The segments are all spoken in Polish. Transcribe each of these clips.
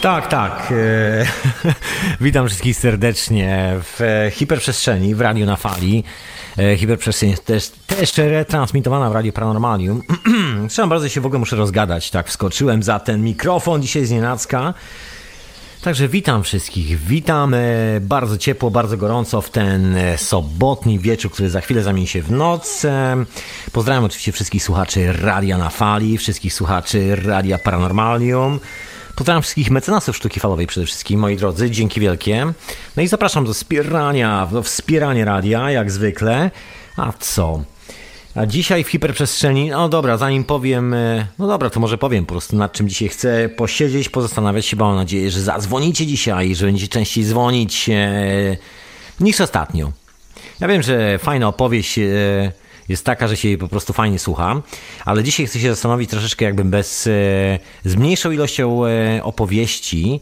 Tak, tak. E, witam wszystkich serdecznie w e, hiperprzestrzeni, w radiu na fali. E, hiperprzestrzeń też, też retransmitowana w Radiu Paranormalium. Zresztą bardzo się w ogóle muszę rozgadać, tak wskoczyłem za ten mikrofon dzisiaj z nienacka. Także witam wszystkich, witam bardzo ciepło, bardzo gorąco w ten sobotni wieczór, który za chwilę zamieni się w noc. Pozdrawiam oczywiście wszystkich słuchaczy Radia na Fali, wszystkich słuchaczy Radia Paranormalium. Pozdrawiam wszystkich mecenasów sztuki falowej przede wszystkim, moi drodzy, dzięki wielkie. No i zapraszam do wspierania, do wspierania radia, jak zwykle. A co? A dzisiaj w hiperprzestrzeni, no dobra, zanim powiem, e, no dobra, to może powiem po prostu nad czym dzisiaj chcę posiedzieć, pozastanawiać się, bo mam nadzieję, że zadzwonicie dzisiaj, że będziecie częściej dzwonić e, niż ostatnio. Ja wiem, że fajna opowieść e, jest taka, że się jej po prostu fajnie słucha, ale dzisiaj chcę się zastanowić troszeczkę jakby bez, e, z mniejszą ilością e, opowieści,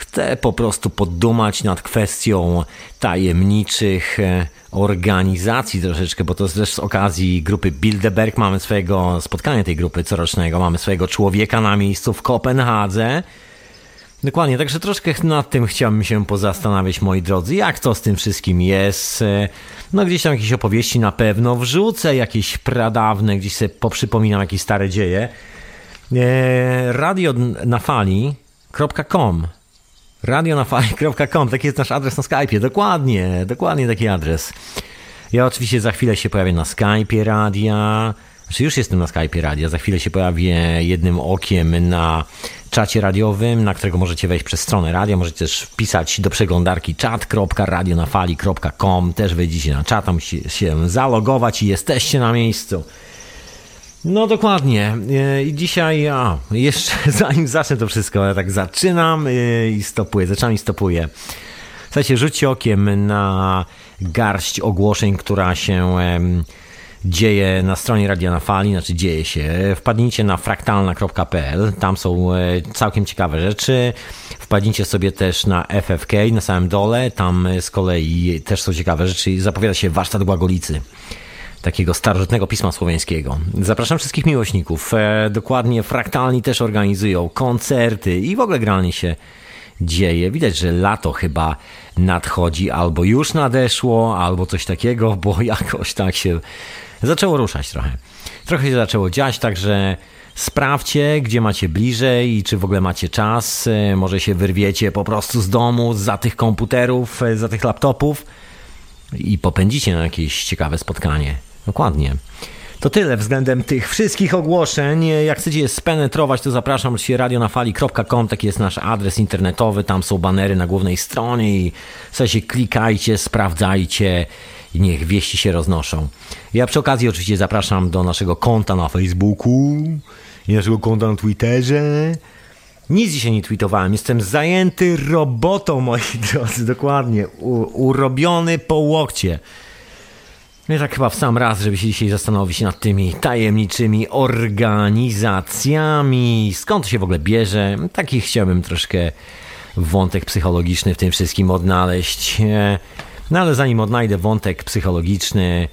Chcę po prostu poddumać nad kwestią tajemniczych e, organizacji troszeczkę, bo to jest też z okazji grupy Bilderberg. Mamy swojego spotkania tej grupy corocznego, mamy swojego człowieka na miejscu w Kopenhadze. Dokładnie, także troszkę nad tym chciałbym się pozastanawiać, moi drodzy, jak to z tym wszystkim jest. No gdzieś tam jakieś opowieści na pewno wrzucę, jakieś pradawne, gdzieś sobie poprzypominam jakieś stare dzieje. E, radio na fali.com radionafali.com, taki jest nasz adres na Skype'ie, dokładnie, dokładnie taki adres. Ja oczywiście za chwilę się pojawię na Skype'ie radia, znaczy już jestem na Skype'ie radia, za chwilę się pojawię jednym okiem na czacie radiowym, na którego możecie wejść przez stronę radia, możecie też wpisać do przeglądarki chat.radionafali.com, też wejdziecie na czat, musicie się zalogować i jesteście na miejscu. No dokładnie. E, I dzisiaj, a, jeszcze zanim zacznę to wszystko, ja tak zaczynam e, i stopuję, zaczynam i stopuję. Słuchajcie, rzućcie okiem na garść ogłoszeń, która się dzieje na stronie Radia na Fali, znaczy dzieje się. Wpadnijcie na fraktalna.pl, tam są e, całkiem ciekawe rzeczy. Wpadnijcie sobie też na FFK na samym dole, tam z kolei też są ciekawe rzeczy. Zapowiada się warsztat Głagolicy takiego starożytnego pisma słowiańskiego. Zapraszam wszystkich miłośników. E, dokładnie fraktalni też organizują koncerty i w ogóle granie się dzieje. Widać, że lato chyba nadchodzi, albo już nadeszło, albo coś takiego, bo jakoś tak się zaczęło ruszać trochę. Trochę się zaczęło dziać, także sprawdźcie, gdzie macie bliżej i czy w ogóle macie czas. E, może się wyrwiecie po prostu z domu, za tych komputerów, e, za tych laptopów i popędzicie na jakieś ciekawe spotkanie. Dokładnie. To tyle względem tych wszystkich ogłoszeń. Jak chcecie je spenetrować, to zapraszam się radionafali.com, taki jest nasz adres internetowy, tam są banery na głównej stronie i sobie klikajcie, sprawdzajcie i niech wieści się roznoszą. Ja przy okazji oczywiście zapraszam do naszego konta na Facebooku i naszego konta na Twitterze. Nic dzisiaj nie tweetowałem, jestem zajęty robotą, moi drodzy, dokładnie, U, urobiony po łokcie. No i tak chyba w sam raz, żeby się dzisiaj zastanowić nad tymi tajemniczymi organizacjami. Skąd to się w ogóle bierze? Taki chciałbym troszkę wątek psychologiczny w tym wszystkim odnaleźć. No ale zanim odnajdę wątek psychologiczny,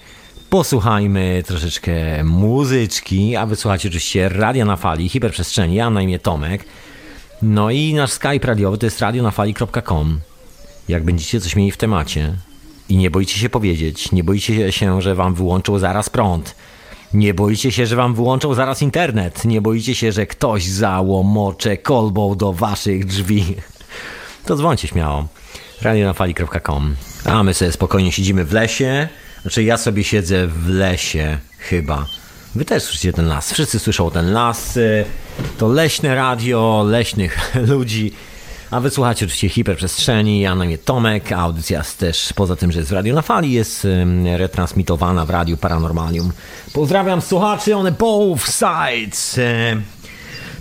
posłuchajmy troszeczkę muzyczki, a wysłuchacie oczywiście Radia na Fali, Hiperprzestrzeni. Ja na imię Tomek. No i nasz Skype radiowy to jest radionafali.com. Jak będziecie coś mieli w temacie, i nie boicie się powiedzieć, nie boicie się, że wam wyłączą zaraz prąd. Nie boicie się, że wam wyłączą zaraz internet. Nie boicie się, że ktoś załomocze kolbą do waszych drzwi. To dzwońcie śmiało. radionafali.com A my sobie spokojnie siedzimy w lesie. Znaczy ja sobie siedzę w lesie chyba. Wy też słyszycie ten las. Wszyscy słyszą ten las. To leśne radio, leśnych ludzi. A wysłuchacie oczywiście hiperprzestrzeni. Ja na imię Tomek. A audycja też, poza tym, że jest w Radio na Fali, jest retransmitowana w Radiu Paranormalium. Pozdrawiam słuchaczy on both sides.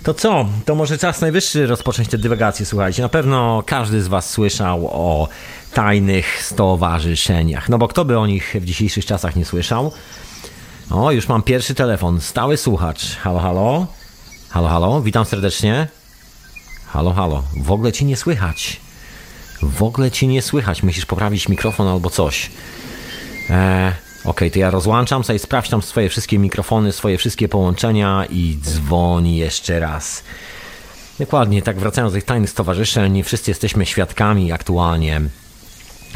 To co? To może czas najwyższy rozpocząć tę dywagację, słuchajcie. Na pewno każdy z was słyszał o tajnych stowarzyszeniach. No bo kto by o nich w dzisiejszych czasach nie słyszał? O, już mam pierwszy telefon. Stały słuchacz. Halo, halo? Halo, halo? Witam serdecznie. Halo, halo, w ogóle ci nie słychać. W ogóle ci nie słychać. Musisz poprawić mikrofon albo coś. E, Ok, to ja rozłączam sobie, sprawdź tam swoje wszystkie mikrofony, swoje wszystkie połączenia i dzwoni jeszcze raz. Dokładnie, tak wracając do tych tajnych stowarzyszeń, wszyscy jesteśmy świadkami aktualnie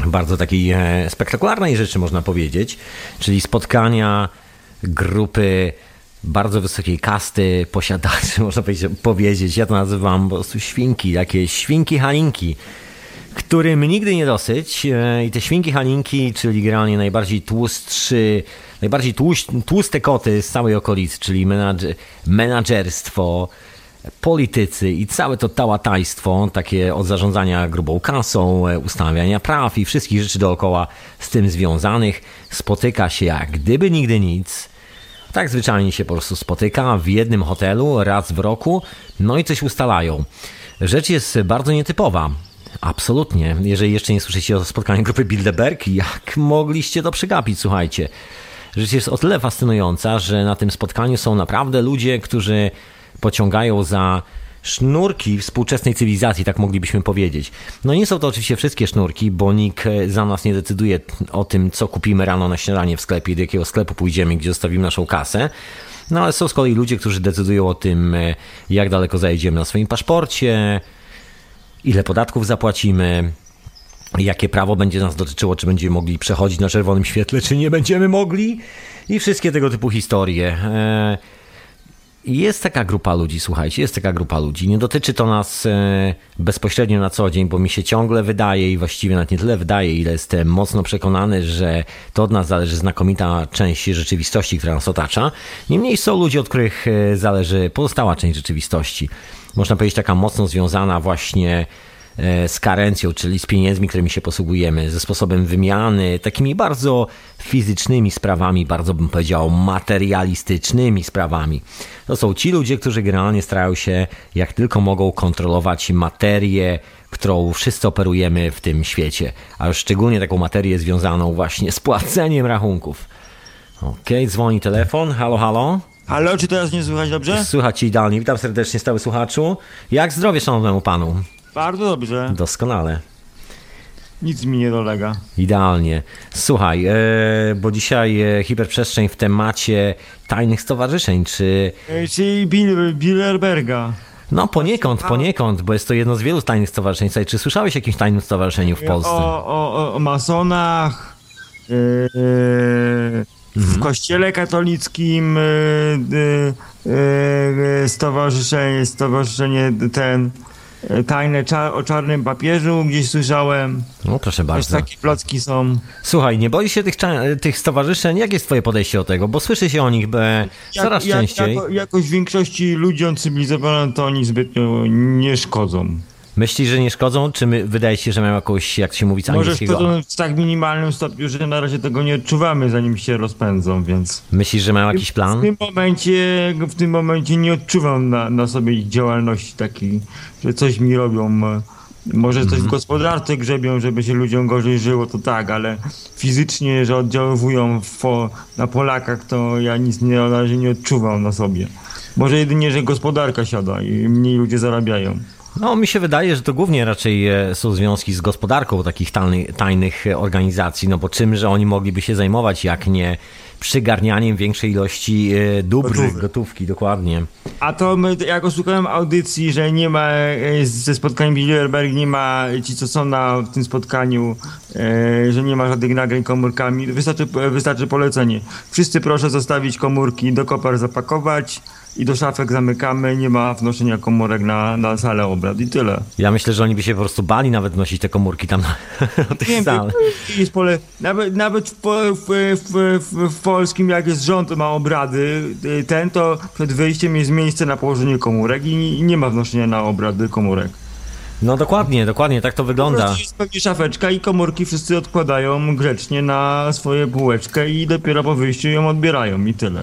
bardzo takiej e, spektakularnej rzeczy, można powiedzieć, czyli spotkania grupy bardzo wysokiej kasty posiadaczy, można powiedzieć. Ja to nazywam po prostu świnki, jakieś świnki halinki, którym nigdy nie dosyć. E, I te świnki halinki, czyli generalnie najbardziej tłustszy, najbardziej tłuste koty z całej okolicy, czyli menadż- menadżerstwo, politycy i całe to tałatajstwo, takie od zarządzania grubą kasą, e, ustanawiania praw i wszystkich rzeczy dookoła z tym związanych, spotyka się jak gdyby nigdy nic. Tak zwyczajnie się po prostu spotyka w jednym hotelu raz w roku, no i coś ustalają. Rzecz jest bardzo nietypowa. Absolutnie. Jeżeli jeszcze nie słyszycie o spotkaniu grupy Bilderberg, jak mogliście to przegapić, słuchajcie. Rzecz jest o tyle fascynująca, że na tym spotkaniu są naprawdę ludzie, którzy pociągają za sznurki współczesnej cywilizacji, tak moglibyśmy powiedzieć. No nie są to oczywiście wszystkie sznurki, bo nikt za nas nie decyduje o tym, co kupimy rano na śniadanie w sklepie, do jakiego sklepu pójdziemy, gdzie zostawimy naszą kasę. No ale są z kolei ludzie, którzy decydują o tym, jak daleko zajedziemy na swoim paszporcie, ile podatków zapłacimy, jakie prawo będzie nas dotyczyło, czy będziemy mogli przechodzić na czerwonym świetle, czy nie będziemy mogli i wszystkie tego typu historie. Eee, jest taka grupa ludzi, słuchajcie, jest taka grupa ludzi. Nie dotyczy to nas e, bezpośrednio na co dzień, bo mi się ciągle wydaje i właściwie nawet nie tyle wydaje, ile jestem mocno przekonany, że to od nas zależy znakomita część rzeczywistości, która nas otacza. Niemniej są ludzie, od których e, zależy pozostała część rzeczywistości. Można powiedzieć taka mocno związana właśnie z karencją, czyli z pieniędzmi, którymi się posługujemy, ze sposobem wymiany, takimi bardzo fizycznymi sprawami, bardzo bym powiedział materialistycznymi sprawami. To są ci ludzie, którzy generalnie starają się jak tylko mogą kontrolować materię, którą wszyscy operujemy w tym świecie, a już szczególnie taką materię związaną właśnie z płaceniem rachunków. Okej, okay, dzwoni telefon. Halo, halo. Halo, czy teraz nie słychać dobrze? Słychać idealnie. Witam serdecznie, stały słuchaczu. Jak zdrowie szanownemu panu? Bardzo dobrze. Doskonale. Nic mi nie dolega. Idealnie. Słuchaj, e, bo dzisiaj e, hiperprzestrzeń w temacie tajnych stowarzyszeń, czy... E, czyli Bill, Bilderberga. No poniekąd, poniekąd, bo jest to jedno z wielu tajnych stowarzyszeń. Słuchaj, czy słyszałeś o jakimś tajnym stowarzyszeniu w Polsce? O, o, o masonach, yy, mhm. w kościele katolickim yy, yy, stowarzyszenie, stowarzyszenie ten... E, tajne czar o czarnym papieżu gdzieś słyszałem. No proszę bardzo. takie plotki są. Słuchaj, nie boisz się tych, tych stowarzyszeń? Jak jest twoje podejście do tego? Bo słyszy się o nich be, coraz jak, częściej. Jako, jakoś większości ludzi cywilizowanym to oni zbytnio nie szkodzą. Myślisz, że nie szkodzą? Czy my, wydaje się, że mają jakąś, jak się mówi z Może szkodzą w tak minimalnym stopniu, że na razie tego nie odczuwamy, zanim się rozpędzą, więc... Myślisz, że mają jakiś plan? W tym momencie, w tym momencie nie odczuwam na, na sobie ich działalności takiej, że coś mi robią. Może coś w mhm. gospodarce grzebią, żeby się ludziom gorzej żyło, to tak, ale fizycznie, że oddziaływują na Polakach, to ja nic nie, na razie nie odczuwam na sobie. Może jedynie, że gospodarka siada i mniej ludzie zarabiają. No, mi się wydaje, że to głównie raczej e, są związki z gospodarką takich tajnych organizacji, no bo czymże oni mogliby się zajmować, jak nie przygarnianiem większej ilości e, dóbr, gotówki, gotówki dokładnie. A to my, jak słuchałem audycji, że nie ma e, ze spotkaniem Bilderberg, nie ma ci, co są na w tym spotkaniu, że nie ma żadnych nagrań komórkami, wystarczy, wystarczy polecenie. Wszyscy proszę zostawić komórki do kopar zapakować, i do szafek zamykamy, nie ma wnoszenia komórek na, na salę obrad i tyle. Ja myślę, że oni by się po prostu bali nawet nosić te komórki tam na, na tych. Jest pole, nawet nawet w, w, w, w, polskim, jak jest rząd, ma obrady, y, ten to przed wyjściem jest miejsce na położenie komórek i nie ma wnoszenia na obrady komórek. No dokładnie, dokładnie, tak to wygląda. Jest pewnie szafeczka i komórki wszyscy odkładają grzecznie na swoje półeczkę i dopiero po wyjściu ją odbierają i tyle.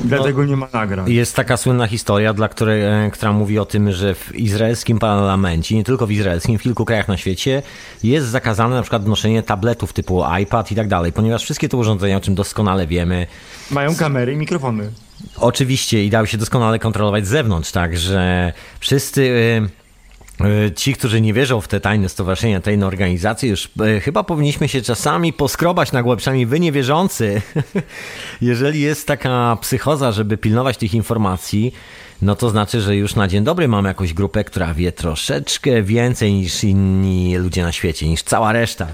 Dlatego no, nie ma nagrań. Jest taka słynna historia, dla której, e, która mówi o tym, że w izraelskim parlamencie, nie tylko w izraelskim, w kilku krajach na świecie jest zakazane na przykład noszenie tabletów typu iPad i tak dalej, ponieważ wszystkie te urządzenia, o czym doskonale wiemy... Mają kamery i mikrofony. Oczywiście i dały się doskonale kontrolować z zewnątrz, tak, że wszyscy... E, ci, którzy nie wierzą w te tajne stowarzyszenia, tajne organizacje, już e, chyba powinniśmy się czasami poskrobać na przynajmniej wy niewierzący. Jeżeli jest taka psychoza, żeby pilnować tych informacji, no to znaczy, że już na dzień dobry mamy jakąś grupę, która wie troszeczkę więcej niż inni ludzie na świecie, niż cała reszta.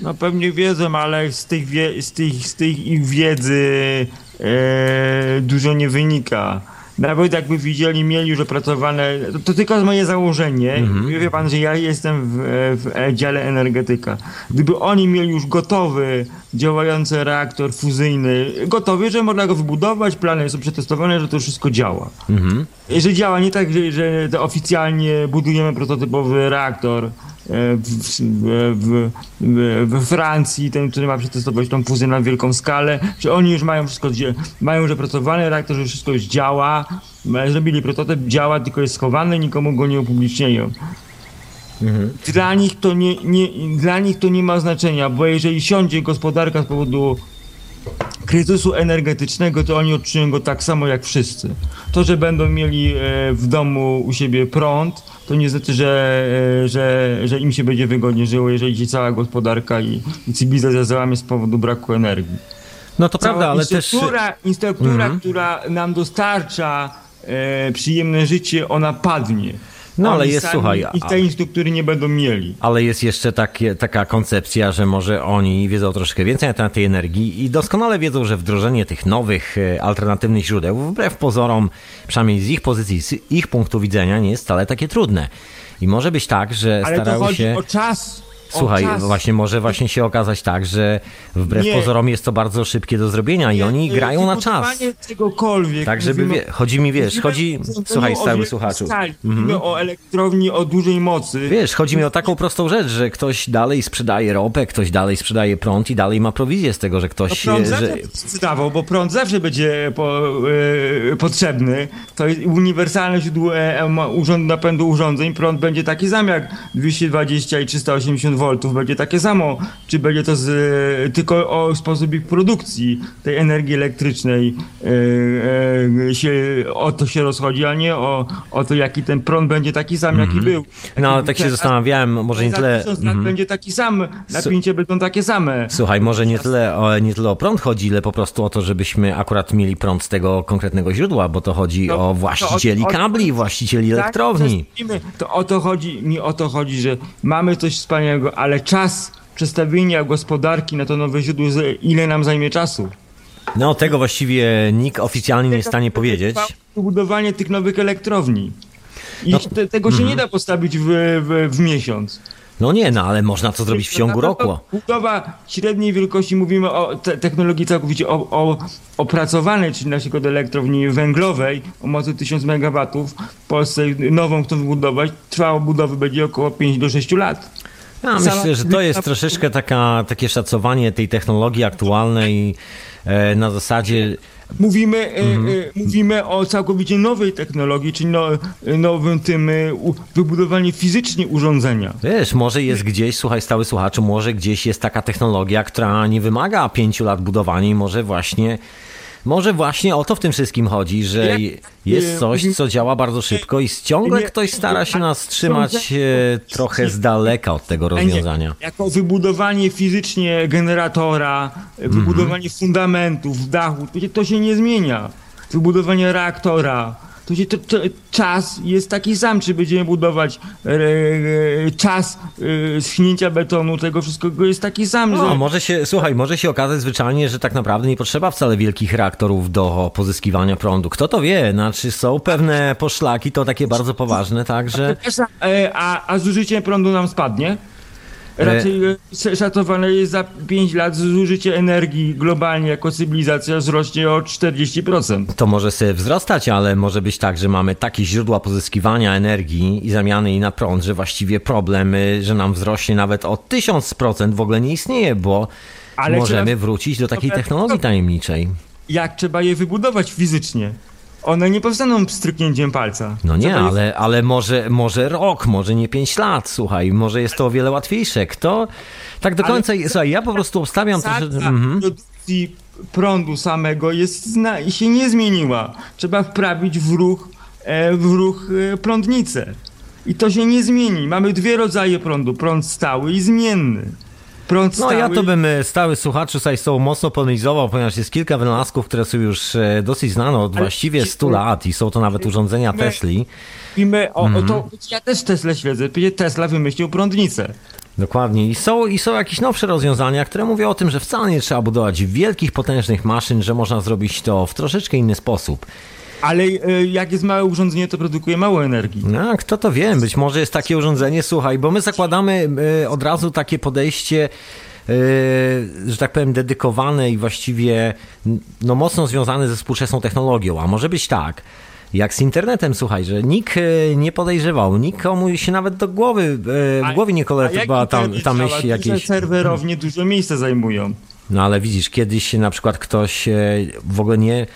No pewnie wiedzą, ale z, tych wie, z, tych, z tej ich wiedzy e, dużo nie wynika. Nawet jakby widzieli, mieli już opracowane, to, to tylko moje założenie. Mhm. Wie pan, że ja jestem w, w dziale energetyka. Gdyby oni mieli już gotowy, działający reaktor fuzyjny, gotowy, że można go wybudować, plany są przetestowane, że to wszystko działa. Mhm. Że działa nie tak, że, że oficjalnie budujemy prototypowy reaktor, w, w, w, we Francji, ten, który ma przetestować tą fuzję na wielką skalę, że oni już mają wszystko, mają już opracowany reaktor, że wszystko już działa, zrobili prototyp, działa, tylko jest schowany, nikomu go nie upubliczniają. Mhm. Dla, nich to nie, nie, dla nich to nie ma znaczenia, bo jeżeli siądzie gospodarka z powodu kryzysu energetycznego, to oni odczują go tak samo jak wszyscy. To, że będą mieli e, w domu u siebie prąd, to nie znaczy, że, e, że, że im się będzie wygodnie żyło, jeżeli ci cała gospodarka i, i cywilizacja załamie z powodu braku energii. No to prawda, ale też... Instruktura, mhm. która nam dostarcza e, przyjemne życie, ona padnie. No ale jest, słuchaj. I tej struktury nie będą mieli. Ale jest jeszcze takie, taka koncepcja, że może oni wiedzą troszkę więcej na temat tej energii i doskonale wiedzą, że wdrożenie tych nowych, e, alternatywnych źródeł, wbrew pozorom, przynajmniej z ich pozycji, z ich punktu widzenia, nie jest wcale takie trudne. I może być tak, że ale starają to chodzi się. o czas Słuchaj, właśnie może właśnie się okazać tak, że wbrew nie. pozorom jest to bardzo szybkie do zrobienia nie, i oni grają na czas. czegokolwiek. Tak, żeby wie, chodzi mi, wiesz, chodzi, słuchaj, stały słuchaczu. Mhm. o elektrowni o dużej mocy. Wiesz, chodzi mi o taką prostą rzecz, że ktoś dalej sprzedaje ropę, ktoś dalej sprzedaje prąd i dalej ma prowizję z tego, że ktoś... No prąd że... zawsze sprzedawał, bo prąd zawsze będzie po, e, potrzebny. To jest uniwersalne źródło e, urząd, napędu urządzeń. Prąd będzie taki sam jak 220 i 380 V będzie takie samo, czy będzie to z, tylko o sposób ich produkcji tej energii elektrycznej e, e, się, o to się rozchodzi, a nie o, o to, jaki ten prąd będzie taki sam, jaki mm -hmm. był. No, ale tak się zastanawiałem, może nie tyle... Mm -hmm. będzie taki sam, napięcie będą takie same. Słuchaj, może nie tyle, o, nie tyle o prąd chodzi, ile po prostu o to, żebyśmy akurat mieli prąd z tego konkretnego źródła, bo to chodzi no, o właścicieli to o, kabli, właścicieli tak, elektrowni. To o to chodzi, mi o to chodzi, że mamy coś wspaniałego, ale czas przestawienia gospodarki na to nowe źródło, ile nam zajmie czasu. No, tego właściwie nikt oficjalnie nie jest w stanie powiedzieć. Budowanie tych nowych elektrowni. I no, te, tego się mm. nie da postawić w, w, w miesiąc. No nie, no ale można to zrobić w ciągu roku. Budowa średniej wielkości, mówimy o te technologii całkowicie o, o, opracowanej, czyli na przykład elektrowni węglowej o mocy 1000 MW. W Polsce nową chcą wybudować. Trwało budowy będzie około 5 do 6 lat. Ja myślę, że to jest troszeczkę taka, takie szacowanie tej technologii aktualnej e, na zasadzie Mówimy, e, mhm. e, mówimy o całkowicie nowej technologii, czyli no, nowym tym wybudowaniu fizycznie urządzenia. Wiesz, może jest gdzieś, słuchaj, stały słuchaczu, może gdzieś jest taka technologia, która nie wymaga pięciu lat budowania i może właśnie może właśnie o to w tym wszystkim chodzi, że jest coś, co działa bardzo szybko i ciągle ktoś stara się nas trzymać e, trochę z daleka od tego rozwiązania. Jako wybudowanie fizycznie generatora, wybudowanie fundamentów, dachu, to się nie zmienia. Wybudowanie reaktora, się, to, to, czas jest taki sam, czy będziemy budować e, e, czas e, schnięcia betonu, tego wszystkiego jest taki sam. No, że... może się, słuchaj, może się okazać zwyczajnie, że tak naprawdę nie potrzeba wcale wielkich reaktorów do pozyskiwania prądu. Kto to wie? Znaczy są pewne poszlaki, to takie bardzo poważne, także... A, a zużycie prądu nam spadnie? Raczej e, szacowane jest za 5 lat zużycie energii globalnie jako cywilizacja wzrośnie o 40%. To może sobie wzrastać, ale może być tak, że mamy takie źródła pozyskiwania energii i zamiany jej na prąd, że właściwie problem, że nam wzrośnie nawet o 1000% w ogóle nie istnieje, bo ale możemy wrócić do takiej technologii tajemniczej. Jak trzeba je wybudować fizycznie? One nie powstaną stryknięciem palca. No nie, ale, ale może, może rok, może nie pięć lat, słuchaj, może jest to o wiele łatwiejsze. Kto tak do końca, ale słuchaj, ja po prostu obstawiam to, że... Mhm. produkcji prądu samego jest, się nie zmieniła. Trzeba wprawić w ruch, e, w ruch e, prądnicę. I to się nie zmieni. Mamy dwie rodzaje prądu. Prąd stały i zmienny. Prąd No stały... ja to bym e, stały słuchaczy tobą mocno polemizował, ponieważ jest kilka wynalazków, które są już e, dosyć znane od Ale- właściwie 100 lat i są to nawet urządzenia My- Tesli. I my, o, Mhm. to ja też Tesla śledzę. Tesla wymyślił prądnicę. Dokładnie. I są, I są jakieś nowsze rozwiązania, które mówią o tym, że wcale nie trzeba budować wielkich, potężnych maszyn, że można zrobić to w troszeczkę inny sposób. Ale e, jak jest małe urządzenie, to produkuje mało energii. No, kto to wie? Być może jest takie urządzenie, słuchaj, bo my zakładamy e, od razu takie podejście, e, że tak powiem, dedykowane i właściwie no, mocno związane ze współczesną technologią. A może być tak, jak z internetem, słuchaj, że nikt nie podejrzewał, nikomu się nawet do głowy, w głowie nie koletowała ta, ta myśl jakieś... serwerownie dużo miejsca zajmują. No ale widzisz, kiedyś na przykład ktoś e, w ogóle nie.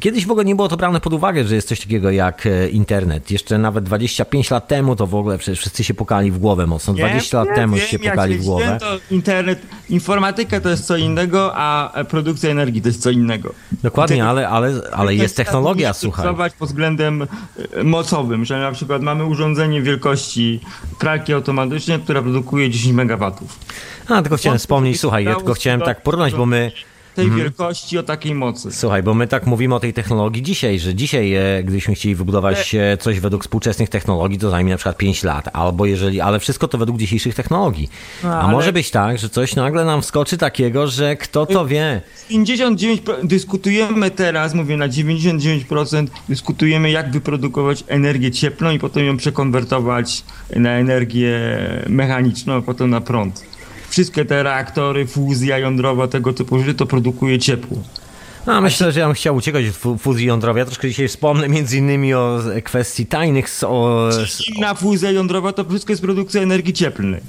Kiedyś w ogóle nie było to brane pod uwagę, że jest coś takiego jak e, internet. Jeszcze nawet 25 lat temu to w ogóle przecież wszyscy się pukali w głowę mocno. 20 lat Wiem, temu wiem, się pukali w głowę. To internet, informatyka to jest co innego, a produkcja energii to jest co innego. Dokładnie, ale, ale, ale jest technologia, słuchaj. pod względem e, mocowym, że na przykład mamy urządzenie wielkości pralki automatycznej, która produkuje 10 MW. A, tylko chciałem wspomnieć, słuchaj, ja tylko chciałem tak porównać, bo my. Tej Mhm. wielkości o takiej mocy. Słuchaj, bo my tak mówimy o tej technologii dzisiaj, że dzisiaj, e, gdybyśmy chcieli wybudować e, coś według współczesnych technologii, to zajmie na przykład 5 lat, albo jeżeli, ale wszystko to według dzisiejszych technologii. No, A ale- może być tak, że coś nagle nam wskoczy takiego, że kto to wie. 59% dyskutujemy teraz, mówię na 99% dyskutujemy jak wyprodukować energię cieplną i potem ją przekonwertować na energię mechaniczną, a potem na prąd. Wszystkie te reaktory, fuzja jądrowa, tego typu rzeczy to produkuje ciepło. No, myślę, że ja bym chciał uciekać od fu- fuzji jądrowej. Ja troszkę dzisiaj wspomnę między innymi o kwestii tajnych, o, Inna fuzja jądrowa to wszystko jest produkcja energii cieplnej.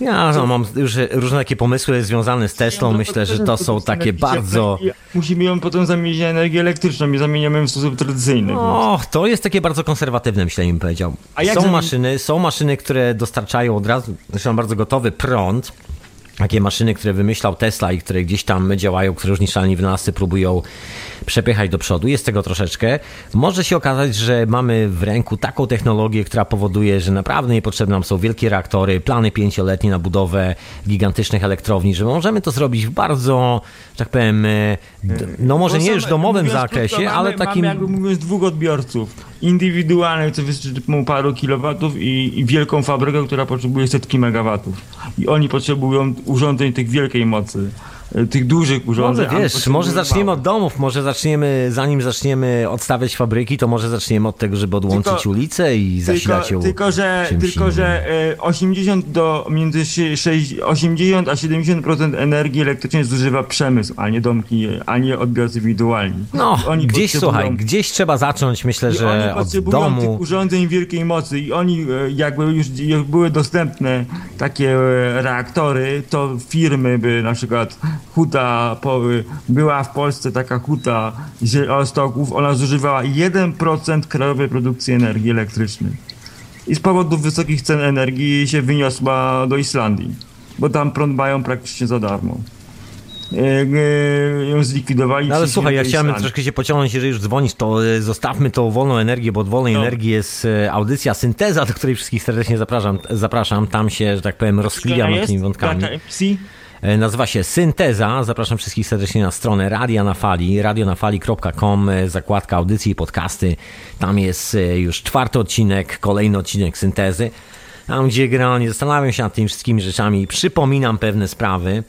Ja no, mam już różne takie pomysły związane z Teslą. Myślę, że to są takie bardzo. Musimy ją potem zamienić na energię elektryczną i zamieniamy ją w sposób tradycyjny. O, to jest takie bardzo konserwatywne myślenie, bym powiedział. A jak Są maszyny, są maszyny, które dostarczają od razu, zresztą bardzo gotowy prąd. Takie maszyny, które wymyślał Tesla i które gdzieś tam działają, które różni szaleni wynalazcy próbują przepychać do przodu. Jest tego troszeczkę. Może się okazać, że mamy w ręku taką technologię, która powoduje, że naprawdę niepotrzebne nam są wielkie reaktory, plany pięcioletnie na budowę gigantycznych elektrowni, że możemy to zrobić w bardzo, że tak powiem, e, d- no może nie już domowym zakresie, krótko, ale mamy, takim... Mamy jakby mówiąc dwóch odbiorców. Indywidualnych, co wystarczy paru kilowatów i, i wielką fabrykę, która potrzebuje setki megawatów. I oni potrzebują urządzeń tych wielkiej mocy. E, Tych dużych urządzeń. Może wiesz, może zaczniemy od domów, może zaczniemy, zanim zaczniemy odstawiać fabryki, to może zaczniemy od tego, żeby odłączyć Tylko- ulicę i zasilać Tylko, ją tylko, że, tylko innym. że e, 80 do między sze- sześć- 80 a 70% energii elektrycznej zużywa przemysł, a nie domki, a nie odbiorcy indywidualni. No, Oni gdzieś słuchaj, gdzieś trzeba zacząć, myślę, że oni od potrzebują domu. tych urządzeń wielkiej mocy i oni e, jakby już już były dostępne takie e, reaktory, to firmy by na przykład Huta, po, była w Polsce taka Huta z Ostoków, ona zużywała 1% krajowej produkcji energii elektrycznej. I z powodu wysokich cen energii się wyniosła do Islandii, bo tam prąd mają praktycznie za darmo. E, e, Ją zlikwidowali. No ale słuchaj, ja chciałem Islandii. troszkę się pociągnąć, jeżeli już dzwonisz, to e, zostawmy tą wolną energię, bo od wolnej No. energii jest audycja Synteza, do której wszystkich serdecznie zapraszam. zapraszam. Tam się, że tak powiem, rozkliwiam nad tymi wątkami. Data emisji? E, Nazywa się Synteza. Zapraszam wszystkich serdecznie na stronę Radia na Fali, radionafali.com, e, zakładka audycji i podcasty. Tam jest e, już czwarty odcinek, kolejny odcinek Syntezy. Tam, gdzie generalnie zastanawiam się nad tymi wszystkimi rzeczami, przypominam pewne sprawy.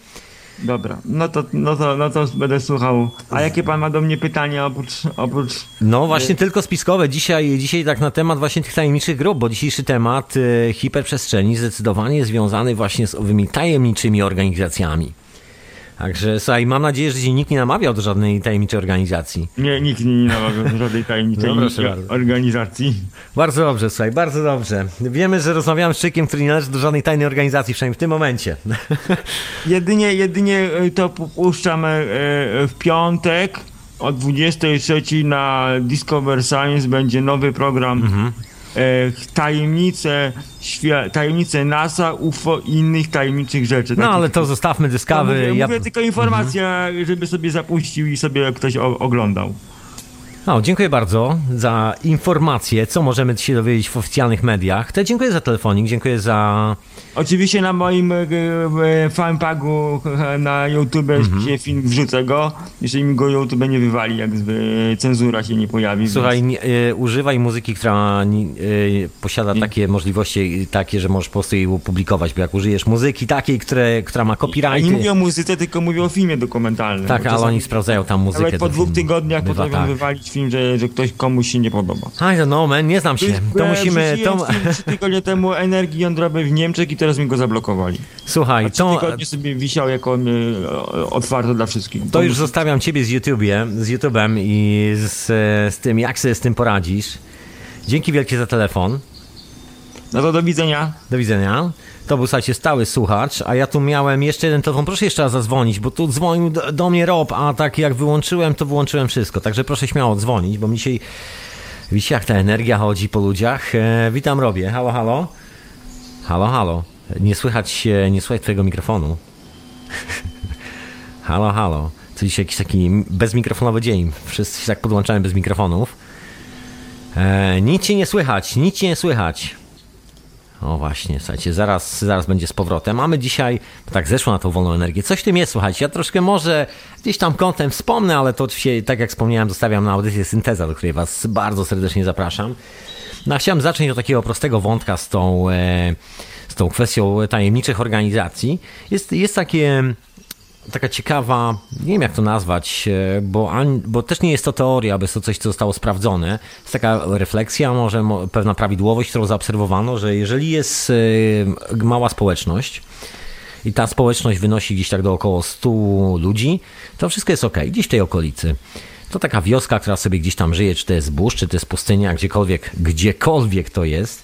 Dobra, no to, no, to, no to będę słuchał. A jakie pan ma do mnie pytania oprócz... oprócz... No właśnie tylko spiskowe. Dzisiaj, dzisiaj tak na temat właśnie tych tajemniczych grup, bo dzisiejszy temat e, hiperprzestrzeni zdecydowanie jest związany właśnie z owymi tajemniczymi organizacjami. Także słuchaj, mam nadzieję, że dzisiaj nikt nie namawiał do żadnej tajemniczej organizacji. Nie, nikt nie namawiał do żadnej tajemniczej No organizacji. Bardzo dobrze, słuchaj, bardzo dobrze. Wiemy, że rozmawiamy z człowiekiem, który nie należy do żadnej tajnej organizacji, przynajmniej w tym momencie. Jedynie, jedynie e, to puszczamy e, w piątek o 23 na Discover Science będzie nowy program Mhm. E, tajemnice, tajemnice NASA, UFO i innych tajemniczych rzeczy. No ale to zostawmy dyskawy. mówię, Ja... mówię tylko informacja, żeby sobie zapuścił i sobie ktoś oglądał. O, dziękuję bardzo za informacje, co możemy się dowiedzieć w oficjalnych mediach. Te dziękuję za telefonik, dziękuję za... Oczywiście na moim e, e, fanpagu e, na YouTube Mhm. się film wrzucę go, jeżeli mi go YouTube nie wywali, jak cenzura się nie pojawi. Słuchaj, więc- nie, używaj muzyki, która nie, posiada takie możliwości, takie, że możesz po prostu jej opublikować, bo jak użyjesz muzyki takiej, które, która ma A nie mówię o muzyce, tylko mówię o filmie dokumentalnym. Tak, ale oni sprawdzają tam muzykę. Nawet po dwóch tygodniach potrafią tak. wywalić film, że, że ktoś komuś się nie podoba. I don't know, man, nie znam się. To musimy... To... trzy tygodnie temu energii jądrowej w Niemczech i teraz mi go zablokowali. Słuchaj, A trzy to... tygodnie sobie wisiał jako e, otwarto dla wszystkich. To już zostawiam ciebie z YouTubie, z YouTube'em i z, z tym, jak sobie z tym poradzisz. Dzięki wielkie za telefon. No to do widzenia. Do widzenia. To był, słuchajcie, stały słuchacz, a ja tu miałem jeszcze jeden telefon. Proszę jeszcze raz zadzwonić, bo tu dzwonił do, do mnie Rob, a tak jak wyłączyłem, to wyłączyłem wszystko. Także proszę śmiało dzwonić, bo mi dzisiaj, widzicie jak ta energia chodzi po ludziach. E, witam Robie. Halo, halo. Halo, halo. Nie słychać, e, nie słychać twojego mikrofonu. halo, halo. To dzisiaj jakiś taki bezmikrofonowy dzień. Wszyscy się tak podłączałem bez mikrofonów. E, nic ci nie słychać, nic ci nie słychać. O właśnie, słuchajcie, zaraz, zaraz będzie z powrotem. Mamy dzisiaj, tak zeszło na tą wolną energię. Coś w tym jest, słuchajcie. Ja troszkę może gdzieś tam kątem wspomnę, ale to oczywiście, tak jak wspomniałem, zostawiam na audycję Synteza, do której Was bardzo serdecznie zapraszam. No, chciałem zacząć od takiego prostego wątka z tą, e, z tą kwestią tajemniczych organizacji. Jest, jest takie taka ciekawa, nie wiem jak to nazwać, e, bo, ani- bo też nie jest to teoria, bo jest to coś, co zostało sprawdzone. Jest taka refleksja, może mo- pewna prawidłowość, którą zaobserwowano, że jeżeli jest e, mała społeczność i ta społeczność wynosi gdzieś tak do około 100 ludzi, to wszystko jest ok, gdzieś w tej okolicy. To taka wioska, która sobie gdzieś tam żyje, czy to jest burz, czy to jest pustynia, gdziekolwiek, gdziekolwiek to jest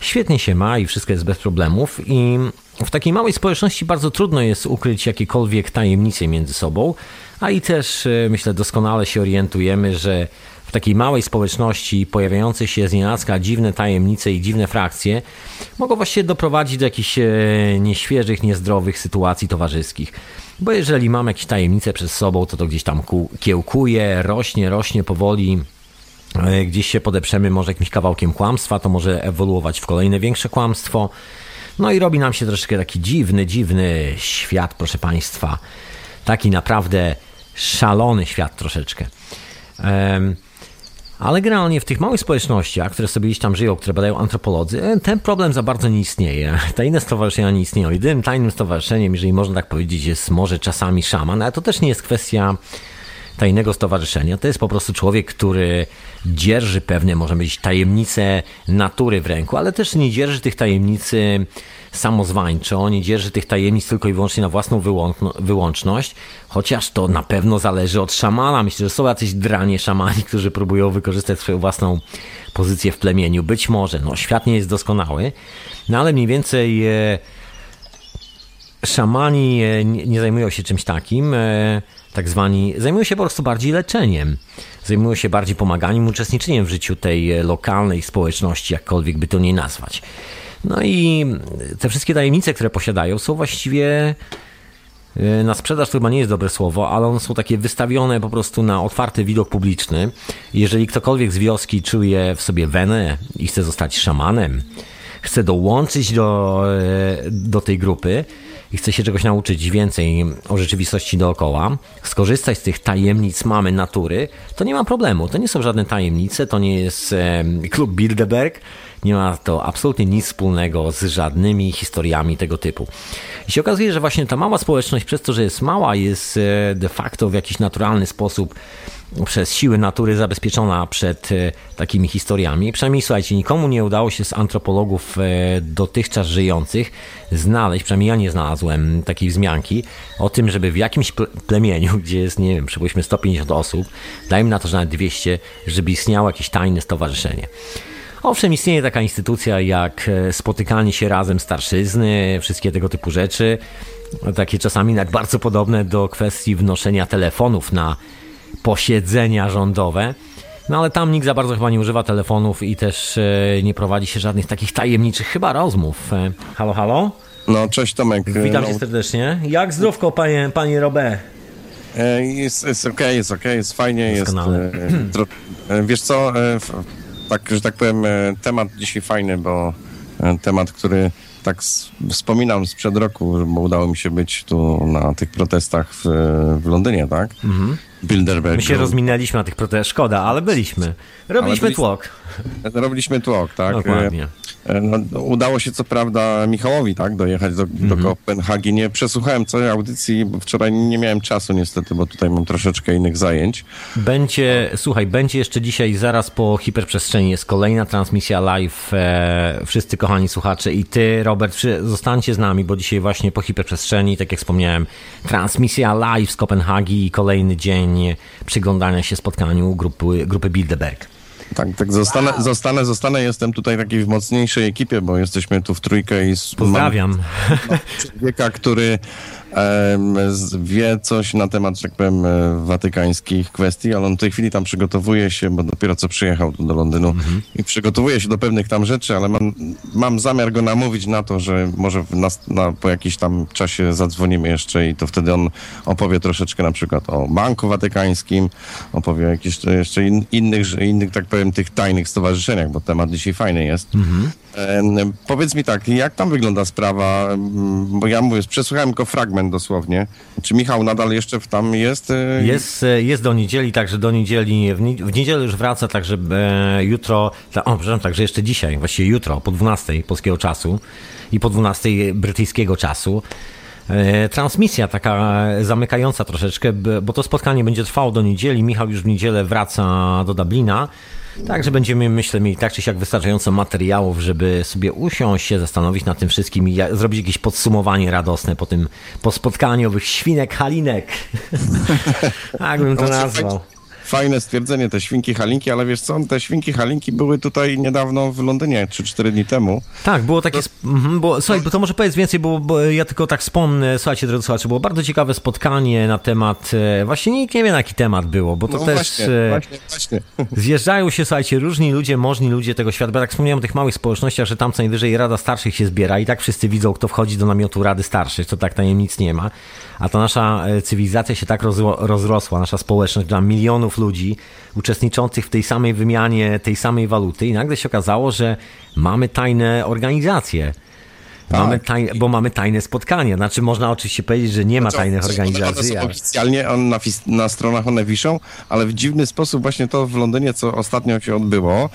świetnie się ma i wszystko jest bez problemów i w takiej małej społeczności bardzo trudno jest ukryć jakiekolwiek tajemnice między sobą, a i też e, myślę doskonale się orientujemy, że w takiej małej społeczności pojawiające się z nienacka dziwne tajemnice i dziwne frakcje mogą właściwie doprowadzić do jakichś e, nieświeżych, niezdrowych sytuacji towarzyskich. Bo jeżeli mam jakieś tajemnice przed sobą, to to gdzieś tam ku- kiełkuje, rośnie, rośnie powoli, E, gdzieś się podeprzemy może jakimś kawałkiem kłamstwa, to może ewoluować w kolejne większe kłamstwo. No i robi nam się troszeczkę taki dziwny, dziwny świat, proszę Państwa. Taki naprawdę szalony świat troszeczkę. Em, ale generalnie w tych małych społecznościach, które sobie gdzieś tam żyją, które badają antropolodzy, e, ten problem za bardzo nie istnieje. Tajne stowarzyszenia nie istnieją. Jedynym tajnym stowarzyszeniem, jeżeli można tak powiedzieć, jest może czasami szaman, ale to też nie jest kwestia tajnego stowarzyszenia. To jest po prostu człowiek, który dzierży pewne, może być, tajemnice natury w ręku, ale też nie dzierży tych tajemnicy samozwańczo, nie dzierży tych tajemnic tylko i wyłącznie na własną wyłączno- wyłączność, chociaż to na pewno zależy od szamana. Myślę, że są jacyś dranie szamani, którzy próbują wykorzystać swoją własną pozycję w plemieniu. Być może, no świat nie jest doskonały, no ale mniej więcej e, szamani e, nie, nie zajmują się czymś takim, e, tak zwani, zajmują się po prostu bardziej leczeniem. Zajmują się bardziej pomaganiem, uczestniczeniem w życiu tej e, lokalnej społeczności, jakkolwiek by to nie nazwać. No i te wszystkie tajemnice, które posiadają, są właściwie e, na sprzedaż to chyba nie jest dobre słowo, ale one są takie wystawione po prostu na otwarty widok publiczny. Jeżeli ktokolwiek z wioski czuje w sobie wenę i chce zostać szamanem, chce dołączyć do, e, do tej grupy i chce się czegoś nauczyć więcej o rzeczywistości dookoła, skorzystać z tych tajemnic mamy natury, to nie ma problemu. To nie są żadne tajemnice, to nie jest klub Bilderberg, nie ma to absolutnie nic wspólnego z żadnymi historiami tego typu. I się okazuje, że właśnie ta mała społeczność, przez to, że jest mała, jest e, de facto w jakiś naturalny sposób przez siły natury zabezpieczona przed e, takimi historiami. Przynajmniej słuchajcie, nikomu nie udało się z antropologów e, dotychczas żyjących znaleźć, przynajmniej ja nie znalazłem takiej wzmianki o tym, żeby w jakimś ple- plemieniu, gdzie jest, nie wiem, przypuśćmy 150 osób, dajmy na to, że nawet 200, żeby istniało jakieś tajne stowarzyszenie. Owszem, istnieje taka instytucja jak e, spotykanie się razem starszyzny, wszystkie tego typu rzeczy. Takie czasami nawet bardzo podobne do kwestii wnoszenia telefonów na posiedzenia rządowe. No ale tam nikt za bardzo chyba nie używa telefonów i też e, nie prowadzi się żadnych takich tajemniczych chyba rozmów. E, Halo, halo? No, cześć Tomek. Witam no, cię serdecznie. Jak zdrówko, panie, panie? E, Jest, jest okej, jest okej, jest fajnie, jest... Doskonale. e, wiesz co, tak, że tak powiem, e, temat dzisiaj fajny, bo e, temat, który tak wspominam sprzed roku, bo udało mi się być tu na tych protestach w, w Londynie, tak? Bilderberg. Mhm. My się rozminęliśmy na tych protestach, szkoda, ale byliśmy. Robiliśmy byliśmy- tłok. Robiliśmy tłok, tak? Dokładnie. E, No, udało się co prawda Michałowi, tak, dojechać do, Mhm. do Kopenhagi. Nie przesłuchałem całej audycji, bo wczoraj nie miałem czasu niestety, bo tutaj mam troszeczkę innych zajęć. Będzie, słuchaj, będzie jeszcze dzisiaj, zaraz po hiperprzestrzeni jest kolejna transmisja live. E, wszyscy kochani słuchacze i ty, Robert, zostańcie z nami, bo dzisiaj właśnie po hiperprzestrzeni, tak jak wspomniałem, transmisja live z Kopenhagi i kolejny dzień przyglądania się spotkaniu grupy, grupy Bilderberg. Tak, tak zostanę, zostanę, zostanę. Jestem tutaj takiej w mocniejszej ekipie, bo jesteśmy tu w trójkę i Pozdrawiam. człowieka, który wie coś na temat, tak powiem, e, watykańskich kwestii, ale on w tej chwili tam przygotowuje się, bo dopiero co przyjechał tu do Londynu i przygotowuje się do pewnych tam rzeczy, ale mam, mam zamiar go namówić na to, że może na, po jakimś tam czasie zadzwonimy jeszcze i to wtedy on opowie troszeczkę na przykład o Banku Watykańskim, opowie o jakichś jeszcze in, innych, innych, tak powiem, tych tajnych stowarzyszeniach, bo temat dzisiaj fajny jest. Em, Powiedz mi tak, jak tam wygląda sprawa, bo ja mówię, przesłuchałem tylko fragment dosłownie. Czy Michał nadal jeszcze tam jest? e, Jest, e, jest do niedzieli, także do niedzieli, w, nie, w niedzielę już wraca, także e, jutro, o przepraszam, także jeszcze dzisiaj, właściwie jutro, po 12 polskiego czasu i po 12 brytyjskiego czasu. E, Transmisja taka zamykająca troszeczkę, bo to spotkanie będzie trwało do niedzieli. Michał już w niedzielę wraca do Dublina. Także będziemy, myślę, mieli tak czy siak wystarczająco materiałów, żeby sobie usiąść, się zastanowić nad tym wszystkim i zrobić jakieś podsumowanie radosne po tym, po spotkaniu owych świnek halinek. tak bym to No, nazwał. Fajne stwierdzenie, te świnki halinki, ale wiesz co, te świnki halinki były tutaj niedawno w Londynie, 3-4 dni temu. Tak, było takie. sp- mhm, Bo, słuchaj, bo to może powiedz więcej, bo, bo ja tylko tak wspomnę. Słuchajcie, drodzy słuchacze, było bardzo ciekawe spotkanie na temat. e, Właśnie nikt nie wie, na jaki temat było, bo to No też. właśnie, e, właśnie, właśnie. Zjeżdżają się, słuchajcie, różni ludzie, możni ludzie tego świata. Bo jak wspomniałem o tych małych społecznościach, że tam co najwyżej Rada Starszych się zbiera i tak wszyscy widzą, kto wchodzi do namiotu Rady Starszych, to tak tajemnic nie ma. A ta nasza e, cywilizacja się tak rozro- rozrosła, nasza społeczność dla milionów ludzi uczestniczących w tej samej wymianie, tej samej waluty i nagle się okazało, że mamy tajne organizacje. Mamy taj, bo mamy tajne spotkania. Znaczy, można oczywiście powiedzieć, że nie ma Co- tajnych organizacji. One oficjalnie on na, na stronach one wiszą, ale w dziwny sposób właśnie to w Londynie, co ostatnio się odbyło.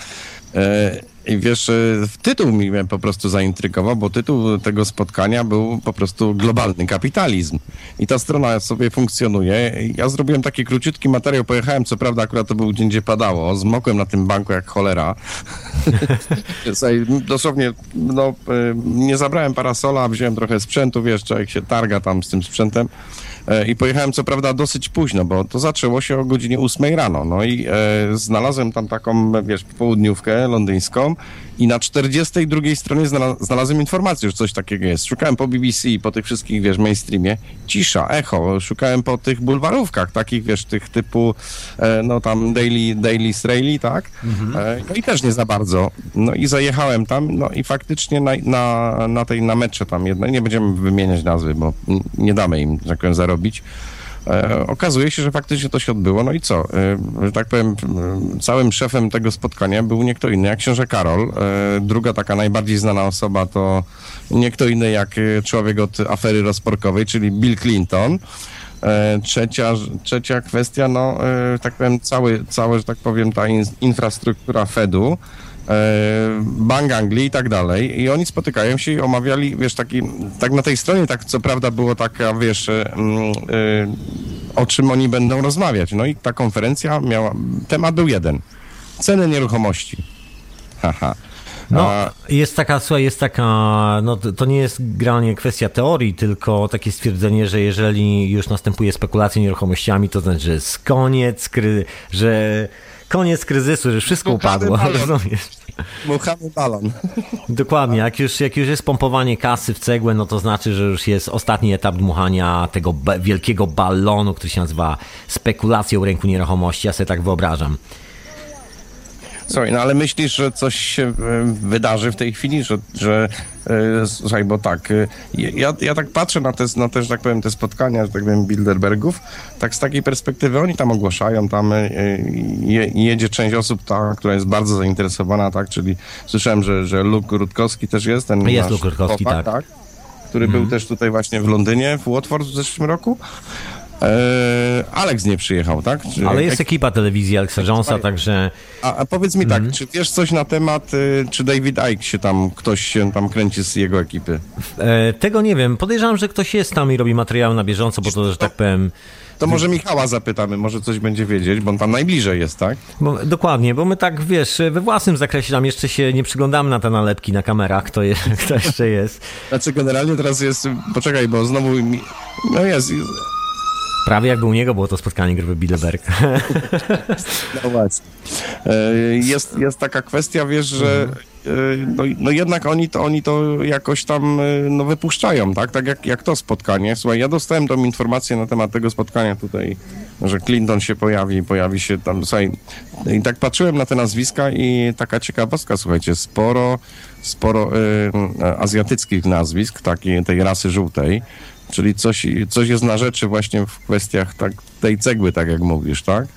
E, I wiesz, e, tytuł mi mnie po prostu zaintrygował, bo tytuł tego spotkania był po prostu globalny kapitalizm. I ta strona sobie funkcjonuje. Ja zrobiłem taki króciutki materiał, pojechałem, co prawda akurat to był dzień, gdzie padało, zmokłem na tym banku jak cholera. Dosłownie, no, e, nie zabrałem parasola, wziąłem trochę sprzętu, wiesz, człowiek się targa tam z tym sprzętem i pojechałem co prawda dosyć późno, bo to zaczęło się o godzinie 8 rano, no i e, znalazłem tam taką, wiesz, południówkę londyńską i na 42 stronie znala- znalazłem informację, że coś takiego jest. Szukałem po BBC, po tych wszystkich, wiesz, mainstreamie, cisza, echo, szukałem po tych bulwarówkach, takich, wiesz, tych typu, e, no tam Daily, Daily Straley, tak? E, no i też nie za bardzo. No i zajechałem tam, no i faktycznie na, na, na tej namecze tam jednej, nie będziemy wymieniać nazwy, bo nie damy im, że tak powiem, zarobić. E, okazuje się, że faktycznie to się odbyło. No i co? E, że tak powiem, m, całym szefem tego spotkania był nie kto inny jak książę Karol. E, druga taka najbardziej znana osoba to nie kto inny jak e, człowiek od afery rozporkowej, czyli Bill Clinton. E, Trzecia, trzecia kwestia, no, e, tak powiem, cały, całe, że tak powiem, ta in, infrastruktura Fedu, e, Bank Anglii i tak dalej. I oni spotykają się i omawiali, wiesz, taki, tak na tej stronie, tak co prawda było taka, wiesz, e, e, o czym oni będą rozmawiać. No i ta konferencja miała, temat był jeden. Ceny nieruchomości. Haha. No, jest taka, słuchaj, jest taka, no to nie jest granie kwestia teorii, tylko takie stwierdzenie, że jeżeli już następuje spekulacja nieruchomościami, to znaczy, że jest koniec, że koniec kryzysu, że wszystko upadło, rozumiesz? Muchamy balon. Dokładnie, jak już, jak już jest pompowanie kasy w cegłę, no to znaczy, że już jest ostatni etap dmuchania tego wielkiego balonu, który się nazywa spekulacją rynku nieruchomości, ja sobie tak wyobrażam. Słuchaj, no ale myślisz, że coś się e, wydarzy w tej chwili, że, że e, słuchaj, bo tak, e, ja, ja tak patrzę na te, na te, że tak powiem, te spotkania, że tak powiem, Bilderbergów, tak z takiej perspektywy oni tam ogłaszają, tam je, jedzie część osób, ta, która jest bardzo zainteresowana, tak, czyli słyszałem, że, że Luke Rutkowski też jest, ten Jest Luke Rutkowski, chłopak, tak. który był też tutaj właśnie w Londynie, w Watford w zeszłym roku. E, Alex nie przyjechał, tak? Czy Ale jest ekipa telewizji Alexa Jonesa, także a, a powiedz mi tak, czy wiesz coś na temat, y, czy David Icke się tam, ktoś się tam kręci z jego ekipy? e, tego nie wiem. Podejrzewam, że ktoś jest tam i robi materiały na bieżąco, bo to, że tak powiem... To może Michała zapytamy, może coś będzie wiedzieć, bo on tam najbliżej jest, tak? Bo, dokładnie, bo my tak, wiesz, we własnym zakresie tam jeszcze się nie przyglądamy na te nalepki na kamerach, kto, je, kto jeszcze jest. Znaczy generalnie teraz jest, poczekaj, bo znowu, mi, no jest, Prawie jakby u niego było to spotkanie grupy Bilderberg. no właśnie. E, Jest, jest taka kwestia, wiesz, że e, no, no jednak oni to, oni to jakoś tam e, no, wypuszczają, tak? Tak jak, jak to spotkanie. Słuchaj, ja dostałem tą informację na temat tego spotkania tutaj, że Clinton się pojawi, pojawi się tam, słuchaj, i tak patrzyłem na te nazwiska i taka ciekawostka, słuchajcie, sporo, sporo e, azjatyckich nazwisk, takiej tej rasy żółtej, czyli coś, coś jest na rzeczy właśnie w kwestiach tak, tej cegły, tak jak mówisz, tak?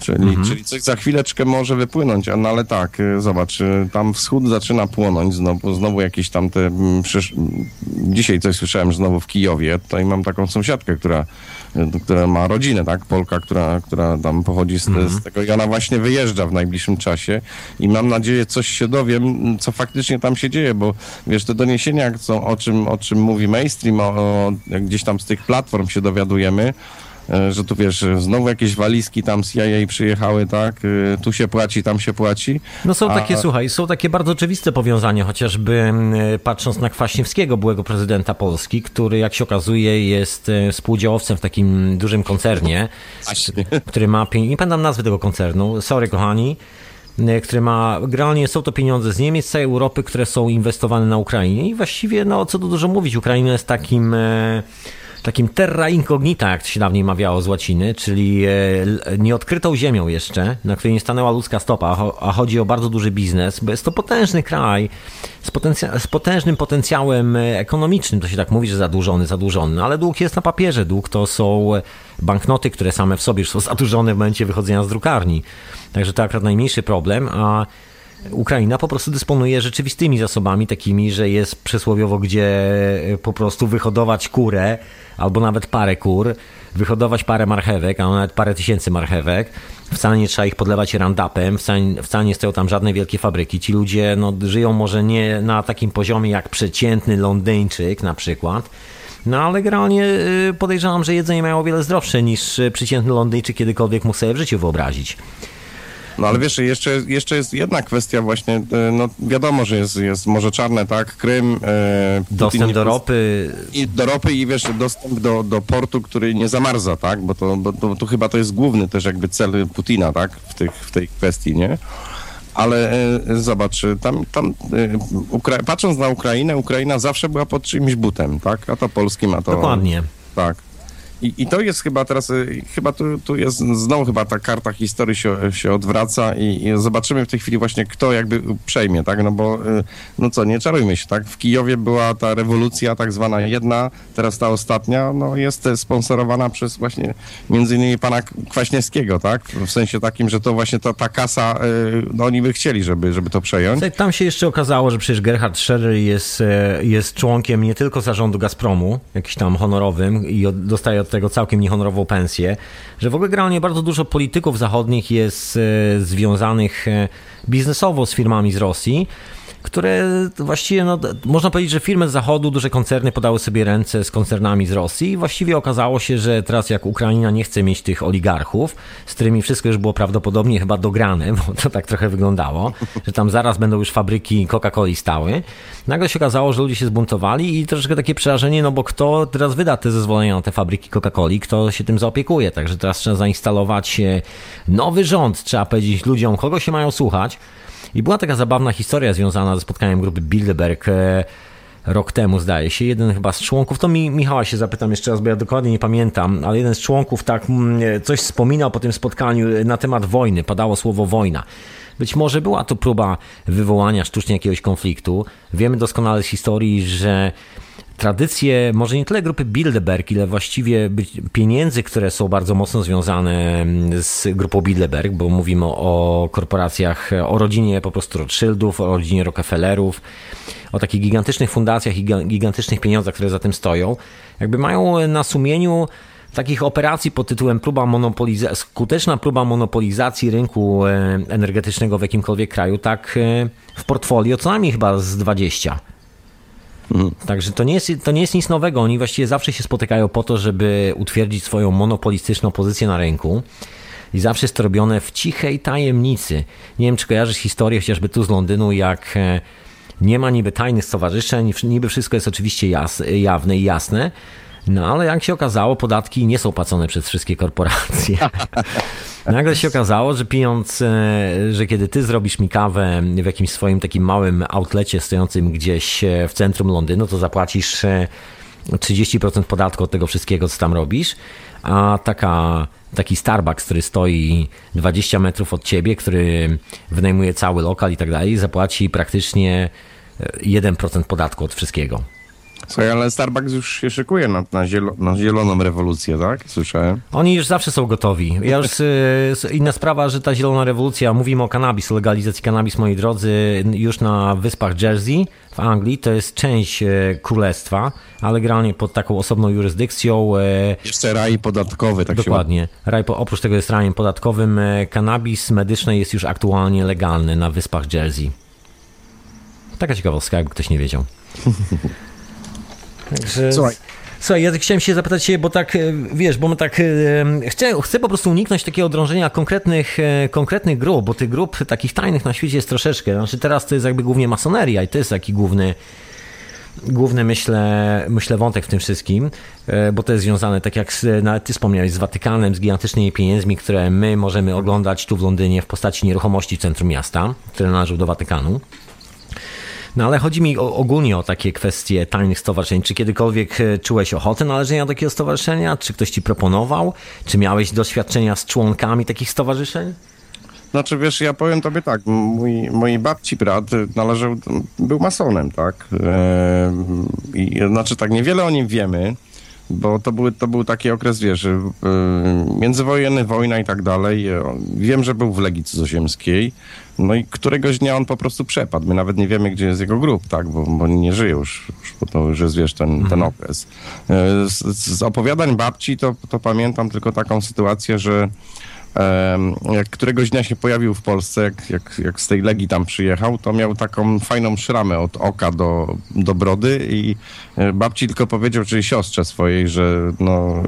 Czyli, czyli coś za chwileczkę może wypłynąć, no ale tak, y, zobacz, y, tam wschód zaczyna płonąć, znowu, znowu jakieś tam te, mm, przysz... mm, dzisiaj coś słyszałem, znowu w Kijowie, tutaj mam taką sąsiadkę, która, która ma rodzinę, tak, Polka, która, która tam pochodzi z, z tego i ona właśnie wyjeżdża w najbliższym czasie i mam nadzieję, coś się dowiem, co faktycznie tam się dzieje, bo wiesz, te doniesienia, co, o, czym, o czym mówi mainstream, o, o, gdzieś tam z tych platform się dowiadujemy, że tu wiesz, znowu jakieś walizki tam z CIA przyjechały, tak? E, Tu się płaci, tam się płaci. No są A- takie, słuchaj, są takie bardzo oczywiste powiązania, chociażby patrząc na Kwaśniewskiego, byłego prezydenta Polski, który jak się okazuje jest e, współdziałowcem w takim dużym koncernie, Właśnie. który ma, nie pamiętam nazwy tego koncernu, sorry kochani, e, który ma, generalnie są to pieniądze z Niemiec, z całej Europy, które są inwestowane na Ukrainie i właściwie, no co tu dużo mówić, Ukraina jest takim... Takim terra incognita, jak się dawniej mawiało z łaciny, czyli e, nieodkrytą ziemią jeszcze, na której nie stanęła ludzka stopa, a cho- a chodzi o bardzo duży biznes, bo jest to potężny kraj z, potencja- z potężnym potencjałem e, ekonomicznym, to się tak mówi, że zadłużony, zadłużony, ale dług jest na papierze, dług to są banknoty, które same w sobie już są zadłużone w momencie wychodzenia z drukarni, także to akurat najmniejszy problem, a Ukraina po prostu dysponuje rzeczywistymi zasobami, takimi, że jest przysłowiowo gdzie e, po prostu wyhodować kurę, albo nawet parę kur, wyhodować parę marchewek, a nawet parę tysięcy marchewek. Wcale nie trzeba ich podlewać randapem, wcale, wcale nie stoją tam żadne wielkie fabryki. Ci ludzie no, żyją może nie na takim poziomie jak przeciętny Londyńczyk na przykład, no ale generalnie y, podejrzewam, że jedzenie mają o wiele zdrowsze niż y, przeciętny Londyńczyk kiedykolwiek mógł sobie w życiu wyobrazić. No ale wiesz, jeszcze, jeszcze jest jedna kwestia właśnie, e, no wiadomo, że jest, jest Morze Czarne, tak, Krym. e, Dostęp do ropy, I do ropy i wiesz, dostęp do, do portu, który nie zamarza, tak? Bo to, bo to, to chyba to jest główny też jakby cel Putina, tak? W, tych, w tej kwestii, nie? Ale e, zobacz, tam, tam Ukra- patrząc na Ukrainę, Ukraina zawsze była pod czyimś butem, tak? A to polskim, a to... dokładnie. Tak. I, I to jest chyba teraz, y, chyba tu, tu jest znowu chyba ta karta historii się, się odwraca i, i zobaczymy w tej chwili właśnie kto jakby przejmie, tak, no bo y, no co, nie czarujmy się, tak, w Kijowie była ta rewolucja tak zwana jedna, teraz ta ostatnia, no jest sponsorowana przez właśnie między innymi pana Kwaśniewskiego, tak, w sensie takim, że to właśnie to, ta kasa, y, no oni by chcieli, żeby, żeby to przejąć. Tam się jeszcze okazało, że przecież Gerhard Scherer jest, jest członkiem nie tylko zarządu Gazpromu, jakiś tam honorowym i dostaje od tego całkiem niehonorową pensję, że w ogóle generalnie bardzo dużo polityków zachodnich jest e, związanych e, biznesowo z firmami z Rosji, które właściwie, no, można powiedzieć, że firmy z zachodu, duże koncerny podały sobie ręce z koncernami z Rosji i właściwie okazało się, że teraz jak Ukraina nie chce mieć tych oligarchów, z którymi wszystko już było prawdopodobnie chyba dograne, bo to tak trochę wyglądało, że tam zaraz będą już fabryki Coca-Coli stały, nagle się okazało, że ludzie się zbuntowali i troszeczkę takie przerażenie, no bo kto teraz wyda te zezwolenia na te fabryki Coca-Coli, kto się tym zaopiekuje, także teraz trzeba zainstalować e, nowy rząd, trzeba powiedzieć ludziom, kogo się mają słuchać, i była taka zabawna historia związana ze spotkaniem grupy Bilderberg e, rok temu, zdaje się. Jeden chyba z członków, to mi Michała się zapytam jeszcze raz, bo ja dokładnie nie pamiętam, ale jeden z członków tak mm, coś wspominał po tym spotkaniu na temat wojny, padało słowo wojna. Być może była to próba wywołania sztucznie jakiegoś konfliktu. Wiemy doskonale z historii, że tradycje, może nie tyle grupy Bilderberg, ile właściwie pieniędzy, które są bardzo mocno związane mm, z grupą Bilderberg, bo mówimy o korporacjach, o rodzinie po prostu Rothschildów, o rodzinie Rockefellerów, o takich gigantycznych fundacjach i gigantycznych pieniądzach, które za tym stoją, jakby mają na sumieniu takich operacji pod tytułem próba monopoliza- skuteczna próba monopolizacji rynku e, energetycznego w jakimkolwiek kraju, tak e, w portfolio co najmniej chyba z 20. Także to nie, jest, to nie jest nic nowego. Oni właściwie zawsze się spotykają po to, żeby utwierdzić swoją monopolistyczną pozycję na rynku. I zawsze jest to robione w cichej tajemnicy. Nie wiem, czy kojarzysz historię chociażby tu z Londynu, jak e, nie ma niby tajnych stowarzyszeń, niby wszystko jest oczywiście jas, jawne i jasne, no ale jak się okazało, podatki nie są płacone przez wszystkie korporacje. Nagle się okazało, że e, że kiedy ty zrobisz mi kawę w jakimś swoim takim małym outlecie stojącym gdzieś e, w centrum Londynu, to zapłacisz 30% e, podatku od tego wszystkiego, co tam robisz, a taka, taki Starbucks, który stoi 20 metrów od ciebie, który wynajmuje cały lokal i tak dalej, zapłaci praktycznie 1% podatku od wszystkiego. Słuchaj, ale Starbucks już się szykuje na, na, zielo, na zieloną rewolucję, tak? Słyszałem. Oni już zawsze są gotowi. Ja już, inna sprawa, że ta zielona rewolucja, mówimy o kanabis, o legalizacji kanabis, moi drodzy, już na wyspach Jersey w Anglii, to jest część e, królestwa, ale generalnie pod taką osobną jurysdykcją. E, Jeszcze raj podatkowy, tak Dokładnie. Się... Raj, oprócz tego jest rajem podatkowym. E, kanabis medyczny jest już aktualnie legalny na wyspach Jersey. Taka ciekawostka, jakby ktoś nie wiedział. Także... Słuchaj. Słuchaj, ja chciałem się zapytać się, bo tak, e, wiesz, bo my tak, e, chcę, chcę po prostu uniknąć takiego drążenia konkretnych, e, konkretnych grup, bo tych grup takich tajnych na świecie jest troszeczkę. Znaczy teraz to jest jakby głównie masoneria i to jest taki główny, główny myślę, myślę wątek w tym wszystkim, bo to jest związane, tak jak nawet ty wspomniałeś, z Watykanem, z gigantycznymi pieniędzmi, które my możemy oglądać tu w Londynie w postaci nieruchomości w centrum miasta, które należą do Watykanu. No ale chodzi mi o, ogólnie o takie kwestie tajnych stowarzyszeń. Czy kiedykolwiek e, czułeś ochotę należenia do takiego stowarzyszenia? Czy ktoś ci proponował? Czy miałeś doświadczenia z członkami takich stowarzyszeń? Znaczy, wiesz, ja powiem tobie tak, mój, mój babci brat należał, był masonem, tak? E, i, znaczy tak, niewiele o nim wiemy, bo to, były, to był taki okres, wiesz, e, międzywojenny, wojna i tak dalej. Wiem, że był w Legii Cudzoziemskiej, no i któregoś dnia on po prostu przepadł. My nawet nie wiemy, gdzie jest jego grób, tak, bo, bo nie żyje już, już, bo to już jest, wiesz, ten, mhm. ten okres. E, z, z opowiadań babci to, to pamiętam tylko taką sytuację, że jak któregoś dnia się pojawił w Polsce, jak, jak, jak z tej Legii tam przyjechał, to miał taką fajną szramę od oka do, do brody i e, babci tylko powiedział, czyli siostrze swojej, że no,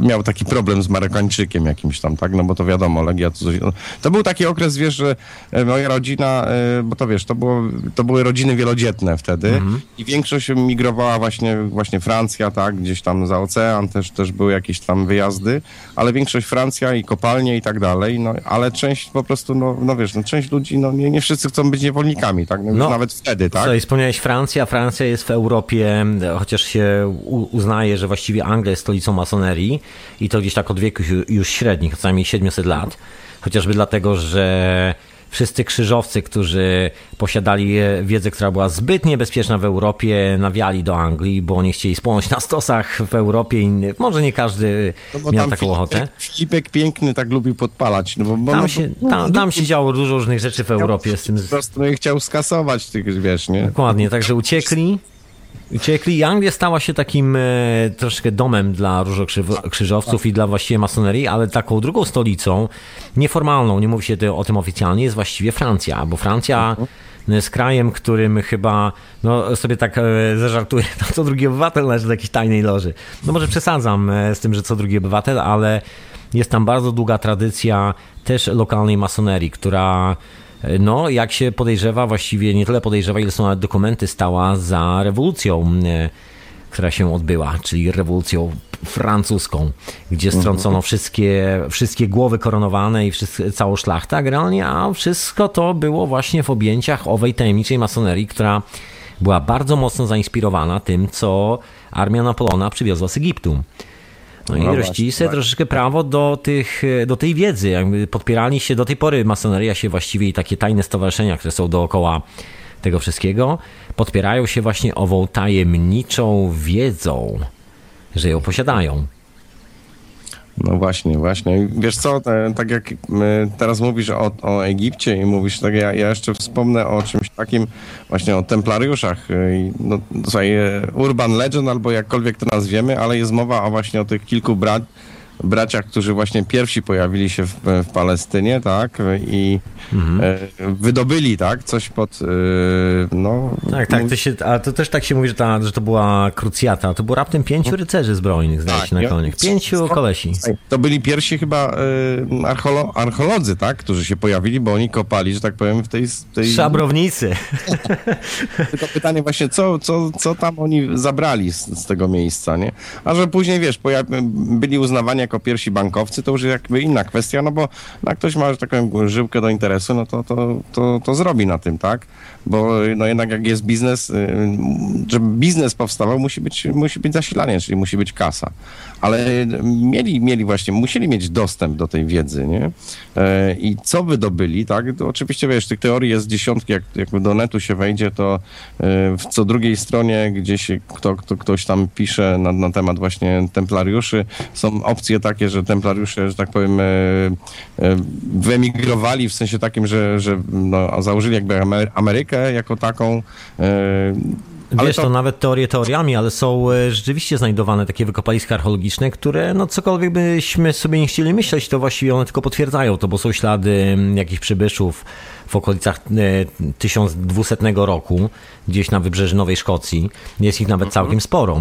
miał taki problem z Marokańczykiem jakimś tam, tak, no bo to wiadomo, Legia to coś... To był taki okres, wiesz, że e, moja rodzina, e, bo to wiesz, to, było, to były rodziny wielodzietne wtedy mhm. i większość migrowała właśnie, właśnie Francja, tak, gdzieś tam za ocean też, też były jakieś tam wyjazdy, ale większość Francja i kopalnie i tak dalej, no, ale część po prostu, no, no wiesz, no, część ludzi, no nie, nie wszyscy chcą być niewolnikami, tak, no, no nawet wtedy, tak. Co, wspomniałeś Francja, Francja jest w Europie, chociaż się uznaje, że właściwie Anglia jest stolicą masonerii i to gdzieś tak od wieku już średnich, co najmniej 700 lat, chociażby dlatego, że wszyscy krzyżowcy, którzy posiadali wiedzę, która była zbyt niebezpieczna w Europie, nawiali do Anglii, bo oni chcieli spłonąć na stosach w Europie i może nie każdy no miał taką Filipek, ochotę. Filipek Piękny tak lubił podpalać. No bo, bo tam, no, się, tam, tam się działo dużo różnych rzeczy w Europie. Z tym... Po prostu chciał skasować tych, wiesz, nie? Dokładnie, także uciekli uciekli. Anglia stała się takim e, troszkę domem dla różokrzyżowców i dla właściwie masonerii, ale taką drugą stolicą, nieformalną, nie mówi się o tym oficjalnie, jest właściwie Francja, bo Francja mhm. jest krajem, którym chyba, no sobie tak e, zażartuję, to co drugi obywatel należy do jakiejś tajnej loży. No może przesadzam e, z tym, że co drugi obywatel, ale jest tam bardzo długa tradycja też lokalnej masonerii, która no jak się podejrzewa, właściwie nie tyle podejrzewa, ile są dokumenty, stała za rewolucją, e, która się odbyła, czyli rewolucją francuską, gdzie mhm. strącono wszystkie, wszystkie głowy koronowane i wszystko, całą szlachtę generalnie, a wszystko to było właśnie w objęciach owej tajemniczej masonerii, która była bardzo mocno zainspirowana tym, co armia Napoleona przywiozła z Egiptu. No i No rościli właśnie, sobie tak. troszeczkę prawo do, tych, do tej wiedzy. Jakby podpierali się do tej pory masoneria się właściwie i takie tajne stowarzyszenia, które są dookoła tego wszystkiego, podpierają się właśnie ową tajemniczą wiedzą, że ją posiadają. No właśnie, właśnie. Wiesz co, te, tak jak y, teraz mówisz o, o Egipcie i mówisz, tak ja, ja jeszcze wspomnę o czymś takim, właśnie o templariuszach. i, No, słuchaj, y, urban legend albo jakkolwiek to nazwiemy, ale jest mowa o właśnie o tych kilku bra braciach, którzy właśnie pierwsi pojawili się w, w Palestynie, tak, i y, wydobyli, tak, coś pod, y, no... Tak, tak, to się, a to też tak się mówi, że, ta, że to była krucjata. To było raptem pięciu rycerzy zbrojnych, zdaje Tak, się, na koniec. Pięciu kolesi. To byli pierwsi chyba y, archeolo archeolodzy, tak, którzy się pojawili, bo oni kopali, że tak powiem, w tej... tej... Szabrownicy. Tylko pytanie właśnie, co, co, co tam oni zabrali z, z tego miejsca, nie? A że później, wiesz, byli uznawani jako pierwsi bankowcy, to już jakby inna kwestia, no bo jak ktoś ma że taką żyłkę do interesu, no to, to, to, to zrobi na tym, tak? Bo no jednak jak jest biznes, y, żeby biznes powstawał, musi być, musi być zasilanie, czyli musi być kasa. Ale mieli, mieli właśnie, musieli mieć dostęp do tej wiedzy, nie? E, I co wydobyli, tak? To oczywiście, wiesz, tych teorii jest dziesiątki, jak jakby do netu się wejdzie, to e, w co drugiej stronie gdzieś kto, kto, ktoś tam pisze na, na temat właśnie templariuszy. Są opcje takie, że templariusze, że tak powiem, e, e, wyemigrowali w sensie takim, że, że no, założyli jakby Amery- Amerykę jako taką. E, ale Wiesz, to... nawet teorie teoriami, ale są e, rzeczywiście znajdowane takie wykopaliska archeologiczne, które, no cokolwiek byśmy sobie nie chcieli myśleć, to właściwie one tylko potwierdzają to, bo są ślady mm, jakichś przybyszów w okolicach e, 1200 roku, gdzieś na wybrzeży Nowej Szkocji. Jest ich nawet całkiem sporo.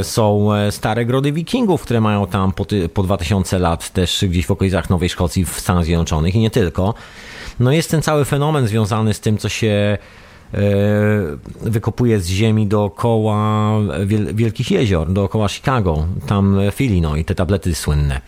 E, Są e, stare grody wikingów, które mają tam po, po 2000 lat, też gdzieś w okolicach Nowej Szkocji w Stanach Zjednoczonych i nie tylko. No jest ten cały fenomen związany z tym, co się e, wykopuje z ziemi dookoła wiel- wielkich jezior, dookoła Chicago, tam w Illinois, te tablety słynne.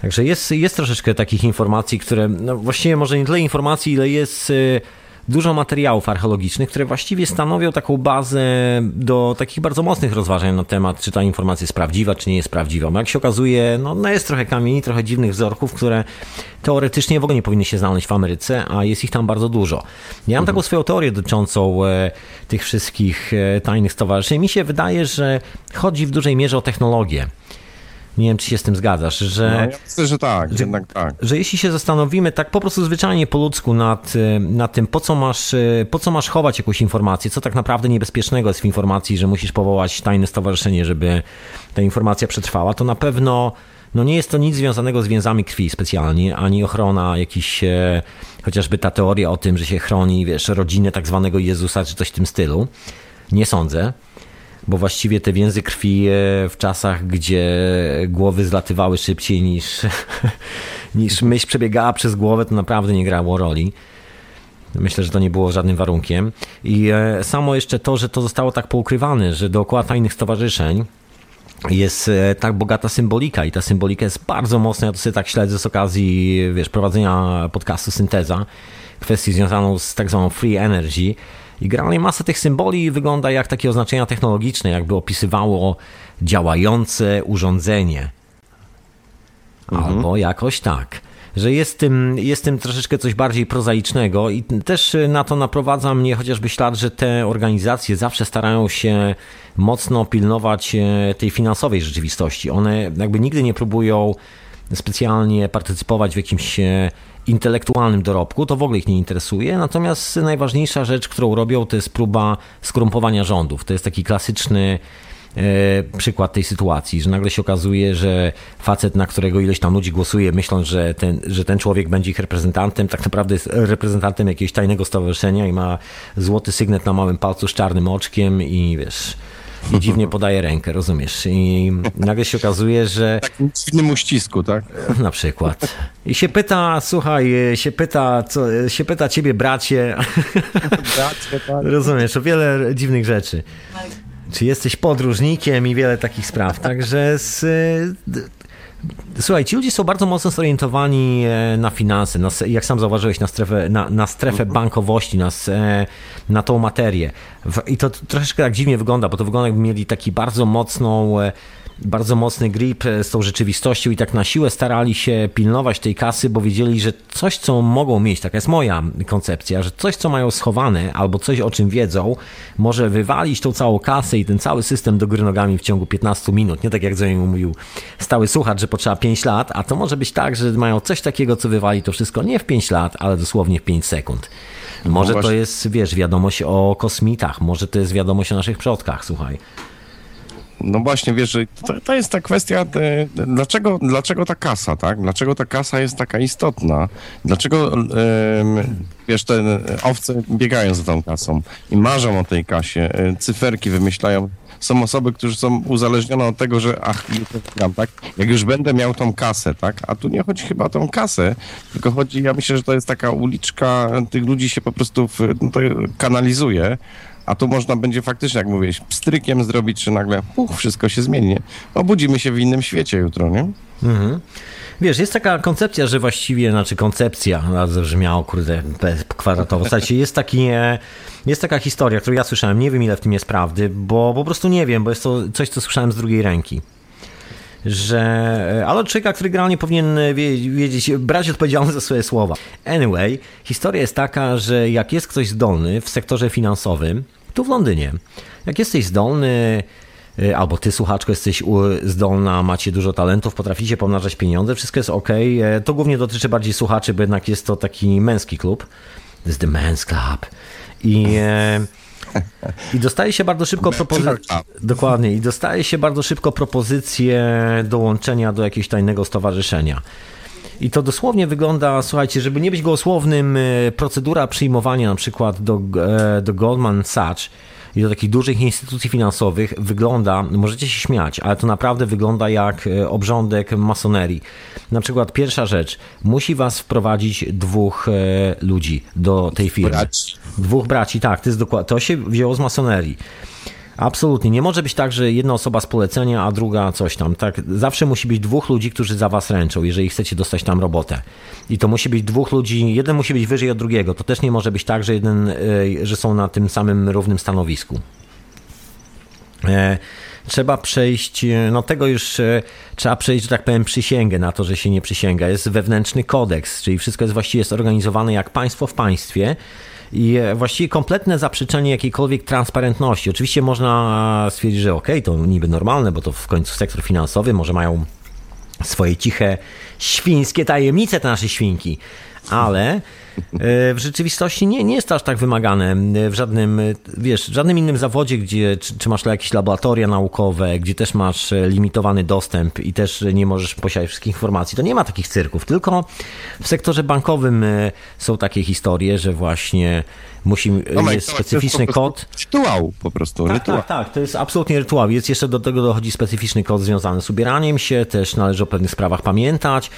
Także jest, jest troszeczkę takich informacji, które, no właściwie może nie tyle informacji, ile jest y, dużo materiałów archeologicznych, które właściwie stanowią taką bazę do takich bardzo mocnych rozważań na temat, czy ta informacja jest prawdziwa, czy nie jest prawdziwa. Bo jak się okazuje, no, no jest trochę kamieni, trochę dziwnych wzorków, które teoretycznie w ogóle nie powinny się znaleźć w Ameryce, a jest ich tam bardzo dużo. Ja mam taką swoją teorię dotyczącą e, tych wszystkich e, tajnych stowarzyszeń. Mi się wydaje, że chodzi w dużej mierze o technologię. Nie wiem, czy się z tym zgadzasz, że No, ja myślę, że tak, jednak tak. że jeśli się zastanowimy tak po prostu zwyczajnie po ludzku nad, e, nad tym, po co, masz, e, po co masz chować jakąś informację, co tak naprawdę niebezpiecznego jest w informacji, że musisz powołać tajne stowarzyszenie, żeby ta informacja przetrwała, to na pewno no nie jest to nic związanego z więzami krwi specjalnie, ani ochrona jakiś, e, chociażby ta teoria o tym, że się chroni, wiesz, rodzinę tak zwanego Jezusa, czy coś w tym stylu. Nie sądzę bo właściwie te więzy krwi e, w czasach, gdzie głowy zlatywały szybciej niż, niż myśl przebiegała przez głowę, to naprawdę nie grało roli. Myślę, że to nie było żadnym warunkiem. I e, samo jeszcze to, że to zostało tak poukrywane, że dookoła tajnych stowarzyszeń jest e, tak bogata symbolika i ta symbolika jest bardzo mocna. Ja to sobie tak śledzę z okazji, wiesz, prowadzenia podcastu Synteza, kwestii związaną z tak zwaną free energy. I generalnie masa tych symboli wygląda jak takie oznaczenia technologiczne, jakby opisywało działające urządzenie. Albo jakoś tak. Że jest tym, jest tym troszeczkę coś bardziej prozaicznego i też na to naprowadza mnie chociażby ślad, że te organizacje zawsze starają się mocno pilnować e, tej finansowej rzeczywistości. One jakby nigdy nie próbują specjalnie partycypować w jakimś e, intelektualnym dorobku, to w ogóle ich nie interesuje. Natomiast najważniejsza rzecz, którą robią, to jest próba skorumpowania rządów. To jest taki klasyczny e, przykład tej sytuacji, że nagle się okazuje, że facet, na którego ileś tam ludzi głosuje, myśląc, że ten, że ten człowiek będzie ich reprezentantem, tak naprawdę jest reprezentantem jakiegoś tajnego stowarzyszenia i ma złoty sygnet na małym palcu z czarnym oczkiem i wiesz... I dziwnie podaje rękę, rozumiesz? I nagle się okazuje, że takim dziwnym uścisku, tak? na przykład. I się pyta, słuchaj, się pyta, co, się pyta ciebie, bracie, rozumiesz, o wiele dziwnych rzeczy. Czy jesteś podróżnikiem i wiele takich spraw. Także z, d- Słuchaj, ci ludzie są bardzo mocno zorientowani e, na finanse, na, jak sam zauważyłeś, na strefę, na, na strefę bankowości, na, na tą materię. I to troszeczkę tak dziwnie wygląda, bo to wygląda jakby mieli taki bardzo mocną, e, bardzo mocny grip z tą rzeczywistością i tak na siłę starali się pilnować tej kasy, bo wiedzieli, że coś, co mogą mieć, taka jest moja koncepcja, że coś, co mają schowane albo coś, o czym wiedzą, może wywalić tą całą kasę i ten cały system do góry nogami w ciągu 15 minut. Nie tak jak Zoe mówił stały słuchacz, że potrzeba 5 lat, a to może być tak, że mają coś takiego, co wywali to wszystko nie w 5 lat, ale dosłownie w 5 sekund. Może No to jest, wiesz, wiadomość o kosmitach, może to jest wiadomość o naszych przodkach, słuchaj. No właśnie, wiesz, to, to jest ta kwestia, e, dlaczego, dlaczego ta kasa, tak? Dlaczego ta kasa jest taka istotna? Dlaczego, em, wiesz, te owce biegają za tą kasą i marzą o tej kasie, e, cyferki wymyślają. Są osoby, które są uzależnione od tego, że ach, tak? Jak już będę miał tą kasę, tak? A tu nie chodzi chyba o tą kasę, tylko chodzi, ja myślę, że to jest taka uliczka, tych ludzi się po prostu w, no to kanalizuje. A tu można będzie faktycznie, jak mówiłeś, pstrykiem zrobić, że nagle uch, wszystko się zmieni. Obudzimy się w innym świecie jutro, nie? Wiesz, jest taka koncepcja, że właściwie, znaczy koncepcja, no, brzmiało, kurde, kwadratowo. Słuchajcie, jest taki, e, jest taka historia, którą ja słyszałem, nie wiem ile w tym jest prawdy, bo po prostu nie wiem, bo jest to coś, co słyszałem z drugiej ręki. Że, e, ale człowieka, który generalnie powinien e, wie- wiedzieć, brać odpowiedzialność za swoje słowa. Anyway, historia jest taka, że jak jest ktoś zdolny w sektorze finansowym, tu w Londynie, jak jesteś zdolny, albo ty, słuchaczko, jesteś zdolna, macie dużo talentów, potraficie pomnażać pieniądze, wszystko jest ok. To głównie dotyczy bardziej słuchaczy, bo jednak jest to taki męski klub. To jest The Men's Club. I, e, i dostaje się bardzo szybko propozycję. Dokładnie, i dostaje się bardzo szybko propozycję dołączenia do jakiegoś tajnego stowarzyszenia. I to dosłownie wygląda, słuchajcie, żeby nie być gołosłownym, e, procedura przyjmowania na przykład do, e, do Goldman Sachs i do takich dużych instytucji finansowych wygląda, możecie się śmiać, ale to naprawdę wygląda jak e, obrządek masonerii. Na przykład pierwsza rzecz, musi was wprowadzić dwóch e, ludzi do tej firmy. Braci. Dwóch braci, tak, to jest dokładnie, to się wzięło z masonerii. Absolutnie. Nie może być tak, że jedna osoba z polecenia, a druga coś tam. Tak, zawsze musi być dwóch ludzi, którzy za was ręczą, jeżeli chcecie dostać tam robotę. I to musi być dwóch ludzi, jeden musi być wyżej od drugiego. To też nie może być tak, że jeden, e, że są na tym samym równym stanowisku. E, Trzeba przejść, e, no tego już trzeba przejść, że tak powiem, przysięgę na to, że się nie przysięga. Jest wewnętrzny kodeks, czyli wszystko jest właściwie zorganizowane jak państwo w państwie i e, właściwie kompletne zaprzeczenie jakiejkolwiek transparentności. Oczywiście można stwierdzić, że okej, to niby normalne, bo to w końcu sektor finansowy, może mają swoje ciche, świńskie tajemnice te nasze świnki. Ale e, w rzeczywistości nie, nie jest to aż tak wymagane e, w żadnym, e, wiesz, w żadnym innym zawodzie, gdzie czy, czy masz jakieś laboratoria naukowe, gdzie też masz e, limitowany dostęp i też nie możesz posiadać wszystkich informacji, to nie ma takich cyrków. Tylko w sektorze bankowym e, są takie historie, że właśnie musi, Tomek, jest specyficzny kod. Rytuał po prostu, Tak, rytuał. tak, tak, to jest absolutnie rytuał. Jest jeszcze do tego dochodzi specyficzny kod związany z ubieraniem się, też należy o pewnych sprawach pamiętać.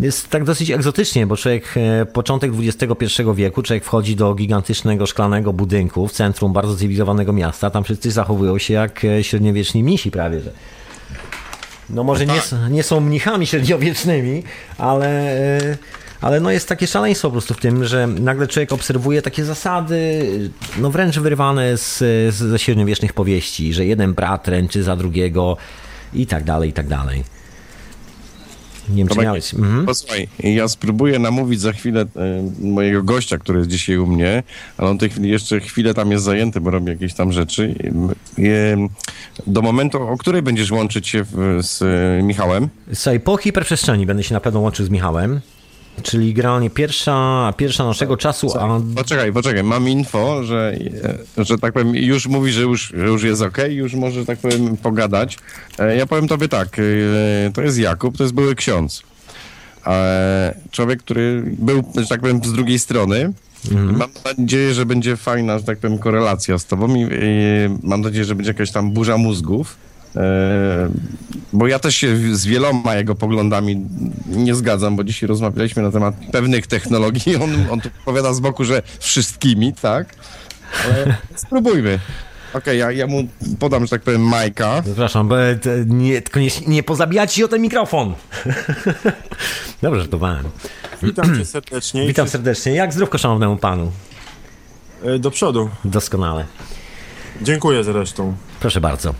Jest tak dosyć egzotycznie, bo człowiek, e, początek XXI wieku, człowiek wchodzi do gigantycznego szklanego budynku w centrum bardzo cywilizowanego miasta, tam wszyscy zachowują się jak e, średniowieczni misi prawie, że. No może nie, s- nie są mnichami średniowiecznymi, ale, e, ale no jest takie szaleństwo po prostu w tym, że nagle człowiek obserwuje takie zasady, no wręcz wyrwane z, z, ze średniowiecznych powieści, że jeden brat ręczy za drugiego i tak dalej, i tak dalej. Nie wiem, czy Tomek, miałeś... Mhm. Posłuchaj, ja spróbuję namówić za chwilę e, mojego gościa, który jest dzisiaj u mnie, ale on tej chwili jeszcze chwilę tam jest zajęty, bo robi jakieś tam rzeczy. E, do momentu, o której będziesz łączyć się z e, Michałem? Słuchaj, po hiperprzestrzeni będę się na pewno łączył z Michałem, czyli generalnie pierwsza, pierwsza naszego czasu, a Poczekaj, poczekaj, mam info, że, że tak powiem, już mówi, że już, że już jest ok, już może, tak powiem, pogadać. E, Ja powiem tobie tak, e, to jest Jakub, to jest były ksiądz. E, Człowiek, który był, że tak powiem, z drugiej strony. Mam nadzieję, że będzie fajna, że tak powiem, korelacja z tobą i, i mam nadzieję, że będzie jakaś tam burza mózgów. E, Bo ja też się z wieloma jego poglądami nie zgadzam, bo dzisiaj rozmawialiśmy na temat pewnych technologii. On, on tu powiada z boku, że wszystkimi, tak? Ale spróbujmy. Okej, ja, ja mu podam, że tak powiem, Majka. Przepraszam, bo e, nie, tylko nie, nie pozabijać się o ten mikrofon. Dobrze, żartowałem. Witam cię serdecznie. Witam serdecznie. Jak zdrówko szanownemu panu? e, Do przodu. Doskonale. Dziękuję zresztą. Proszę bardzo.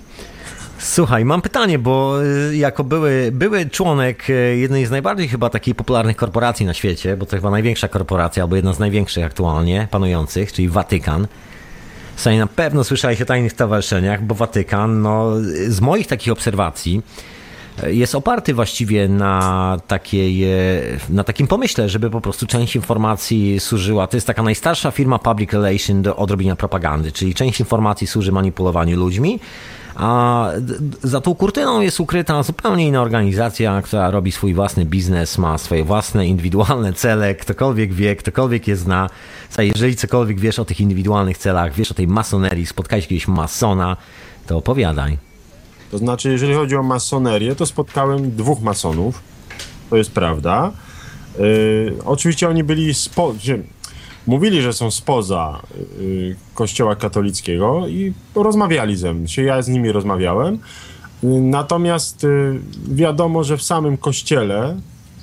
Słuchaj, mam pytanie, bo y, jako były, były członek y, jednej z najbardziej chyba takich popularnych korporacji na świecie, bo to chyba największa korporacja, albo jedna z największych aktualnie panujących, czyli Watykan. Słuchaj, na pewno słyszałeś o tajnych stowarzyszeniach, bo Watykan, no, z moich takich obserwacji, y, jest oparty właściwie na, takiej, na takim pomyśle, żeby po prostu część informacji służyła. To jest taka najstarsza firma public relation do odrobienia propagandy, czyli część informacji służy manipulowaniu ludźmi, a za tą kurtyną jest ukryta zupełnie inna organizacja, która robi swój własny biznes, ma swoje własne indywidualne cele. Ktokolwiek wie, ktokolwiek je zna. Jeżeli cokolwiek wiesz o tych indywidualnych celach, wiesz o tej masonerii, spotkałeś jakiegoś masona, to opowiadaj. To znaczy, jeżeli chodzi o masonerię, to spotkałem dwóch masonów. To jest prawda. Yy, oczywiście oni byli spo... Mówili, że są spoza yy, kościoła katolickiego i rozmawiali ze mną. Ja z nimi rozmawiałem. Yy, Natomiast yy, wiadomo, że w samym kościele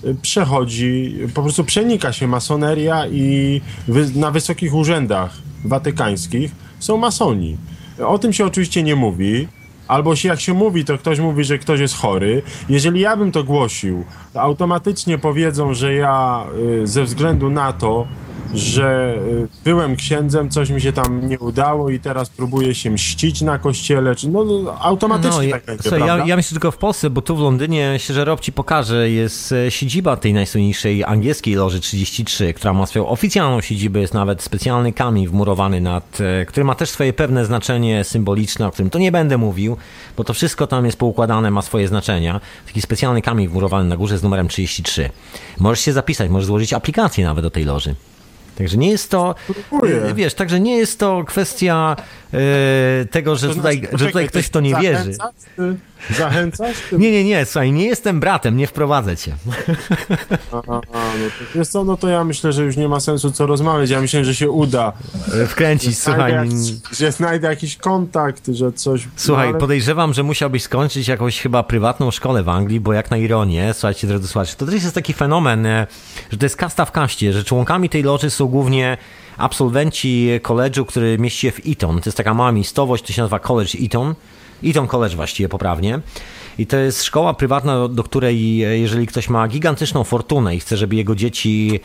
yy, przechodzi, po prostu przenika się masoneria i wy, na wysokich urzędach watykańskich są masoni. O tym się oczywiście nie mówi. Albo się, jak się mówi, to ktoś mówi, że ktoś jest chory. Jeżeli ja bym to głosił, to automatycznie powiedzą, że ja y, ze względu na to, że y, byłem księdzem, coś mi się tam nie udało i teraz próbuję się mścić na kościele, czy no, no automatycznie No, ja, tak będzie, słuchaj, ja, ja myślę tylko w Polsce, bo tu w Londynie, myślę, że Rob ci pokaże, jest e, siedziba tej najsłynniejszej angielskiej loży 33, która ma swoją oficjalną siedzibę, jest nawet specjalny kamień wmurowany nad, e, który ma też swoje pewne znaczenie symboliczne, o którym to nie będę mówił, bo to wszystko tam jest poukładane, ma swoje znaczenia. Taki specjalny kamień wmurowany na górze z numerem 33. Możesz się zapisać, możesz złożyć aplikację nawet do tej loży. Także nie jest to, e, wiesz, także nie jest to kwestia tego, że To tutaj, znaczy, że tutaj ktoś w to nie wierzy. zachęcasz, Ty, zachęcasz? Ty, Nie, nie, nie, słuchaj, nie jestem bratem, nie wprowadzę cię. A, a, no to, wiesz co, no to ja myślę, że już nie ma sensu co rozmawiać. Ja myślę, że się uda. Wkręcić, słuchaj. Znajdę jakiś, że znajdę jakiś kontakt, że coś... Słuchaj, no, ale- podejrzewam, że musiałbyś skończyć jakąś chyba prywatną szkołę w Anglii, bo jak na ironię, słuchajcie, drodzy słuchacze, to też jest taki fenomen, e, że to jest kasta w kaście, że członkami tej loży są głównie absolwenci koledżu, który mieści się w Eton. To jest taka mała miejscowość, to się nazywa College Eton. Eton College właściwie poprawnie. I to jest szkoła prywatna, do której e, jeżeli ktoś ma gigantyczną fortunę i chce, żeby jego dzieci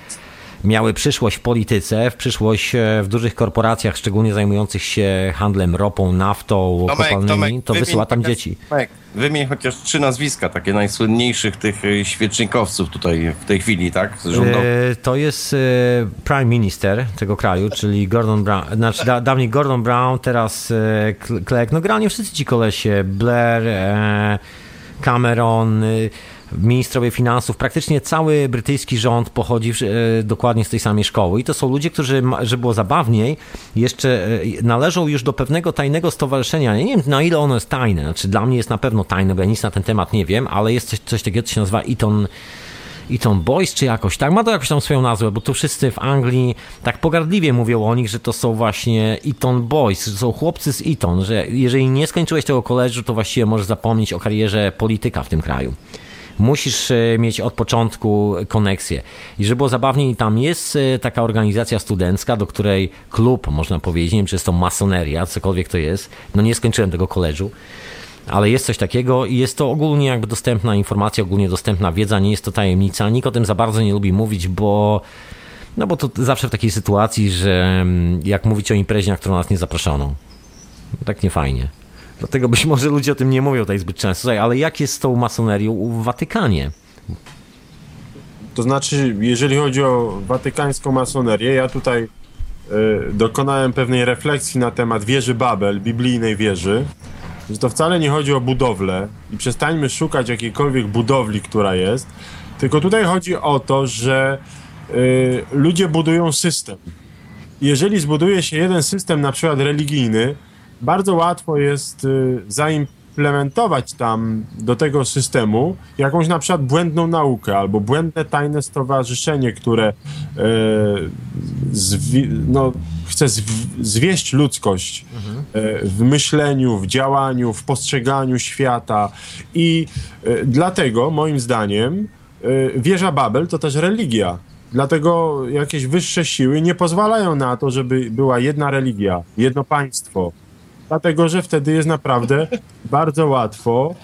miały przyszłość w polityce, w przyszłość e, w dużych korporacjach, szczególnie zajmujących się handlem ropą, naftą, kopalnymi, to wymień wysyła tam chociaż- dzieci. Tomek, wymień chociaż trzy nazwiska, takie najsłynniejszych tych y, świecznikowców tutaj w tej chwili, tak? E, To jest e, prime minister tego kraju, czyli Gordon Brown, znaczy da, dawniej Gordon Brown, teraz e, Cl- Clegg. No granie wszyscy ci kolesie, Blair, e, Cameron, e, ministrowie finansów, praktycznie cały brytyjski rząd pochodzi e, dokładnie z tej samej szkoły i to są ludzie, którzy, żeby było zabawniej, jeszcze e, należą już do pewnego tajnego stowarzyszenia. Ja nie wiem, na ile ono jest tajne, znaczy dla mnie jest na pewno tajne, bo ja nic na ten temat nie wiem, ale jest coś, coś takiego, co się nazywa Eton Eton Boys, czy jakoś tak, ma to jakąś tam swoją nazwę, bo tu wszyscy w Anglii tak pogardliwie mówią o nich, że to są właśnie Eton Boys, że są chłopcy z Eton, że jeżeli nie skończyłeś tego koleżu, to właściwie możesz zapomnieć o karierze polityka w tym kraju. Musisz e, mieć od początku koneksję. I żeby było zabawniej, tam jest e, taka organizacja studencka, do której klub, można powiedzieć, nie wiem, czy jest to masoneria, cokolwiek to jest, no nie skończyłem tego koleżu, ale jest coś takiego i jest to ogólnie jakby dostępna informacja, ogólnie dostępna wiedza, nie jest to tajemnica. Nikt o tym za bardzo nie lubi mówić, bo no bo to zawsze w takiej sytuacji, że mm, jak mówić o imprezie, na którą nas nie zaproszono. Tak nie fajnie. Dlatego być może ludzie o tym nie mówią tutaj zbyt często. Słuchaj, ale jak jest z tą masonerią w Watykanie? To znaczy, jeżeli chodzi o watykańską masonerię, ja tutaj y, dokonałem pewnej refleksji na temat wieży Babel, biblijnej wieży, że to wcale nie chodzi o budowlę i przestańmy szukać jakiejkolwiek budowli, która jest, tylko tutaj chodzi o to, że y, ludzie budują system. Jeżeli zbuduje się jeden system, na przykład religijny, bardzo łatwo jest y, zaimplementować tam do tego systemu jakąś na przykład błędną naukę albo błędne tajne stowarzyszenie, które zwi- no, chce zw- zwieść ludzkość e, w myśleniu, w działaniu, w postrzeganiu świata i dlatego moim zdaniem wieża Babel to też religia. Dlatego jakieś wyższe siły nie pozwalają na to, żeby była jedna religia, jedno państwo. Dlatego że wtedy jest naprawdę bardzo łatwo.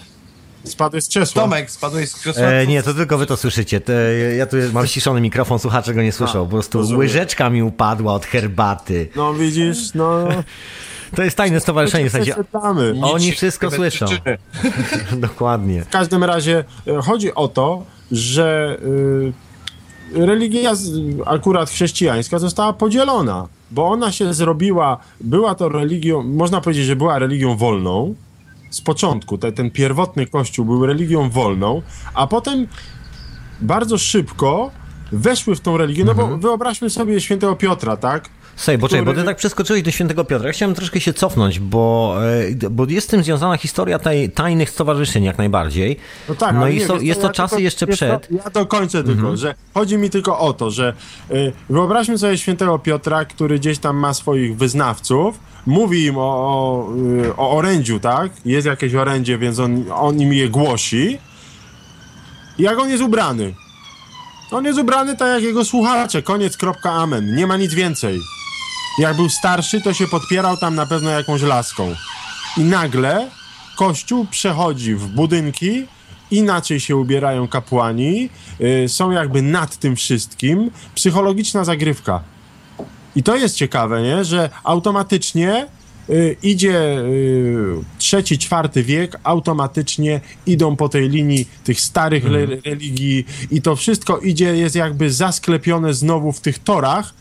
Spadłeś z krzesła. Tomek, spadłeś z krzesła. E, nie, to tylko wy to słyszycie. Te, ja tu mam ściszony mikrofon, słuchacze go nie słyszą. Po prostu rozumiem. łyżeczka mi upadła od herbaty. No widzisz, no. To jest tajne stowarzyszenie, słuchajcie. Przeczytamy. Oni wszystko słyszą. Dokładnie. W każdym razie e, chodzi o to, że y, religia akurat chrześcijańska została podzielona, bo ona się zrobiła, była to religią, można powiedzieć, że była religią wolną z początku. Te, ten pierwotny kościół był religią wolną, a potem bardzo szybko weszły w tą religię, no bo wyobraźmy sobie świętego Piotra, tak? Słuchaj, bo, czekaj, bo ty który- tak przeskoczyłeś do świętego Piotra. Ja chciałem troszkę się cofnąć, bo, e, bo jest z tym związana historia taj, tajnych stowarzyszeń jak najbardziej. No tak, no ale i nie, so, jest to ja czasy tylko- jeszcze przed. Mhm. Ja dokończę tylko, że chodzi mi tylko o to, że y, wyobraźmy sobie świętego Piotra, który gdzieś tam ma swoich wyznawców, mówi im o, o, y, o orędziu, tak? Jest jakieś orędzie, więc on, on im je głosi. Jak on jest ubrany? On jest ubrany tak jak jego słuchacze, koniec, kropka, amen. Nie ma nic więcej. Jak był starszy, to się podpierał tam na pewno jakąś laską. I nagle kościół przechodzi w budynki, inaczej się ubierają kapłani, y, są jakby nad tym wszystkim. Psychologiczna zagrywka. I to jest ciekawe, nie? że automatycznie y, idzie y, trzeci, czwarty wiek, automatycznie idą po tej linii tych starych le- religii i to wszystko idzie, jest jakby zasklepione znowu w tych torach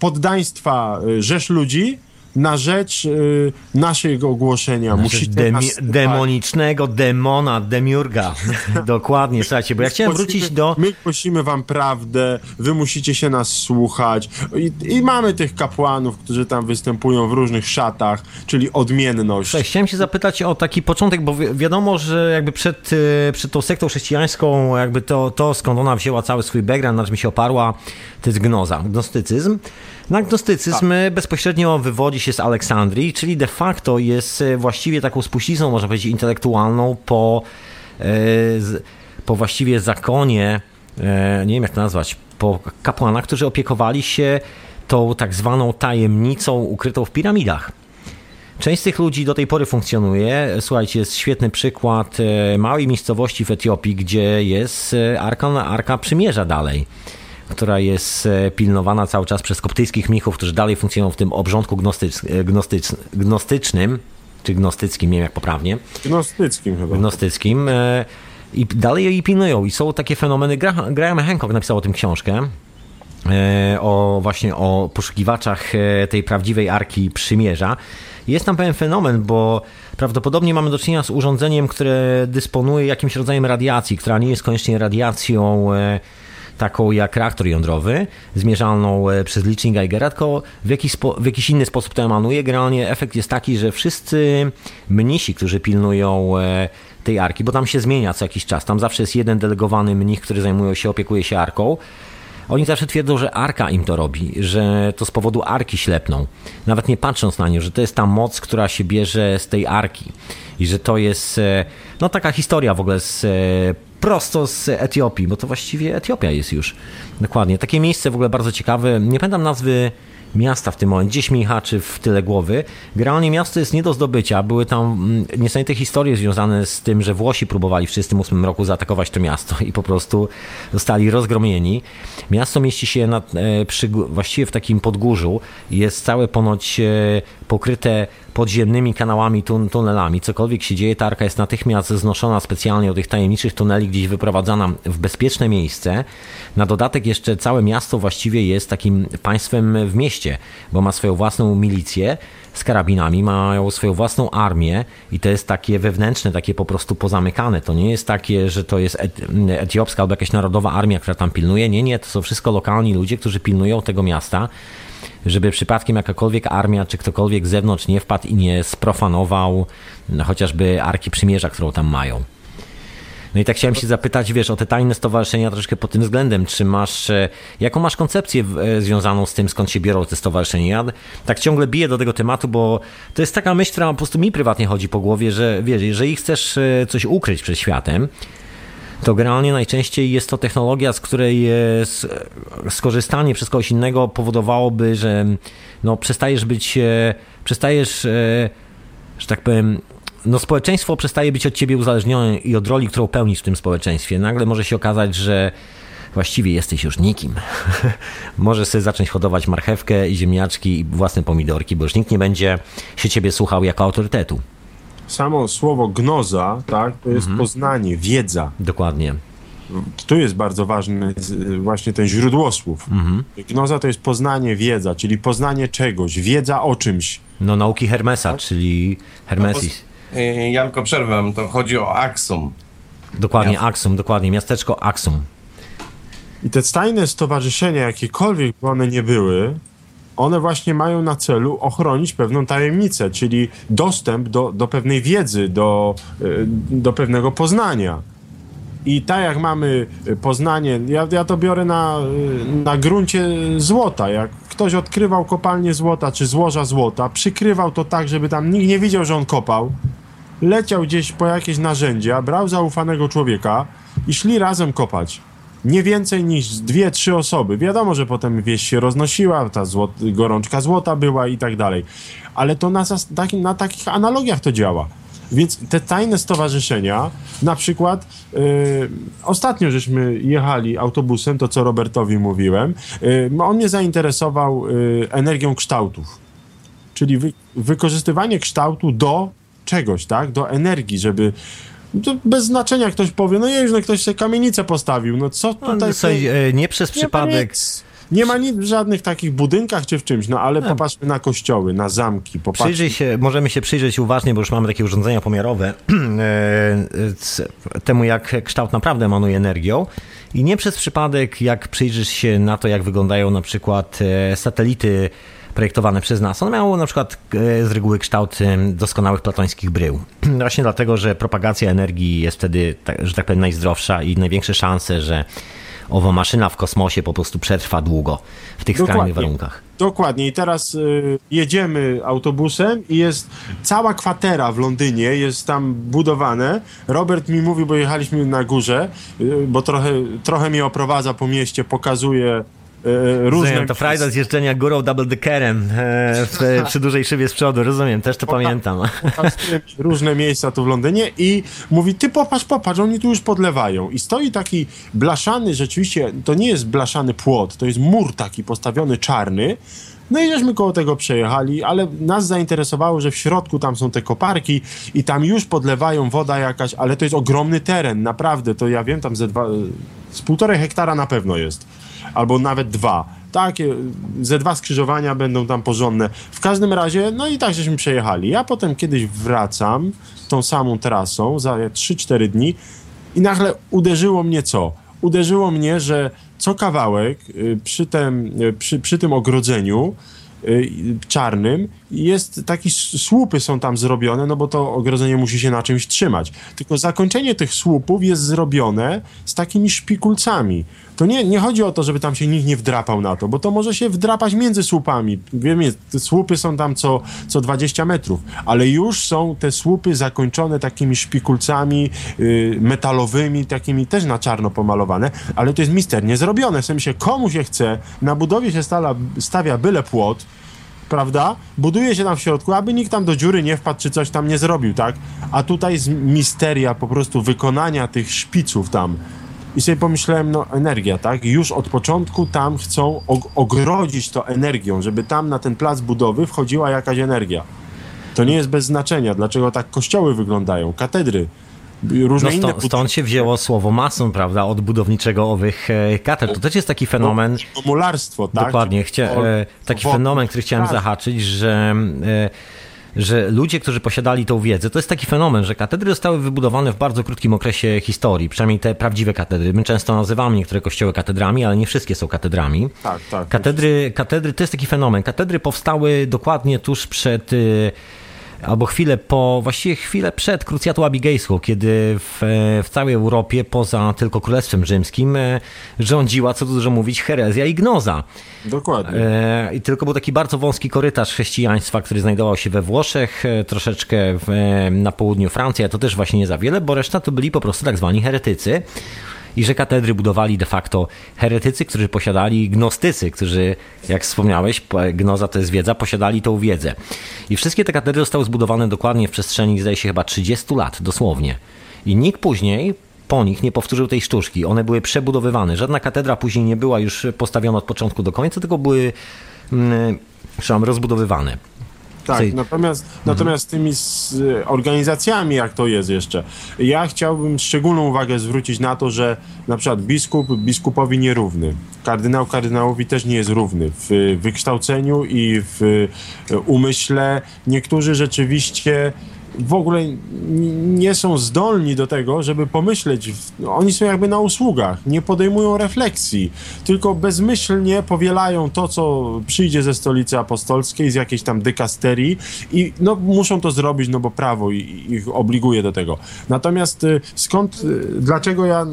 poddaństwa y, rzesz ludzi na rzecz y, naszego głoszenia. Musicie Demi, nas demonicznego demona, demiurga. Dokładnie, słuchajcie, bo ja chciałem wrócić do. My głosimy wam prawdę, wy musicie się nas słuchać. I, I mamy tych kapłanów, którzy tam występują w różnych szatach, czyli odmienność. Słuchaj, chciałem się zapytać o taki początek, bo wi- wiadomo, że jakby przed, e, przed tą sektą chrześcijańską, jakby to, to skąd ona wzięła cały swój background, na czym się oparła, to jest gnoza, gnostycyzm. No, a gnostycyzm e, bezpośrednio wywodzi się z Aleksandrii, czyli de facto jest e, właściwie taką spuścizną, można powiedzieć, intelektualną po, e, po właściwie zakonie, e, nie wiem jak to nazwać, po kapłanach, którzy opiekowali się tą tak zwaną tajemnicą ukrytą w piramidach. Część z tych ludzi do tej pory funkcjonuje. Słuchajcie, jest świetny przykład małej miejscowości w Etiopii, gdzie jest Arka, Arka Przymierza dalej, która jest e, pilnowana cały czas przez koptyjskich mnichów, którzy dalej funkcjonują w tym obrządku e, gnostycz, gnostycznym, czy gnostyckim, nie wiem jak poprawnie, Gnostyckim chyba. gnostyckim. e, I dalej jej pilnują. I są takie fenomeny. Gra- Graham Hancock napisał o tym książkę. O właśnie o poszukiwaczach tej prawdziwej arki przymierza. Jest tam pewien fenomen, bo prawdopodobnie mamy do czynienia z urządzeniem, które dysponuje jakimś rodzajem radiacji, która nie jest koniecznie radiacją taką jak reaktor jądrowy, zmierzalną e, przez licznik Geigera, tylko w jakiś, spo, w jakiś inny sposób to emanuje. Generalnie efekt jest taki, że wszyscy mnisi, którzy pilnują e, tej arki, bo tam się zmienia co jakiś czas, tam zawsze jest jeden delegowany mnich, który zajmuje się, opiekuje się arką, oni zawsze twierdzą, że arka im to robi, że to z powodu arki ślepną. Nawet nie patrząc na nią, że to jest ta moc, która się bierze z tej arki. I że to jest e, no taka historia w ogóle z, prosto z Etiopii, bo to właściwie Etiopia jest już. Dokładnie. Takie miejsce w ogóle bardzo ciekawe. Nie pamiętam nazwy miasta w tym momencie, gdzieś mi haczy w tyle głowy. Generalnie miasto jest nie do zdobycia. Były tam mm, niesamowite historie związane z tym, że Włosi próbowali w 1938 roku zaatakować to miasto i po prostu zostali rozgromieni. Miasto mieści się na, e, przy, właściwie w takim podgórzu. Jest całe ponoć e, pokryte podziemnymi kanałami, tun, tunelami. Cokolwiek się dzieje, ta arka jest natychmiast znoszona specjalnie do tych tajemniczych tuneli, gdzieś wyprowadzana w bezpieczne miejsce. Na dodatek jeszcze całe miasto właściwie jest takim państwem w mieście, bo ma swoją własną milicję z karabinami, mają swoją własną armię i to jest takie wewnętrzne, takie po prostu pozamykane. To nie jest takie, że to jest et- etiopska albo jakaś narodowa armia, która tam pilnuje. Nie, nie, to są wszystko lokalni ludzie, którzy pilnują tego miasta żeby przypadkiem jakakolwiek armia czy ktokolwiek z zewnątrz nie wpadł i nie sprofanował no, chociażby Arki Przymierza, którą tam mają. No i tak chciałem się zapytać, wiesz, o te tajne stowarzyszenia troszkę pod tym względem. Czy masz, e, jaką masz koncepcję e, związaną z tym, skąd się biorą te stowarzyszenia? Ja tak ciągle biję do tego tematu, bo to jest taka myśl, która po prostu mi prywatnie chodzi po głowie, że wiesz, jeżeli chcesz e, coś ukryć przed światem, to generalnie najczęściej jest to technologia, z której e, skorzystanie przez kogoś innego powodowałoby, że no, przestajesz być, e, przestajesz, e, że tak powiem, no społeczeństwo przestaje być od ciebie uzależnione i od roli, którą pełnisz w tym społeczeństwie. Nagle może się okazać, że właściwie jesteś już nikim. Możesz sobie zacząć hodować marchewkę, ziemniaczki i własne pomidorki, bo już nikt nie będzie się ciebie słuchał jako autorytetu. Samo słowo gnoza, tak, to jest Mhm. poznanie, wiedza. Dokładnie. Tu jest bardzo ważny właśnie ten źródłosłów. Mhm. Gnoza to jest poznanie, wiedza, czyli poznanie czegoś, wiedza o czymś. No nauki Hermesa, czyli Hermesis. Y, Janko, przerwę, to chodzi o Aksum. Dokładnie, Aksum, dokładnie, miasteczko Aksum. I te tajne stowarzyszenia, jakiekolwiek by one nie były, one właśnie mają na celu ochronić pewną tajemnicę, czyli dostęp do, do pewnej wiedzy, do, y, do pewnego poznania. I tak jak mamy poznanie, ja, ja to biorę na, na gruncie złota. Jak ktoś odkrywał kopalnię złota czy złoża złota, przykrywał to tak, żeby tam nikt nie widział, że on kopał, leciał gdzieś po jakieś narzędzia, brał zaufanego człowieka i szli razem kopać. Nie więcej niż dwie, trzy osoby. Wiadomo, że potem wieś się roznosiła, ta złot, gorączka złota była i tak dalej. Ale to na, taki, na takich analogiach to działa. Więc te tajne stowarzyszenia, na przykład yy, ostatnio żeśmy jechali autobusem, to co Robertowi mówiłem, yy, on mnie zainteresował yy, energią kształtów czyli wy, wykorzystywanie kształtu do czegoś, tak? Do energii, żeby. To bez znaczenia ktoś powie, no jeż, no ktoś sobie kamienicę postawił, no co No, tutaj... słuchaj, e, nie przez nie ma przypadek. nic. Nie ma nic w żadnych takich budynkach czy w czymś, no ale popatrzmy na kościoły, na zamki, popatrzmy. Przyjrzyj się, możemy się przyjrzeć uważnie, bo już mamy takie urządzenia pomiarowe, e, temu jak kształt naprawdę emanuje energią. I nie przez przypadek, jak przyjrzysz się na to, jak wyglądają na przykład e, satelity projektowane przez nas. One mają na przykład e, z reguły kształt doskonałych platońskich brył. Właśnie dlatego, że propagacja energii jest wtedy, tak- że tak powiem, najzdrowsza i największe szanse, że owa maszyna w kosmosie po prostu przetrwa długo w tych Dokładnie. skrajnych warunkach. Dokładnie. I teraz y, jedziemy autobusem i jest cała kwatera w Londynie, jest tam budowane. Robert mi mówił, bo jechaliśmy na górze, y, bo trochę, trochę mnie oprowadza po mieście, pokazuje różne... Rozumiem, to frajda z jeżdżenia górą double deckerem e, przy dużej szybie z przodu, rozumiem, też to pamiętam. różne miejsca tu w Londynie i mówi, ty popatrz, popatrz, oni tu już podlewają. I stoi taki blaszany, rzeczywiście, to nie jest blaszany płot, to jest mur taki postawiony czarny. No i żeśmy koło tego przejechali, ale nas zainteresowało, że w środku tam są te koparki i tam już podlewają woda jakaś, ale to jest ogromny teren, naprawdę, to ja wiem, tam ze dwa, z półtorej hektara na pewno jest. Albo nawet dwa. Takie, ze dwa skrzyżowania będą tam porządne. W każdym razie, no i tak żeśmy przejechali. Ja potem kiedyś wracam tą samą trasą za 3-4 dni i nagle uderzyło mnie co? Uderzyło mnie, że co kawałek y, przy tym, y, przy, przy tym ogrodzeniu y, czarnym jest taki s- słupy są tam zrobione, no bo to ogrodzenie musi się na czymś trzymać. Tylko zakończenie tych słupów jest zrobione z takimi szpikulcami. To nie, nie chodzi o to, żeby tam się nikt nie wdrapał na to, bo to może się wdrapać między słupami. Wiemy, te słupy są tam co, co 20 metrów, ale już są te słupy zakończone takimi szpikulcami y, metalowymi, takimi też na czarno pomalowane, ale to jest misternie zrobione. W sensie komu się chce, na budowie się stala, stawia byle płot, prawda? Buduje się tam w środku, aby nikt tam do dziury nie wpadł, czy coś tam nie zrobił, tak? A tutaj jest misteria po prostu wykonania tych szpiców tam. I sobie pomyślałem, no energia, tak? Już od początku tam chcą og- ogrodzić to energią, żeby tam na ten plac budowy wchodziła jakaś energia. To nie jest bez znaczenia, dlaczego tak kościoły wyglądają, katedry, różne No stąd, stąd się wzięło słowo mason, prawda, od budowniczego owych e, katedr. To też jest taki fenomen, To mularstwo, tak? dokładnie, chcia, e, taki fenomen, który chciałem tak. zahaczyć, że... E, że ludzie, którzy posiadali tą wiedzę, to jest taki fenomen, że katedry zostały wybudowane w bardzo krótkim okresie historii, przynajmniej te prawdziwe katedry. My często nazywamy niektóre kościoły katedrami, ale nie wszystkie są katedrami. Tak, tak. Katedry, katedry to jest taki fenomen. Katedry powstały dokładnie tuż przed albo chwilę po, właściwie chwilę przed krucjatą abigejską, kiedy w, w całej Europie, poza tylko Królestwem Rzymskim, e, rządziła, co tu dużo mówić, herezja i gnoza. Dokładnie. E, I tylko był taki bardzo wąski korytarz chrześcijaństwa, który znajdował się we Włoszech, e, troszeczkę w, na południu Francji, a to też właśnie nie za wiele, bo reszta to byli po prostu tak zwani heretycy. I że katedry budowali de facto heretycy, którzy posiadali gnostycy, którzy, jak wspomniałeś, po- gnoza to jest wiedza, posiadali tą wiedzę. I wszystkie te katedry zostały zbudowane dokładnie w przestrzeni, zdaje się, chyba 30 lat, dosłownie. I nikt później po nich nie powtórzył tej sztuczki. One były przebudowywane. Żadna katedra później nie była już postawiona od początku do końca, tylko były mm, rozbudowywane. Tak, Czyli- natomiast, natomiast tymi z, organizacjami, jak to jest jeszcze, ja chciałbym szczególną uwagę zwrócić na to, że na przykład biskup biskupowi nierówny, kardynał kardynałowi też nie jest równy w wykształceniu i w umyśle. Niektórzy rzeczywiście w ogóle nie są zdolni do tego, żeby pomyśleć. Oni są jakby na usługach, nie podejmują refleksji, tylko bezmyślnie powielają to, co przyjdzie ze stolicy apostolskiej, z jakiejś tam dykasterii i no, muszą to zrobić, no bo prawo ich obliguje do tego. Natomiast y, skąd, y, dlaczego ja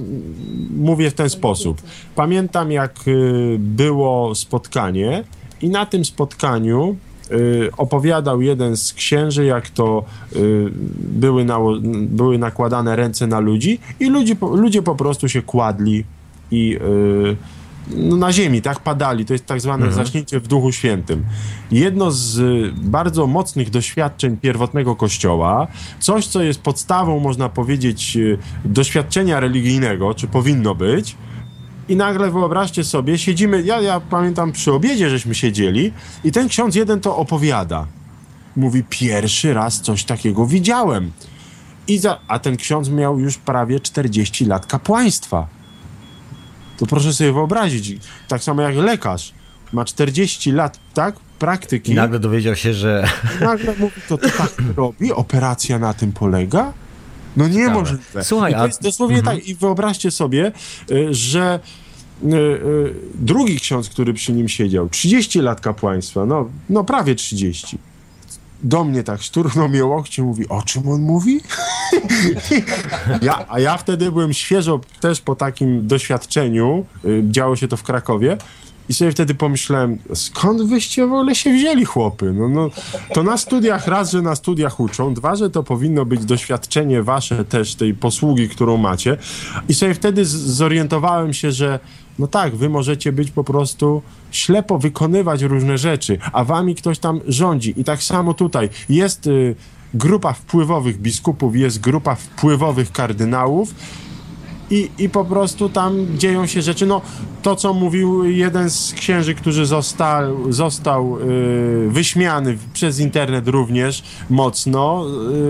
mówię w ten sposób? Pamiętam, jak y, było spotkanie i na tym spotkaniu opowiadał jeden z księży, jak to y, były, nało- były nakładane ręce na ludzi i ludzie, po- ludzie po prostu się kładli i y, no, na ziemi, tak padali. To jest tak zwane zaśnięcie w Duchu Świętym. Jedno z y, bardzo mocnych doświadczeń pierwotnego Kościoła, coś, co jest podstawą, można powiedzieć, y, doświadczenia religijnego, czy powinno być, i nagle wyobraźcie sobie, siedzimy, ja, ja pamiętam przy obiedzie, żeśmy siedzieli i ten ksiądz jeden to opowiada. Mówi, pierwszy raz coś takiego widziałem. I za, a ten ksiądz miał już prawie 40 lat kapłaństwa. To proszę sobie wyobrazić, tak samo jak lekarz ma 40 lat, tak, praktyki. I nagle dowiedział się, że nagle mówi, to, to tak robi, operacja na tym polega? No niemożliwe. Słuchaj, I to a- jest dosłownie tak. I wyobraźcie sobie, y, że drugi ksiądz, który przy nim siedział, 30 lat kapłaństwa, no, no prawie 30. Do mnie tak szturnął mnie łokcie, mówi, o czym on mówi? ja, a ja wtedy byłem świeżo też po takim doświadczeniu, y, działo się to w Krakowie, i sobie wtedy pomyślałem, skąd wyście w ogóle się wzięli, chłopy? No, no, to na studiach, raz, że na studiach uczą, dwa, że to powinno być doświadczenie wasze też, tej posługi, którą macie. I sobie wtedy zorientowałem się, że no tak, wy możecie być po prostu ślepo wykonywać różne rzeczy, a wami ktoś tam rządzi. I tak samo tutaj jest y, grupa wpływowych biskupów, jest grupa wpływowych kardynałów, i, i po prostu tam dzieją się rzeczy. No, to, co mówił jeden z księży, który został, został y, wyśmiany przez internet również mocno,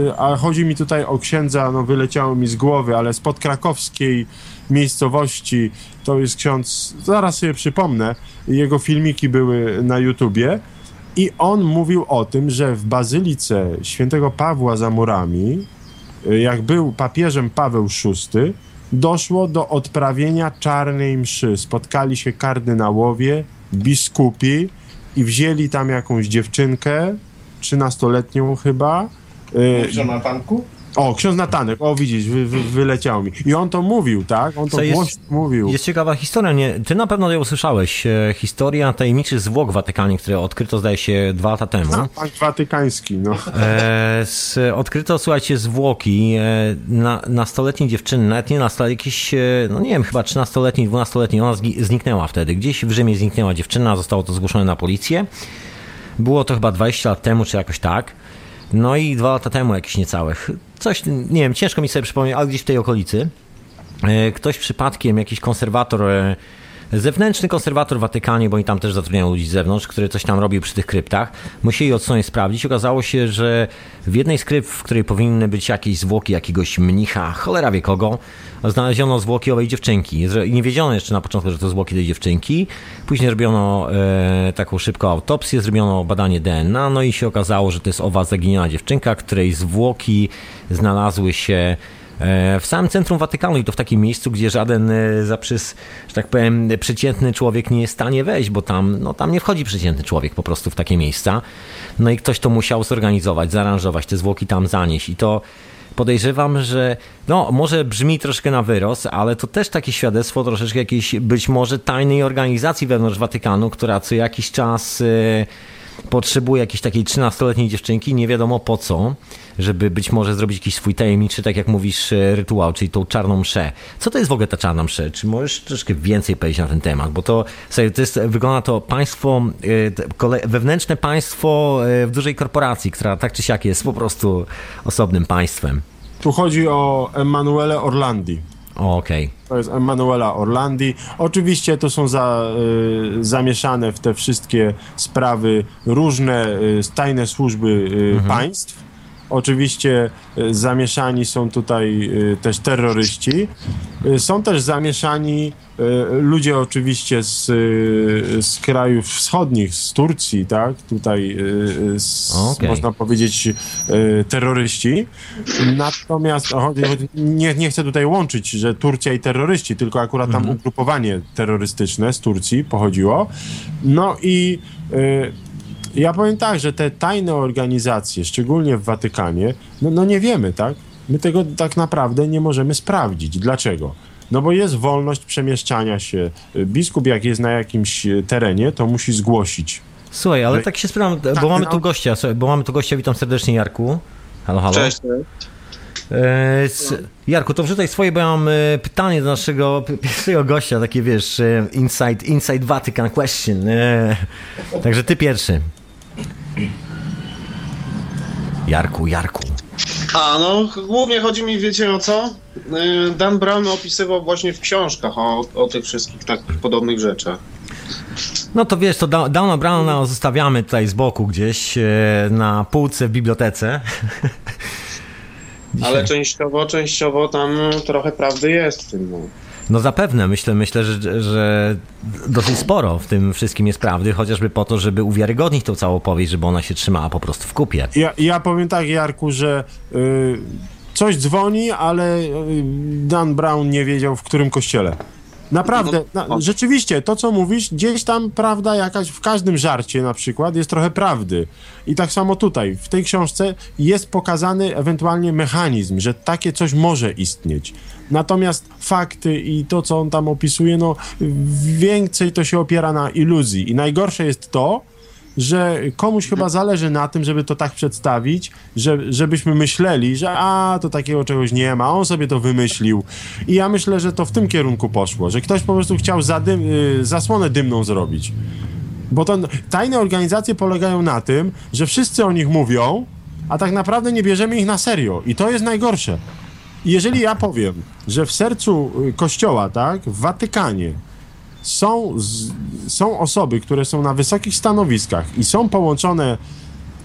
y, a chodzi mi tutaj o księdza, no wyleciało mi z głowy, ale z podkrakowskiej miejscowości, to jest ksiądz, zaraz sobie przypomnę, jego filmiki były na YouTubie i on mówił o tym, że w bazylice świętego Pawła za murami, y, jak był papieżem Paweł VI, doszło do odprawienia czarnej mszy. Spotkali się kardynałowie, biskupi i wzięli tam jakąś dziewczynkę, 13-letnią chyba. Y, Jonatanku? O, ksiądz Natanek, o widzisz, wy, wy, wyleciał mi. I on to mówił, tak? On to Co jest- mówił. jest ciekawa historia. Nie, ty na pewno ją usłyszałeś. E, Historia tajemniczych zwłok w Watykanie, które odkryto, zdaje się, dwa lata temu. Bank Watykański, no. E, z, odkryto, słuchajcie, zwłoki e, na, nastoletniej dziewczyny, nawet nie nastoletniej, jakieś, e, no nie wiem, chyba 13-letniej, 12-letniej, ona zniknęła wtedy. Gdzieś w Rzymie zniknęła dziewczyna, zostało to zgłoszone na policję. Było to chyba 20 lat temu, czy jakoś tak. No i dwa lata temu jakieś niecałych. Coś, nie wiem, ciężko mi sobie przypomnieć, ale gdzieś w tej okolicy. E, Ktoś przypadkiem, jakiś konserwator, e, zewnętrzny konserwator w Watykanie, bo oni tam też zatrudniają ludzi z zewnątrz, który coś tam robił przy tych kryptach, musieli od strony sprawdzić. Okazało się, że w jednej z krypt, w której powinny być jakieś zwłoki jakiegoś mnicha, cholera wie kogo, znaleziono zwłoki owej dziewczynki. Nie wiedziano jeszcze na początku, że to zwłoki tej dziewczynki. Później zrobiono e, taką szybką autopsję, zrobiono badanie DNA, no i się okazało, że to jest owa zaginiona dziewczynka, której zwłoki znalazły się w samym centrum Watykanu i to w takim miejscu, gdzie żaden e, zaprzys, że tak powiem, przeciętny człowiek nie jest w stanie wejść, bo tam, no, tam nie wchodzi przeciętny człowiek po prostu w takie miejsca. No i ktoś to musiał zorganizować, zaaranżować, te zwłoki tam zanieść i to podejrzewam, że no może brzmi troszkę na wyrost, ale to też takie świadectwo troszeczkę jakiejś być może tajnej organizacji wewnątrz Watykanu, która co jakiś czas e, potrzebuje jakiejś takiej 13-letniej dziewczynki, nie wiadomo po co, żeby być może zrobić jakiś swój tajemniczy, tak jak mówisz, e, rytuał, czyli tą czarną mszę. Co to jest w ogóle ta czarna mszę? Czy możesz troszkę więcej powiedzieć na ten temat? Bo to, sobie, to jest, wygląda to państwo, e, wewnętrzne państwo e, w dużej korporacji, która tak czy siak jest po prostu osobnym państwem. Tu chodzi o Emanuele Orlandi. Okej. Okay. To jest Emanuela Orlandi. Oczywiście to są za, y, zamieszane w te wszystkie sprawy różne y, tajne służby y, mhm. państw. Oczywiście y, zamieszani są tutaj y, też terroryści. Y, są też zamieszani ludzie oczywiście z, z krajów wschodnich, z Turcji, tak? Tutaj z, okay. można powiedzieć terroryści. Natomiast nie, nie chcę tutaj łączyć, że Turcja i terroryści, tylko akurat tam mhm. ugrupowanie terrorystyczne z Turcji pochodziło. No i ja powiem tak, że te tajne organizacje, szczególnie w Watykanie, no, no nie wiemy, tak? My tego tak naprawdę nie możemy sprawdzić. Dlaczego? No bo jest wolność przemieszczania się. Biskup jak jest na jakimś terenie, to musi zgłosić. Słuchaj, ale tak się sprawdzam, bo tak, mamy no. tu gościa, bo mamy tu gościa, witam serdecznie Jarku. Halo, halo. Cześć. E, Jarku, to wrzucaj swoje, bo ja mam e, pytanie do naszego pierwszego gościa, takie wiesz, e, inside, inside Vatican question. Także ty pierwszy. Jarku, Jarku. A, no głównie chodzi mi, wiecie o co? Y, Dan Brown opisywał właśnie w książkach o, o tych wszystkich takich podobnych rzeczach. No to wiesz, to Downa Browna zostawiamy tutaj z boku gdzieś e, na półce w bibliotece. Ale częściowo, częściowo tam trochę prawdy jest w tym. No. Zapewne, myślę, myślę że, że dosyć sporo w tym wszystkim jest prawdy, chociażby po to, żeby uwiarygodnić tą całą opowieść, żeby ona się trzymała po prostu w kupie. Ja, ja powiem tak, Jarku, że yy, coś dzwoni, ale y, Dan Brown nie wiedział, w którym kościele. Naprawdę, no, na, rzeczywiście, to co mówisz, gdzieś tam prawda jakaś, w każdym żarcie na przykład jest trochę prawdy. I tak samo tutaj, w tej książce jest pokazany ewentualnie mechanizm, że takie coś może istnieć. Natomiast fakty i to, co on tam opisuje, no więcej to się opiera na iluzji. I najgorsze jest to, że komuś chyba zależy na tym, żeby to tak przedstawić, że, żebyśmy myśleli, że a, to takiego czegoś nie ma, on sobie to wymyślił. I ja myślę, że to w tym kierunku poszło, że ktoś po prostu chciał y, zasłonę dymną zrobić. Bo to tajne organizacje polegają na tym, że wszyscy o nich mówią, a tak naprawdę nie bierzemy ich na serio. I to jest najgorsze. Jeżeli ja powiem, że w sercu y, kościoła, tak, w Watykanie, są, z, są osoby, które są na wysokich stanowiskach i są połączone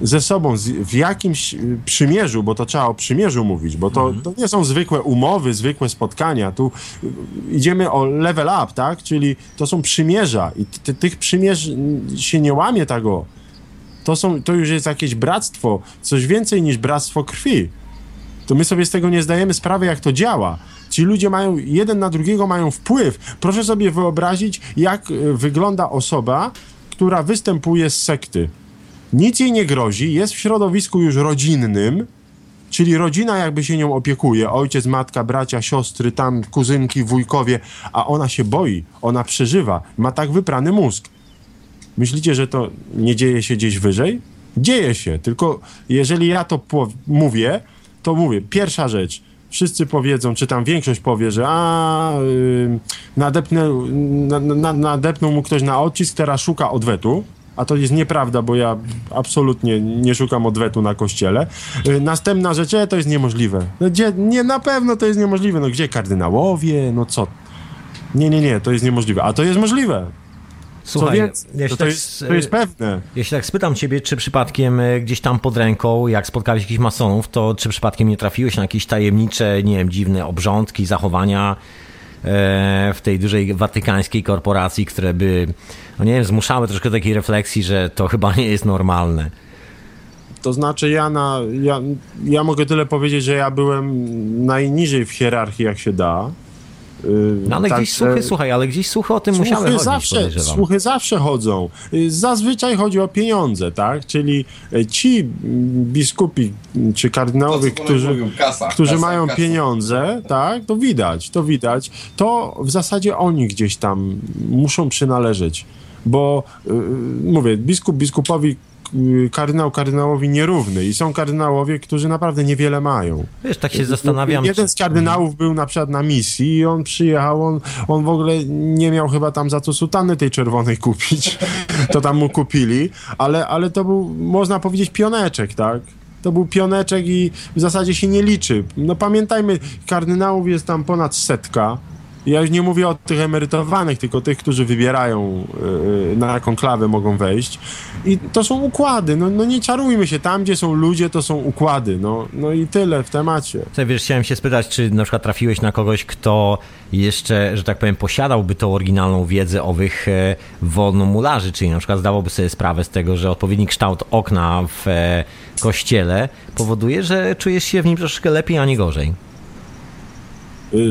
ze sobą z, w jakimś y, przymierzu, bo to trzeba o przymierzu mówić, bo to, mhm. to nie są zwykłe umowy, zwykłe spotkania. Tu y, idziemy o level up, tak? Czyli to są przymierza i ty, tych przymierz się nie łamie tego. To, są, to już jest jakieś bractwo, coś więcej niż bractwo krwi. To my sobie z tego nie zdajemy sprawy, jak to działa. Ci ludzie mają, jeden na drugiego mają wpływ. Proszę sobie wyobrazić, jak e, wygląda osoba, która występuje z sekty. Nic jej nie grozi, jest w środowisku już rodzinnym, czyli rodzina jakby się nią opiekuje, ojciec, matka, bracia, siostry, tam kuzynki, wujkowie, a ona się boi, ona przeżywa, ma tak wyprany mózg. Myślicie, że to nie dzieje się gdzieś wyżej? Dzieje się, tylko jeżeli ja to mówię, to mówię, pierwsza rzecz, wszyscy powiedzą, czy tam większość powie, że a, yy, nadepnę, na, na, nadepnął mu ktoś na odcisk, teraz szuka odwetu. A to jest nieprawda, bo ja absolutnie nie szukam odwetu na kościele. Yy, następna rzecz, e, to jest niemożliwe. No, gdzie, nie, na pewno to jest niemożliwe. No gdzie kardynałowie? No co? Nie, nie, nie, to jest niemożliwe. A to jest możliwe. Słuchaj, jeśli to, tak, jest, to jest pewne. Jeśli tak spytam ciebie, czy przypadkiem e, gdzieś tam pod ręką, jak spotkałeś jakichś masonów, to czy przypadkiem nie trafiłeś na jakieś tajemnicze, nie wiem, dziwne obrządki, zachowania e, w tej dużej watykańskiej korporacji, które by, no nie wiem, zmuszały troszkę takiej refleksji, że to chyba nie jest normalne. To znaczy ja, na, ja, ja mogę tyle powiedzieć, że ja byłem najniżej w hierarchii jak się da. Yy, No ale gdzieś słuchy, słuchaj, ale gdzieś słuchy o tym musiały Słuchy chodzić, zawsze, podejrzewam. słuchy zawsze chodzą. Y, Zazwyczaj chodzi o pieniądze, tak? Czyli y, ci mm, biskupi mm, czy kardynałowie, To, którzy, mówią, kasa, którzy kasa, mają kasa. pieniądze, tak? To widać, to widać. To w zasadzie oni gdzieś tam muszą przynależeć. Bo y, mówię, biskup biskupowi, y, kardynał kardynałowi nierówny i są kardynałowie, którzy naprawdę niewiele mają. Wiesz, tak się zastanawiam, Jeden czy- z kardynałów był na przykład na misji i on przyjechał, on, on w ogóle nie miał chyba tam za co sutany tej czerwonej kupić. To tam mu kupili, ale, ale to był, można powiedzieć, pioneczek, tak? To był pioneczek i w zasadzie się nie liczy. No pamiętajmy, kardynałów jest tam ponad setka. Ja już nie mówię o tych emerytowanych, tylko tych, którzy wybierają, yy, na jaką klawę mogą wejść. I to są układy. No, no nie czarujmy się. Tam, gdzie są ludzie, to są układy. No, no i tyle w temacie. Słuchaj, wiesz, chciałem się spytać, czy na przykład trafiłeś na kogoś, kto jeszcze, że tak powiem, posiadałby tą oryginalną wiedzę owych e, wolnomularzy, czyli na przykład zdawałby sobie sprawę z tego, że odpowiedni kształt okna w e, kościele powoduje, że czujesz się w nim troszeczkę lepiej, a nie gorzej.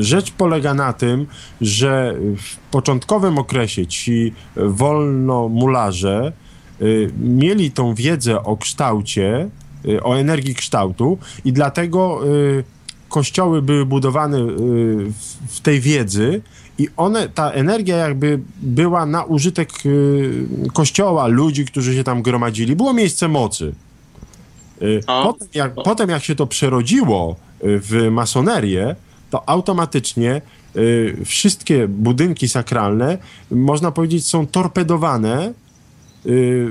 Rzecz polega na tym, że w początkowym okresie ci wolnomularze y, mieli tą wiedzę o kształcie, y, o energii kształtu i dlatego y, kościoły były budowane w- tej wiedzy i one, ta energia jakby była na użytek kościoła, ludzi, którzy się tam gromadzili. Było miejsce mocy. Potem jak, potem jak się to przerodziło w masonerię, to automatycznie y, wszystkie budynki sakralne, można powiedzieć, są torpedowane y,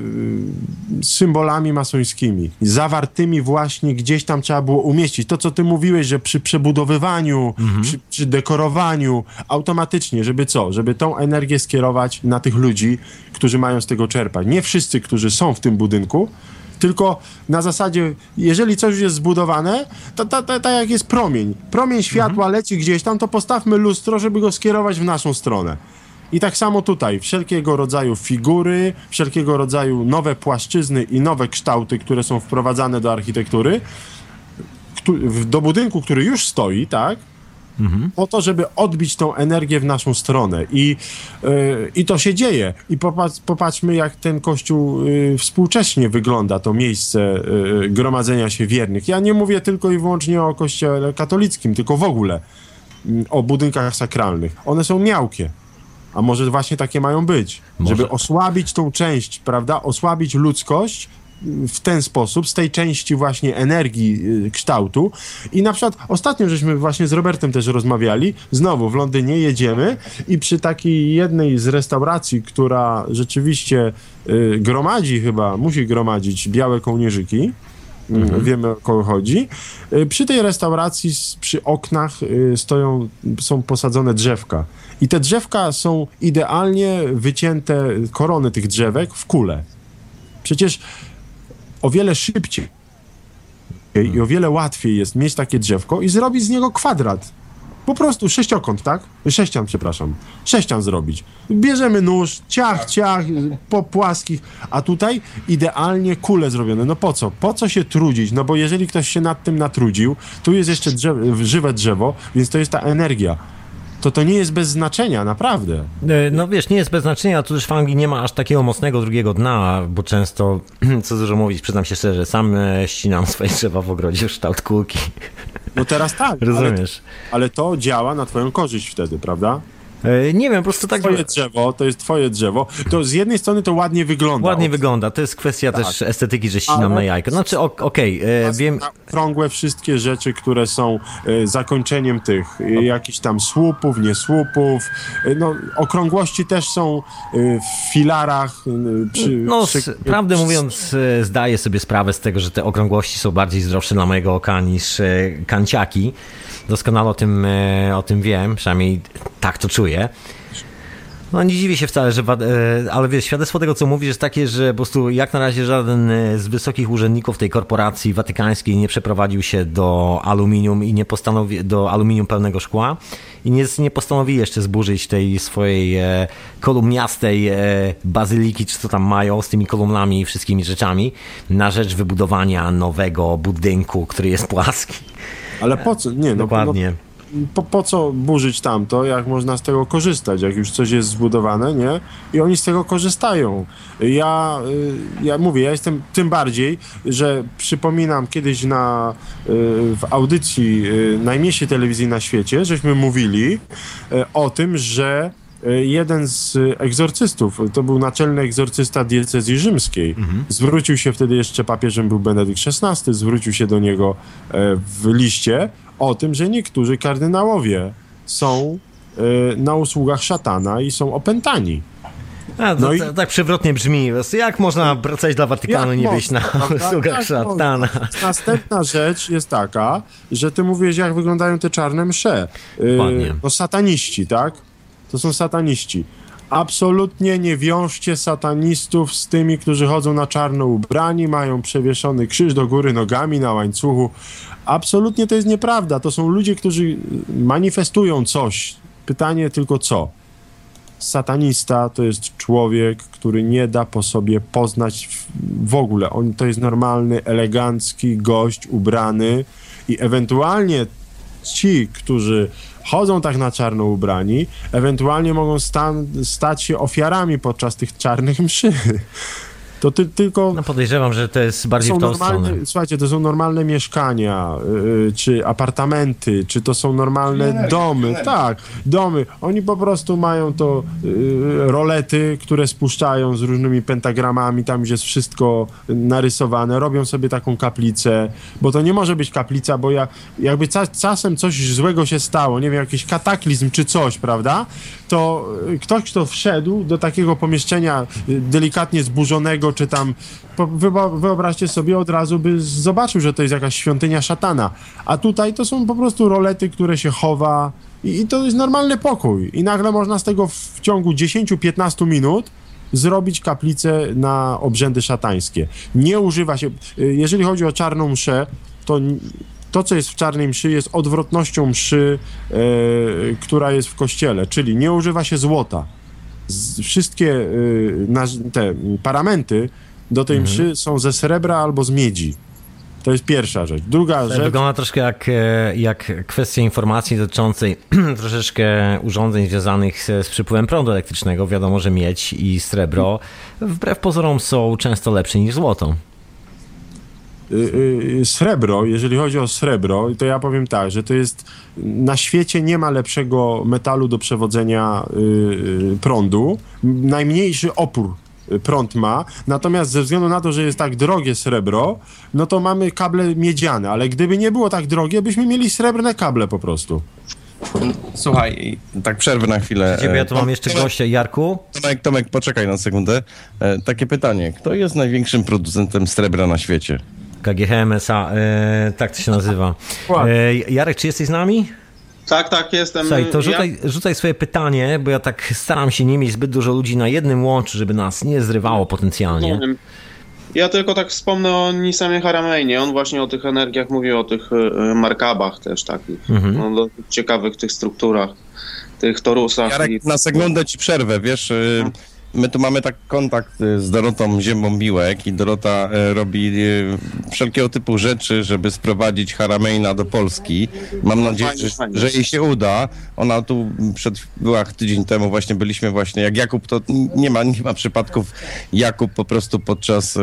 symbolami masońskimi, zawartymi właśnie gdzieś tam trzeba było umieścić. To, co ty mówiłeś, że przy przebudowywaniu, przy, przy dekorowaniu, automatycznie, żeby co? Żeby tą energię skierować na tych ludzi, którzy mają z tego czerpać. Nie wszyscy, którzy są w tym budynku, tylko na zasadzie, jeżeli coś już jest zbudowane, to tak jak jest promień. Promień światła leci gdzieś tam, to postawmy lustro, żeby go skierować w naszą stronę. I tak samo tutaj, wszelkiego rodzaju figury, wszelkiego rodzaju nowe płaszczyzny i nowe kształty, które są wprowadzane do architektury, do budynku, który już stoi, tak? Po to, żeby odbić tą energię w naszą stronę. I, yy, i to się dzieje. I popatrz, popatrzmy, jak ten kościół yy, współcześnie wygląda, to miejsce yy, gromadzenia się wiernych. Ja nie mówię tylko i wyłącznie o kościele katolickim, tylko w ogóle mm, o budynkach sakralnych. One są miałkie. A może właśnie takie mają być, Może. żeby osłabić tą część, prawda? Osłabić ludzkość w ten sposób, z tej części właśnie energii y, kształtu. I na przykład ostatnio żeśmy właśnie z Robertem też rozmawiali, znowu w Londynie jedziemy i przy takiej jednej z restauracji, która rzeczywiście y, gromadzi chyba, musi gromadzić białe kołnierzyki, Mm, Wiemy o kogo chodzi. Y, Przy tej restauracji, przy oknach y, stoją, są posadzone drzewka. I te drzewka są idealnie wycięte, korony tych drzewek w kule. Przecież o wiele szybciej i o wiele łatwiej jest mieć takie drzewko i zrobić z niego kwadrat. Po prostu sześciokąt, tak? Sześcian, przepraszam. Sześcian zrobić. Bierzemy nóż, ciach, ciach, po płaskich, a tutaj idealnie kule zrobione. No po co? Po co się trudzić? No bo jeżeli ktoś się nad tym natrudził, tu jest jeszcze drzew, żywe drzewo, więc to jest ta energia. To to nie jest bez znaczenia, naprawdę. E, No wiesz, nie jest bez znaczenia, tu też w Anglii nie ma aż takiego mocnego drugiego dna, bo często, co dużo mówić, przyznam się szczerze, sam e, ścinam swoje drzewa w ogrodzie w kształt kulki. No teraz tak, ale, Rozumiesz? ale to działa na twoją korzyść wtedy, prawda? E, Nie wiem, po prostu tak Twoje drzewo, to jest twoje drzewo. To z jednej strony to ładnie wygląda. ładnie wygląda. To jest kwestia też estetyki, że ścinam Ale- na jajko. Znaczy, ok- okej, e, wiem, Krągłe wszystkie rzeczy, które są e, zakończeniem tych e, jakichś tam słupów, nie słupów. E, no, okrągłości też są w filarach. Przy, No, przy, prawdę mówiąc, zdaję sobie sprawę z tego, że te okrągłości są bardziej zdrowsze dla mojego oka niż kanciaki. Doskonale o tym, e, o tym wiem, przynajmniej tak to czuję. No nie dziwię się wcale, że, e, ale wiesz, świadectwo tego, co mówisz, jest takie, że po prostu jak na razie żaden e, z wysokich urzędników tej korporacji watykańskiej nie przeprowadził się do aluminium i nie postanowi, do aluminium pełnego szkła i nie, nie postanowi jeszcze zburzyć tej swojej kolumniastej bazyliki, czy co tam mają, z tymi kolumnami i wszystkimi rzeczami, na rzecz wybudowania nowego budynku, który jest płaski. Ale po co? Nie, no, Dokładnie. No, po, po co burzyć tamto, jak można z tego korzystać, jak już coś jest zbudowane, nie? I oni z tego korzystają. Ja, y, ja mówię, ja jestem tym bardziej, że przypominam kiedyś na, y, w audycji y, najmniejszej telewizji na świecie, żeśmy mówili o tym, że jeden z egzorcystów, to był naczelny egzorcysta diecezji rzymskiej, zwrócił się wtedy jeszcze papieżem był Benedykt XVI, zwrócił się do niego e, w liście o tym, że niektórzy kardynałowie są e, na usługach szatana i są opętani. A, to, No i- to, tak przewrotnie brzmi. Jak można pracować dla Watykanu i nie Jak być na można, prawda? usługach Jak szatana? Następna rzecz jest taka, że ty mówisz, jak wyglądają te czarne msze. Yy, no sataniści, tak? To są sataniści. Absolutnie nie wiążcie satanistów z tymi, którzy chodzą na czarno ubrani, mają przewieszony krzyż do góry nogami na łańcuchu. Absolutnie to jest nieprawda. To są ludzie, którzy manifestują coś. Pytanie tylko co? Satanista to jest człowiek, który nie da po sobie poznać w, ogóle. On to jest normalny, elegancki gość ubrany i ewentualnie ci, którzy chodzą tak na czarno ubrani, ewentualnie mogą stan, stać się ofiarami podczas tych czarnych mszy. To ty, tylko No podejrzewam, że to jest bardziej są w tą normalne, stronę. słuchajcie, to są normalne mieszkania, yy, czy apartamenty, czy to są normalne domy. Tak, domy. Oni po prostu mają to yy, rolety, które spuszczają z różnymi pentagramami, tam już jest wszystko narysowane, robią sobie taką kaplicę, bo to nie może być kaplica, bo ja, jakby ca, czasem coś złego się stało, nie wiem, jakiś kataklizm czy coś, prawda, to y, ktoś, kto wszedł do takiego pomieszczenia y, delikatnie zburzonego, czy tam, wyobraźcie sobie, od razu by zobaczył, że to jest jakaś świątynia szatana. A tutaj to są po prostu rolety, które się chowa i, i to jest normalny pokój. I nagle można z tego w ciągu 10-15 minut zrobić kaplicę na obrzędy szatańskie. Nie używa się, y, jeżeli chodzi o czarną mszę, to to, co jest w czarnej mszy, jest odwrotnością mszy, e, która jest w kościele, czyli nie używa się złota. Wszystkie y, te paramenty do tej mszy są ze srebra albo z miedzi. To jest pierwsza rzecz. Druga rzecz. Wygląda troszkę jak, e, jak kwestia informacji dotyczącej troszeczkę urządzeń związanych z, z przypływem prądu elektrycznego. Wiadomo, że miedź i srebro wbrew pozorom są często lepsze niż złoto. Y, y, srebro, jeżeli chodzi o srebro, to ja powiem tak, że to jest na świecie nie ma lepszego metalu do przewodzenia y, prądu. Najmniejszy opór prąd ma, natomiast ze względu na to, że jest tak drogie srebro, no to mamy kable miedziane, ale gdyby nie było tak drogie, byśmy mieli srebrne kable po prostu. Słuchaj, tak przerwę na chwilę. Ciebie ja E, tu mam jeszcze gościa. Jarku? Tomek, Tomek, poczekaj na sekundę. E, takie pytanie. Kto jest największym producentem srebra na świecie? KGHM SA, e, tak to się nazywa. E, Jarek, czy jesteś z nami? Tak, tak, jestem. Słuchaj, to Ja- rzucaj, rzucaj swoje pytanie, bo ja tak staram się nie mieć zbyt dużo ludzi na jednym łączu, żeby nas nie zrywało potencjalnie. Ja tylko tak wspomnę o Nisamie Harameinie. On właśnie o tych energiach mówił, o tych e, markabach też takich. Mhm. No, do, ciekawych tych strukturach, tych torusach. i- Jarek, na sekundę ci przerwę, wiesz, y, my tu mamy tak kontakt y, z Dorotą Ziębą Biłek i Dorota y, robi y, wszelkiego typu rzeczy, żeby sprowadzić Harameina do Polski. Mam nadzieję, fajnie, że, że jej się uda. Ona tu przed, była tydzień temu właśnie, byliśmy właśnie, jak Jakub, to nie ma, nie ma przypadków. Jakub po prostu podczas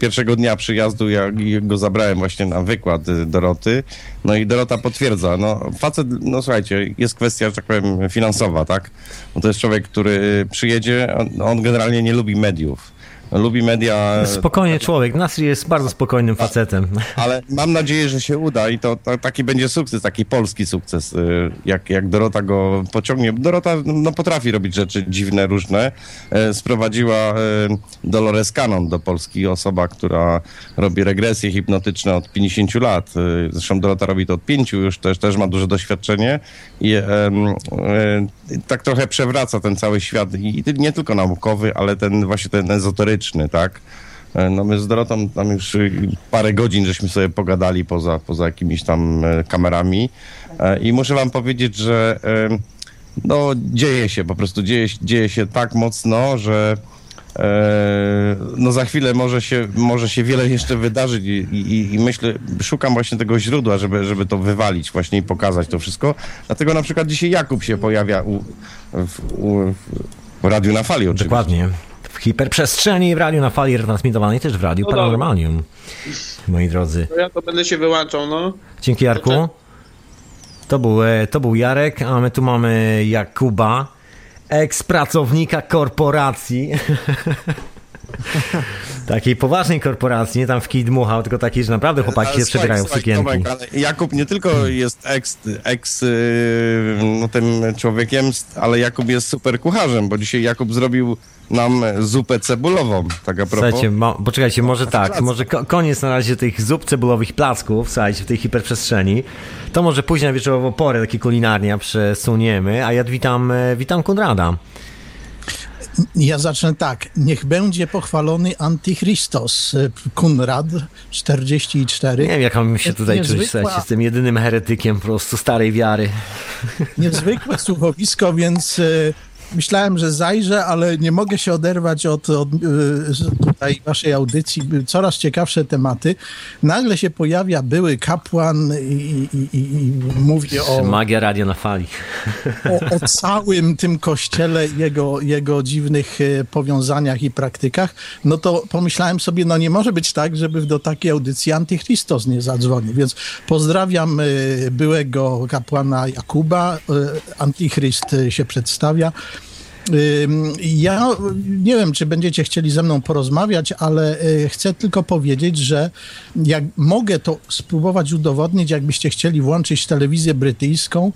pierwszego dnia przyjazdu, ja go zabrałem właśnie na wykład Doroty, no i Dorota potwierdza, no facet, no słuchajcie, jest kwestia, że tak powiem, finansowa, tak? Bo to jest człowiek, który przyjedzie, on, on generalnie nie lubi mediów. Lubi media. Spokojnie człowiek. Nasri jest bardzo spokojnym facetem. Ale mam nadzieję, że się uda i to, to taki będzie sukces, taki polski sukces, y, jak, jak Dorota go pociągnie. Dorota no, potrafi robić rzeczy dziwne, różne. E, Sprowadziła e, Dolores Cannon do Polski, osoba, która robi regresje hipnotyczne od 50 lat. Zresztą Dorota robi to od 5, już też, też ma duże doświadczenie i e, tak trochę przewraca ten cały świat i i nie tylko naukowy, ale ten właśnie ten ezoteryczny, tak? E, No my z Dorotą tam już y, parę godzin żeśmy sobie pogadali poza, poza jakimiś tam e, kamerami E, i muszę wam powiedzieć, że no dzieje się, po prostu dzieje, dzieje się tak mocno, że no za chwilę może się, może się wiele jeszcze wydarzyć i, i, i myślę, szukam właśnie tego źródła, żeby, żeby to wywalić właśnie i pokazać to wszystko. Dlatego na przykład dzisiaj Jakub się pojawia u, w, u, w Radiu na Fali oczywiście. Dokładnie. W hiperprzestrzeni w radiu na fali retransmitowanej też w radiu No. Paranormalium. Moi drodzy. To ja to będę się wyłączał, no. Dzięki Jarku. To był, e, to był Jarek, a my tu mamy Jakuba, eks-pracownika korporacji. Takiej poważnej korporacji, nie tam w kij dmuchał, tylko takiej, że naprawdę chłopaki się przebierają w sukienki. Tomek, Jakub nie tylko jest ex, ex yy, no, tym człowiekiem, ale Jakub jest super kucharzem, bo dzisiaj Jakub zrobił nam zupę cebulową, tak a propos. Słuchajcie, mo, poczekajcie, może tak, może ko koniec na razie tych zup cebulowych placków, słuchajcie, w tej hiperprzestrzeni. To może później na wieczorową porę takie kulinarnia przesuniemy, a ja witam, e, witam Konrada. Ja zacznę tak. Niech będzie pochwalony Antychristos, y, Kunrad 44. Nie wiem, jak mam się tutaj czuć, Niezwykła- słuchajcie, jestem jedynym heretykiem po prostu starej wiary. Niezwykłe słuchowisko, więc y, myślałem, że zajrzę, ale nie mogę się oderwać od, od y, tutaj waszej audycji. Coraz ciekawsze tematy. Nagle się pojawia były kapłan i, i, i, mówi o, Magia radia na fali. o, o całym tym kościele, jego, jego dziwnych e, powiązaniach i praktykach, no to pomyślałem sobie, no nie może być tak, żeby do takiej audycji Antychristos nie zadzwonił. Więc pozdrawiam e, byłego kapłana Jakuba. Antychryst się przedstawia. Ja nie wiem, czy będziecie chcieli ze mną porozmawiać, ale y, chcę tylko powiedzieć, że jak mogę to spróbować udowodnić, jakbyście chcieli włączyć telewizję brytyjską,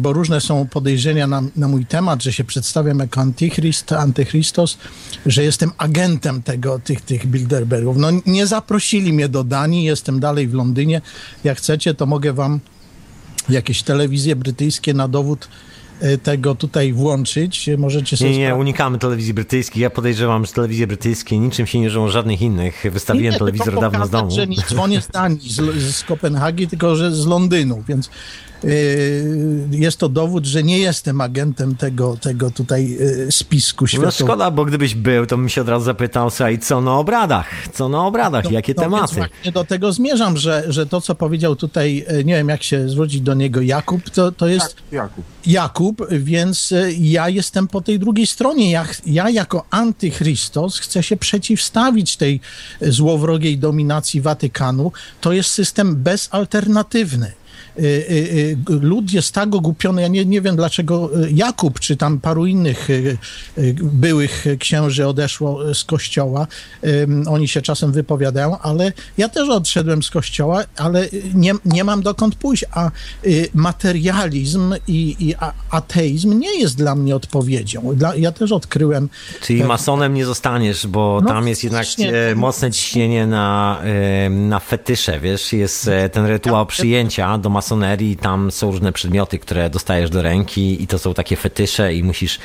bo różne są podejrzenia na, na mój temat, że się przedstawiam jako antychryst, antychristos, że jestem agentem tego, tych, tych Bilderbergów. No nie zaprosili mnie do Danii, jestem dalej w Londynie. Jak chcecie, to mogę wam jakieś telewizje brytyjskie na dowód tego tutaj włączyć. Możecie sobie Nie, nie, unikamy telewizji brytyjskiej. Ja podejrzewam, że telewizje brytyjskie niczym się nie życzą żadnych innych. Wystawiłem Nie, telewizor dawno z domu. pokazać, że nie dzwonię z Danii, z, z Kopenhagi, tylko że z Londynu, więc jest to dowód, że nie jestem agentem tego, tego tutaj yy, spisku No światowego. szkoda, bo gdybyś był, to bym się od razu zapytał, słuchaj, co na obradach? Co na obradach? Jakie no, tematy? Właśnie do tego zmierzam, że, że to, co powiedział tutaj, e, nie wiem jak się zwrócić do niego Jakub, to, to jest Tak, Jakub. Jakub, więc ja jestem po tej drugiej stronie. Ja, ja jako antychrystos chcę się przeciwstawić tej złowrogiej dominacji Watykanu. To jest system bezalternatywny. Y, y, y, Lud jest tak ogłupiony, ja nie, nie wiem dlaczego Jakub, czy tam paru innych byłych księży odeszło z kościoła. Oni się czasem wypowiadają, ale ja też odszedłem z kościoła, ale nie, nie mam dokąd pójść, a materializm i, i ateizm nie jest dla mnie odpowiedzią. Dla, ja też odkryłem Czyli masonem nie zostaniesz, bo No, tam jest jednak e, mocne ciśnienie na, e, na fetysze, wiesz, jest e, ten rytuał przyjęcia do masonerii, tam są różne przedmioty, które dostajesz do ręki i to są takie fetysze i musisz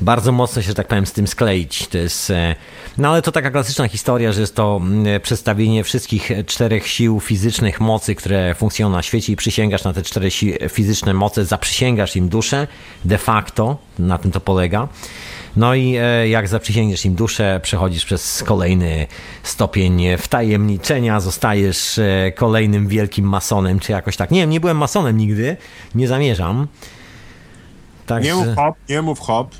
bardzo mocno się, że tak powiem, z tym skleić. To jest, e, no ale to taka klasyczna historia, że jest to mm, przedstawienie wszystkich czterech sił fizycznych mocy, które funkcjonują na świecie i przysięgasz na te cztery fizyczne moce, zaprzysięgasz im duszę, de facto, na tym to polega. No i e, jak zaprzysięgniesz im duszę, przechodzisz przez kolejny stopień wtajemniczenia, zostajesz e, kolejnym wielkim masonem, czy jakoś tak. Nie wiem, nie byłem masonem nigdy, nie zamierzam. Także... Nie mów hop, nie mów hop.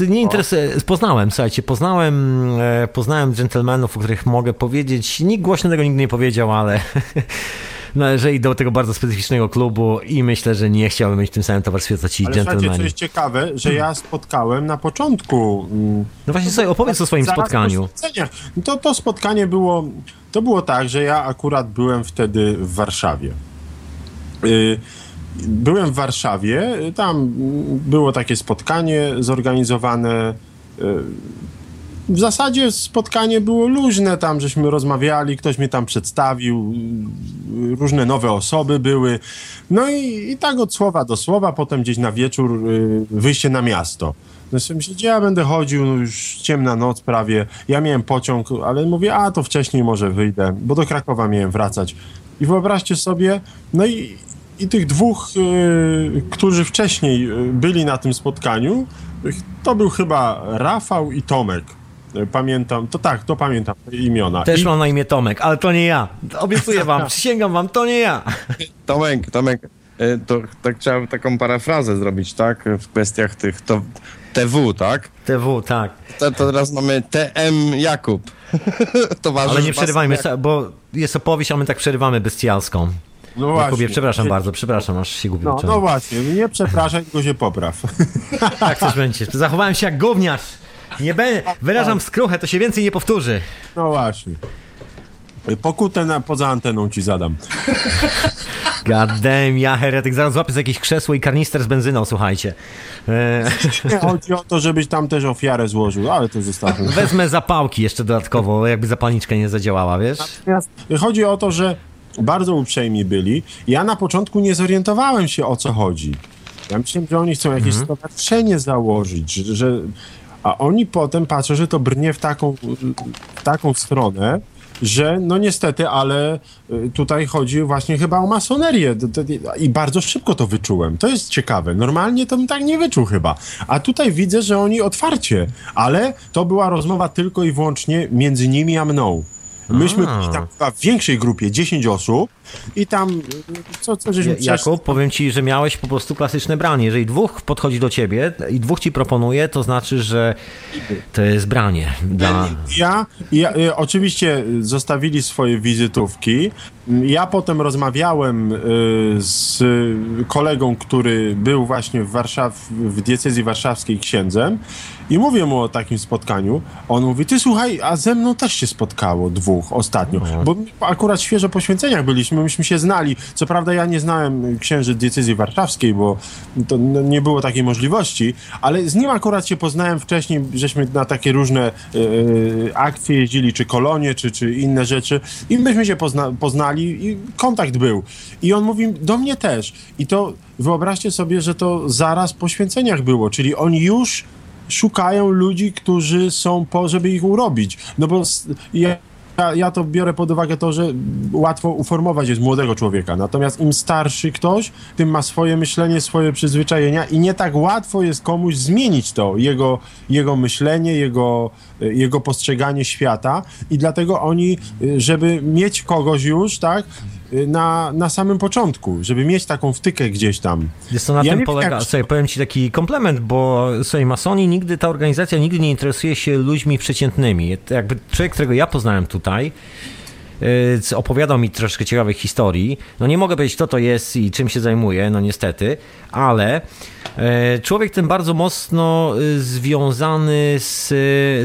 E, Nie interesuje, poznałem, słuchajcie, poznałem, poznałem dżentelmenów, o których mogę powiedzieć. Nikt głośno tego nigdy nie powiedział, ale należeli do tego bardzo specyficznego klubu i myślę, że nie chciałbym mieć w tym samym towarzystwie co ci Ale słuchajcie, co jest ciekawe, że ja spotkałem na początku... mm, No właśnie sobie opowiedz o swoim spotkaniu. No To, to spotkanie było... To było tak, że ja akurat byłem wtedy w Warszawie. Y, Byłem w Warszawie, y, tam było takie spotkanie zorganizowane. W zasadzie spotkanie było luźne, tam żeśmy rozmawiali, ktoś mnie tam przedstawił, y, różne nowe osoby były. No i, i tak od słowa do słowa, potem gdzieś na wieczór y, wyjście na miasto. No sobie myślę, gdzie ja będę chodził, no już ciemna noc prawie. Ja miałem pociąg, ale mówię, a to wcześniej może wyjdę, bo do Krakowa miałem wracać. I wyobraźcie sobie, no i, i tych dwóch, y, którzy wcześniej byli na tym spotkaniu, to był chyba Rafał i Tomek. Pamiętam, to tak, to pamiętam te imiona. Też I, mam na imię Tomek, ale to nie ja. Obiecuję wam, przysięgam wam, to nie ja. Tomek, Tomek, e, to tak trzeba taką parafrazę zrobić, tak? W kwestiach tych to, TW, tak? TW, tak. To, to teraz mamy TM Jakub. Towarzysz Ale nie przerywajmy, Basniak. bo jest opowieść, a my tak przerywamy bestialską. no Jakubie, właśnie. przepraszam bardzo, przepraszam, aż się gubię. No, no właśnie, nie przepraszaj, tylko się popraw. Tak też będzie. Zachowałem się jak gówniarz. Nie będę, wyrażam skruchę, to się więcej nie powtórzy. No właśnie. Pokutę na, poza anteną ci zadam. Damn, ja heretyk, zaraz złapię za jakieś krzesło i karnister z benzyną, słuchajcie. E, Nie chodzi o to, żebyś tam też ofiarę złożył, ale to zostawmy. wezmę zapałki jeszcze dodatkowo, jakby zapalniczka nie zadziałała, wiesz? Natomiast chodzi o to, że bardzo uprzejmi byli. Ja na początku nie zorientowałem się o co chodzi. Ja myślałem, że oni chcą jakieś stowarzyszenie założyć, że, że, a oni potem patrzą, że to brnie w taką, w taką stronę, że no niestety, ale y, tutaj chodzi właśnie chyba o masonerię i bardzo szybko to wyczułem. To jest ciekawe. Normalnie to bym tak nie wyczuł chyba. A tutaj widzę, że oni otwarcie, ale to była rozmowa tylko i wyłącznie między nimi a mną. Myśmy byli tam w większej grupie, 10 osób i tam co, co żeśmy Ja- Jakub, powiem ci, że miałeś po prostu klasyczne branie. Jeżeli dwóch podchodzi do ciebie i dwóch ci proponuje, to znaczy, że to jest branie. Dla... Ja, ja oczywiście zostawili swoje wizytówki. Ja potem rozmawiałem y, z kolegą, który był właśnie w, Warszaw, w diecezji warszawskiej księdzem i mówię mu o takim spotkaniu. On mówi, ty słuchaj, a ze mną też się spotkało dwóch ostatnio, bo my akurat świeżo po święceniach byliśmy, myśmy się znali. Co prawda ja nie znałem księży diecezji warszawskiej, bo to no, nie było takiej możliwości, ale z nim akurat się poznałem wcześniej, żeśmy na takie różne e, akcje jeździli, czy kolonie, czy, czy inne rzeczy i myśmy się pozna, poznali i kontakt był. I on mówi do mnie też. I to wyobraźcie sobie, że to zaraz po święceniach było, czyli oni już szukają ludzi, którzy są po, żeby ich urobić. No bo ja, ja, to biorę pod uwagę to, że łatwo uformować jest młodego człowieka. Natomiast im starszy ktoś, tym ma swoje myślenie, swoje przyzwyczajenia i nie tak łatwo jest komuś zmienić to, jego, jego myślenie, jego, jego postrzeganie świata i dlatego oni, y, żeby mieć kogoś już, tak, na, na samym początku, żeby mieć taką wtykę gdzieś tam. Jest to na Ja tym polega. jak- Słuchaj, powiem ci taki komplement, bo słuchaj, masoni nigdy, ta organizacja nigdy nie interesuje się ludźmi przeciętnymi. Jakby człowiek, którego ja poznałem tutaj, opowiadał mi troszkę ciekawych historii. No nie mogę powiedzieć, kto to jest i czym się zajmuje, no niestety, ale e, człowiek ten bardzo mocno y, związany z,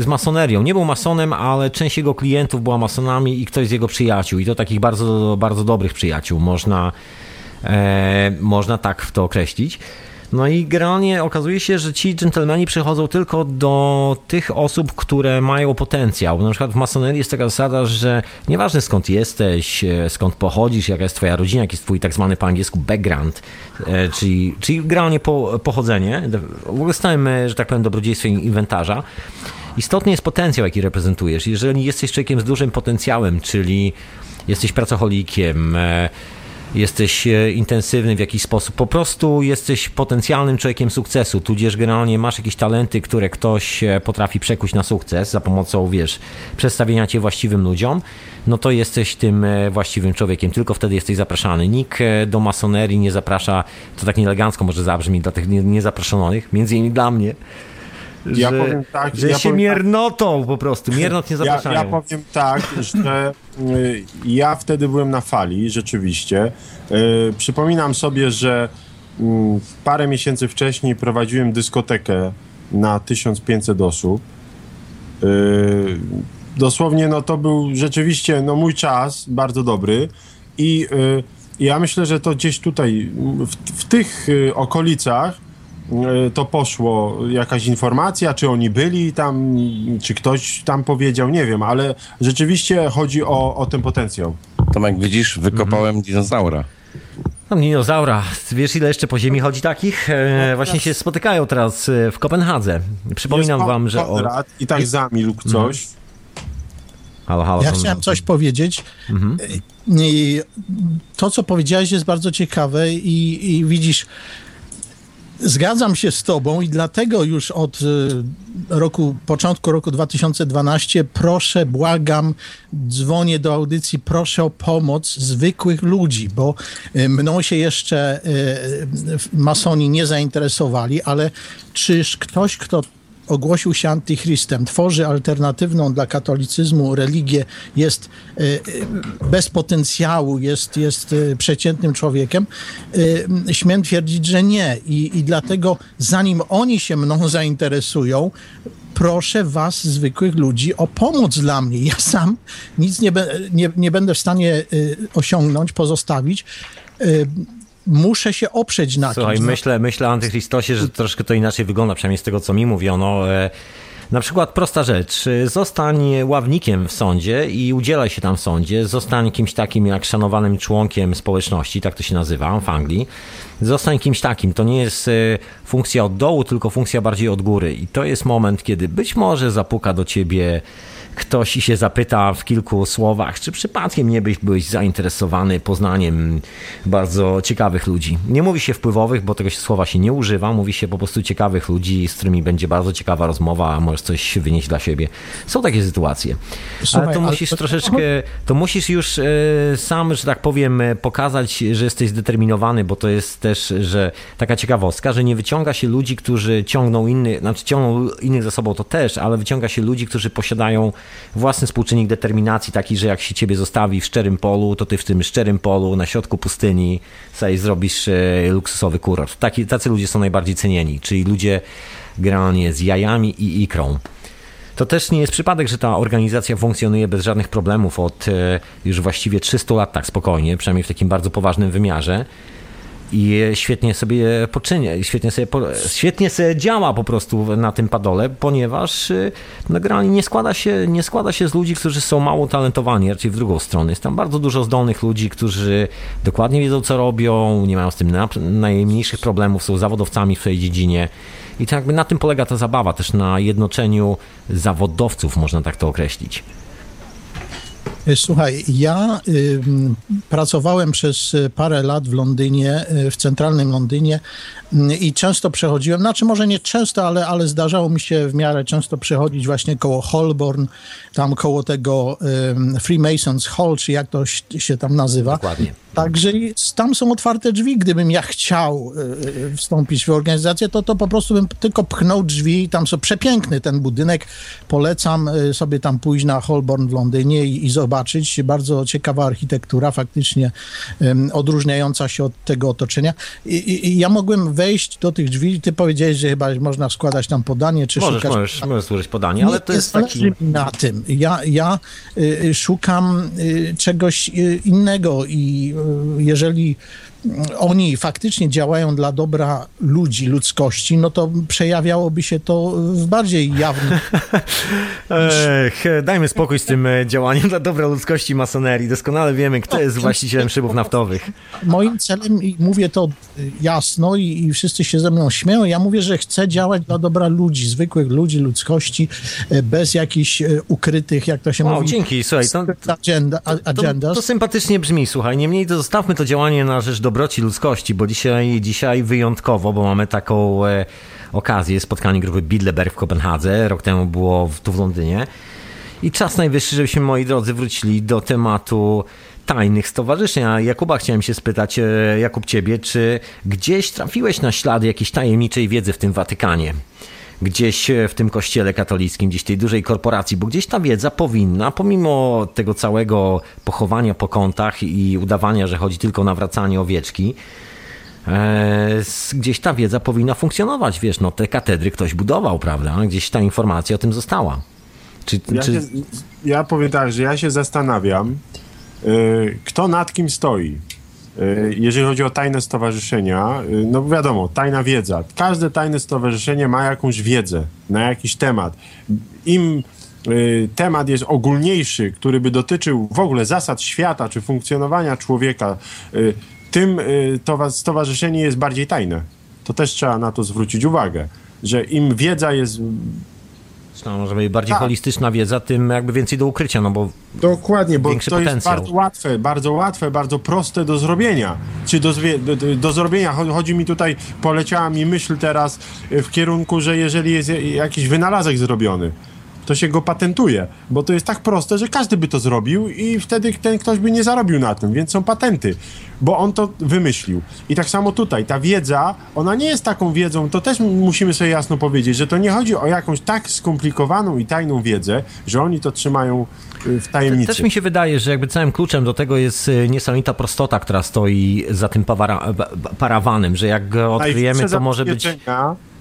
z masonerią. Nie był masonem, ale część jego klientów była masonami i ktoś z jego przyjaciół. I to takich bardzo, bardzo dobrych przyjaciół, można, e, można tak to określić. No i generalnie okazuje się, że ci dżentelmeni przychodzą tylko do tych osób, które mają potencjał. Na przykład w masonerii jest taka zasada, że nieważne skąd jesteś, e, skąd pochodzisz, jaka jest twoja rodzina, jaki jest twój tak zwany po angielsku background, e, czyli, czyli generalnie po, pochodzenie, w ogóle stałym, e, że tak powiem, dobrodziejstwem inwentarza. Istotny jest potencjał, jaki reprezentujesz. Jeżeli jesteś człowiekiem z dużym potencjałem, czyli jesteś pracocholikiem, jesteś e, intensywny w jakiś sposób, po prostu jesteś potencjalnym człowiekiem sukcesu, tudzież generalnie masz jakieś talenty, które ktoś e, potrafi przekuć na sukces za pomocą, wiesz, przedstawienia cię właściwym ludziom, no to jesteś tym e, właściwym człowiekiem, tylko wtedy jesteś zapraszany. Nikt do masonerii nie zaprasza, to tak nieelegancko może zabrzmi dla tych nie- niezaproszonych, między innymi dla mnie, Ja że, powiem tak, że ja się powiem tak. miernotą po prostu, miernot nie Ja, zapraszają. ja powiem tak, że y, ja wtedy byłem na fali, rzeczywiście. Y, Przypominam sobie, że mm, parę miesięcy wcześniej prowadziłem dyskotekę na 1500 osób. Y, Dosłownie, no to był rzeczywiście no, mój czas, bardzo dobry. I ja myślę, że to gdzieś tutaj, w, w tych okolicach, to poszło jakaś informacja, czy oni byli tam, czy ktoś tam powiedział, nie wiem, ale rzeczywiście chodzi o, o ten potencjał. Tomek, widzisz, wykopałem dinozaura. Tam dinozaura. Wiesz, ile jeszcze po ziemi chodzi takich? E, właśnie się spotykają teraz e, w Kopenhadze. Przypominam Jest wam, że... O... I tak zamilkł coś. Halo, halo, Ja chciałem coś powiedzieć. Mhm. I to, co powiedziałeś, jest bardzo ciekawe i, i widzisz, zgadzam się z tobą i dlatego już od e, roku, początku roku 2012 proszę, błagam, dzwonię do audycji, proszę o pomoc zwykłych ludzi, bo e, mną się jeszcze e, masoni nie zainteresowali, ale czyż ktoś, kto ogłosił się antychrystem, tworzy alternatywną dla katolicyzmu religię, jest e, e, bez potencjału, jest, jest e, przeciętnym człowiekiem, śmiem twierdzić, że nie. I, I dlatego zanim oni się mną zainteresują, proszę was, zwykłych ludzi, o pomoc dla mnie. Ja sam nic nie, be, nie, nie będę w stanie osiągnąć, pozostawić. Muszę się oprzeć na Słuchaj, kimś. myślę, myślę o Antychristosie, że troszkę to inaczej wygląda, przynajmniej z tego, co mi mówiono. E, Na przykład prosta rzecz, e, zostań ławnikiem w sądzie i udzielaj się tam w sądzie, zostań kimś takim jak szanowanym członkiem społeczności, tak to się nazywa w Anglii. Zostań kimś takim, to nie jest e, funkcja od dołu, tylko funkcja bardziej od góry i to jest moment, kiedy być może zapuka do ciebie ktoś i się zapyta w kilku słowach, czy przypadkiem nie byś byłeś zainteresowany poznaniem bardzo ciekawych ludzi. Nie mówi się wpływowych, bo tego słowa się nie używa, mówi się po prostu ciekawych ludzi, z którymi będzie bardzo ciekawa rozmowa, a możesz coś wynieść dla siebie. Są takie sytuacje. Słuchaj, ale to ale musisz to- troszeczkę, to musisz już e, sam, że tak powiem, e, pokazać, że jesteś zdeterminowany, bo to jest też, że taka ciekawostka, że nie wyciąga się ludzi, którzy ciągną innych, znaczy ciągną innych za sobą, to też, ale wyciąga się ludzi, którzy posiadają własny współczynnik determinacji, taki, że jak się ciebie zostawi w szczerym polu, to ty w tym szczerym polu, na środku pustyni sobie zrobisz e, luksusowy kurort. Taki, tacy ludzie są najbardziej cenieni, czyli ludzie generalnie z jajami i ikrą. To też nie jest przypadek, że ta organizacja funkcjonuje bez żadnych problemów od e, już właściwie 300 lat tak spokojnie, przynajmniej w takim bardzo poważnym wymiarze. I świetnie sobie poczynia, świetnie sobie, po, świetnie sobie działa po prostu na tym padole, ponieważ e, no, generalnie nie składa, się, nie składa się z ludzi, którzy są mało talentowani, raczej w drugą stronę. Jest tam bardzo dużo zdolnych ludzi, którzy dokładnie wiedzą, co robią, nie mają z tym na, najmniejszych problemów, są zawodowcami w swojej dziedzinie. I to jakby na tym polega ta zabawa, też na jednoczeniu zawodowców, można tak to określić. Słuchaj, ja pracowałem przez y, parę lat w Londynie, y, w centralnym Londynie i często przechodziłem, znaczy może nie często, ale, ale zdarzało mi się w miarę często przechodzić właśnie koło Holborn, tam koło tego ym, Freemasons Hall, czy jak to się- tam nazywa. Dokładnie. Także tam są otwarte drzwi. Gdybym ja chciał y, y, wstąpić w organizację, to, to po prostu bym tylko pchnął drzwi. Tam są przepiękny ten budynek. Polecam y, sobie tam pójść na Holborn w Londynie i, i zobaczyć. Bardzo ciekawa architektura, faktycznie odróżniająca się od tego otoczenia. I, I ja mogłem wejść do tych drzwi. Ty powiedziałeś, że chyba można składać tam podanie, czy Możesz, szukać możesz, możesz służyć podanie, ale to jest taki... na tym. Ja, ja y, y, szukam y, czegoś innego i jeżeli oni faktycznie działają dla dobra ludzi, ludzkości, no to przejawiałoby się to w bardziej jawnym Ech, dajmy spokój z tym e, działaniem dla dobra ludzkości masonerii. Doskonale wiemy, kto jest właścicielem szybów naftowych. Moim celem, i mówię to jasno i, i wszyscy się ze mną śmieją, ja mówię, że chcę działać dla dobra ludzi, zwykłych ludzi, ludzkości, y, bez jakichś y, ukrytych, jak to się O, mówi, dzięki, słuchaj, to, agenda, to, agendas. to sympatycznie brzmi, słuchaj. Niemniej to zostawmy to działanie na rzecz dobroci ludzkości, bo dzisiaj, dzisiaj wyjątkowo, bo mamy taką e, okazję, spotkanie grupy Bilderberg w Kopenhadze, rok temu było w, tu w Londynie. I czas najwyższy, żebyśmy, moi drodzy, wrócili do tematu tajnych stowarzyszeń. A Jakuba chciałem się spytać, e, Jakub ciebie, czy gdzieś trafiłeś na ślady jakiejś tajemniczej wiedzy w tym Watykanie? Gdzieś w tym kościele katolickim, gdzieś tej dużej korporacji, bo gdzieś ta wiedza powinna, pomimo tego całego pochowania po kątach i udawania, że chodzi tylko o nawracanie owieczki, e, gdzieś ta wiedza powinna funkcjonować, wiesz, no te katedry ktoś budował, prawda? Gdzieś ta informacja o tym została. Czy, ja, czy... Się, ja powiem tak, że ja się zastanawiam, yy, kto nad kim stoi. Yy, jeżeli chodzi o tajne stowarzyszenia, yy, no wiadomo, tajna wiedza. Każde tajne stowarzyszenie ma jakąś wiedzę na jakiś temat. Im temat jest ogólniejszy, który by dotyczył w ogóle zasad świata czy funkcjonowania człowieka, tym to stowarzyszenie jest bardziej tajne. To też trzeba na to zwrócić uwagę, że im wiedza jest no, może być bardziej tak. holistyczna wiedza, tym jakby więcej do ukrycia, no bo Dokładnie, bo to potencjał. jest bardzo łatwe, bardzo łatwe, bardzo proste do zrobienia. Czy do, do, do zrobienia, chodzi mi tutaj, poleciała mi myśl teraz w kierunku, że jeżeli jest jakiś wynalazek zrobiony, to się go patentuje, bo to jest tak proste, że każdy by to zrobił i wtedy ten ktoś by nie zarobił na tym, więc są patenty, bo on to wymyślił. I tak samo tutaj, ta wiedza, ona nie jest taką wiedzą, to też musimy sobie jasno powiedzieć, że to nie chodzi o jakąś tak skomplikowaną i tajną wiedzę, że oni to trzymają w tajemnicy. Też mi się wydaje, że jakby całym kluczem do tego jest y, niesamowita prostota, która stoi za tym para, parawanem, że jak go odkryjemy, to może być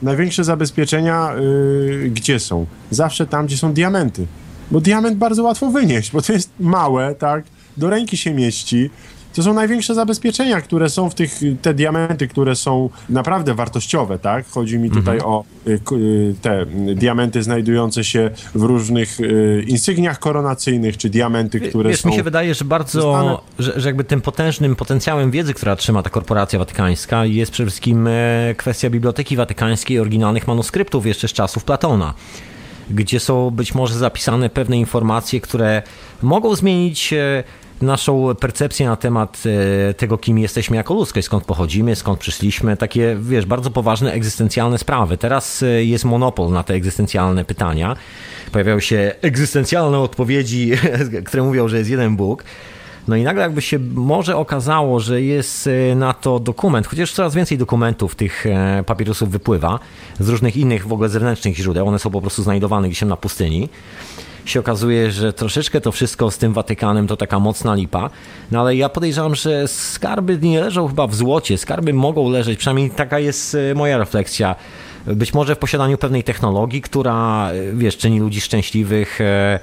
największe zabezpieczenia yy, gdzie są? Zawsze tam, gdzie są diamenty. Bo diament bardzo łatwo wynieść, bo to jest małe, tak? Do ręki się mieści. To są największe zabezpieczenia, które są w tych, te diamenty, które są naprawdę wartościowe, tak? Chodzi mi tutaj mhm. o y, y, te diamenty znajdujące się w różnych y, insygniach koronacyjnych, czy diamenty, które Wiesz, są... mi się wydaje, że bardzo, że, że, jakby tym potężnym potencjałem wiedzy, która trzyma ta korporacja watykańska jest przede wszystkim e, kwestia Biblioteki Watykańskiej, oryginalnych manuskryptów jeszcze z czasów Platona gdzie są być może zapisane pewne informacje, które mogą zmienić e, naszą percepcję na temat e, tego, kim jesteśmy jako ludzkość, skąd pochodzimy, skąd przyszliśmy, takie, wiesz, bardzo poważne egzystencjalne sprawy. Teraz e, jest monopol na te egzystencjalne pytania. Pojawiają się egzystencjalne odpowiedzi, które mówią, że jest jeden Bóg. No i nagle jakby się może okazało, że jest e, na to dokument, chociaż coraz więcej dokumentów tych papierusów wypływa z różnych innych w ogóle zewnętrznych źródeł, one są po prostu znajdowane gdzieś na pustyni się okazuje, że troszeczkę to wszystko z tym Watykanem to taka mocna lipa. No ale ja podejrzewam, że skarby nie leżą chyba w złocie. Skarby mogą leżeć, przynajmniej taka jest e, moja refleksja. Być może w posiadaniu pewnej technologii, która, e, wiesz, czyni ludzi szczęśliwych, e,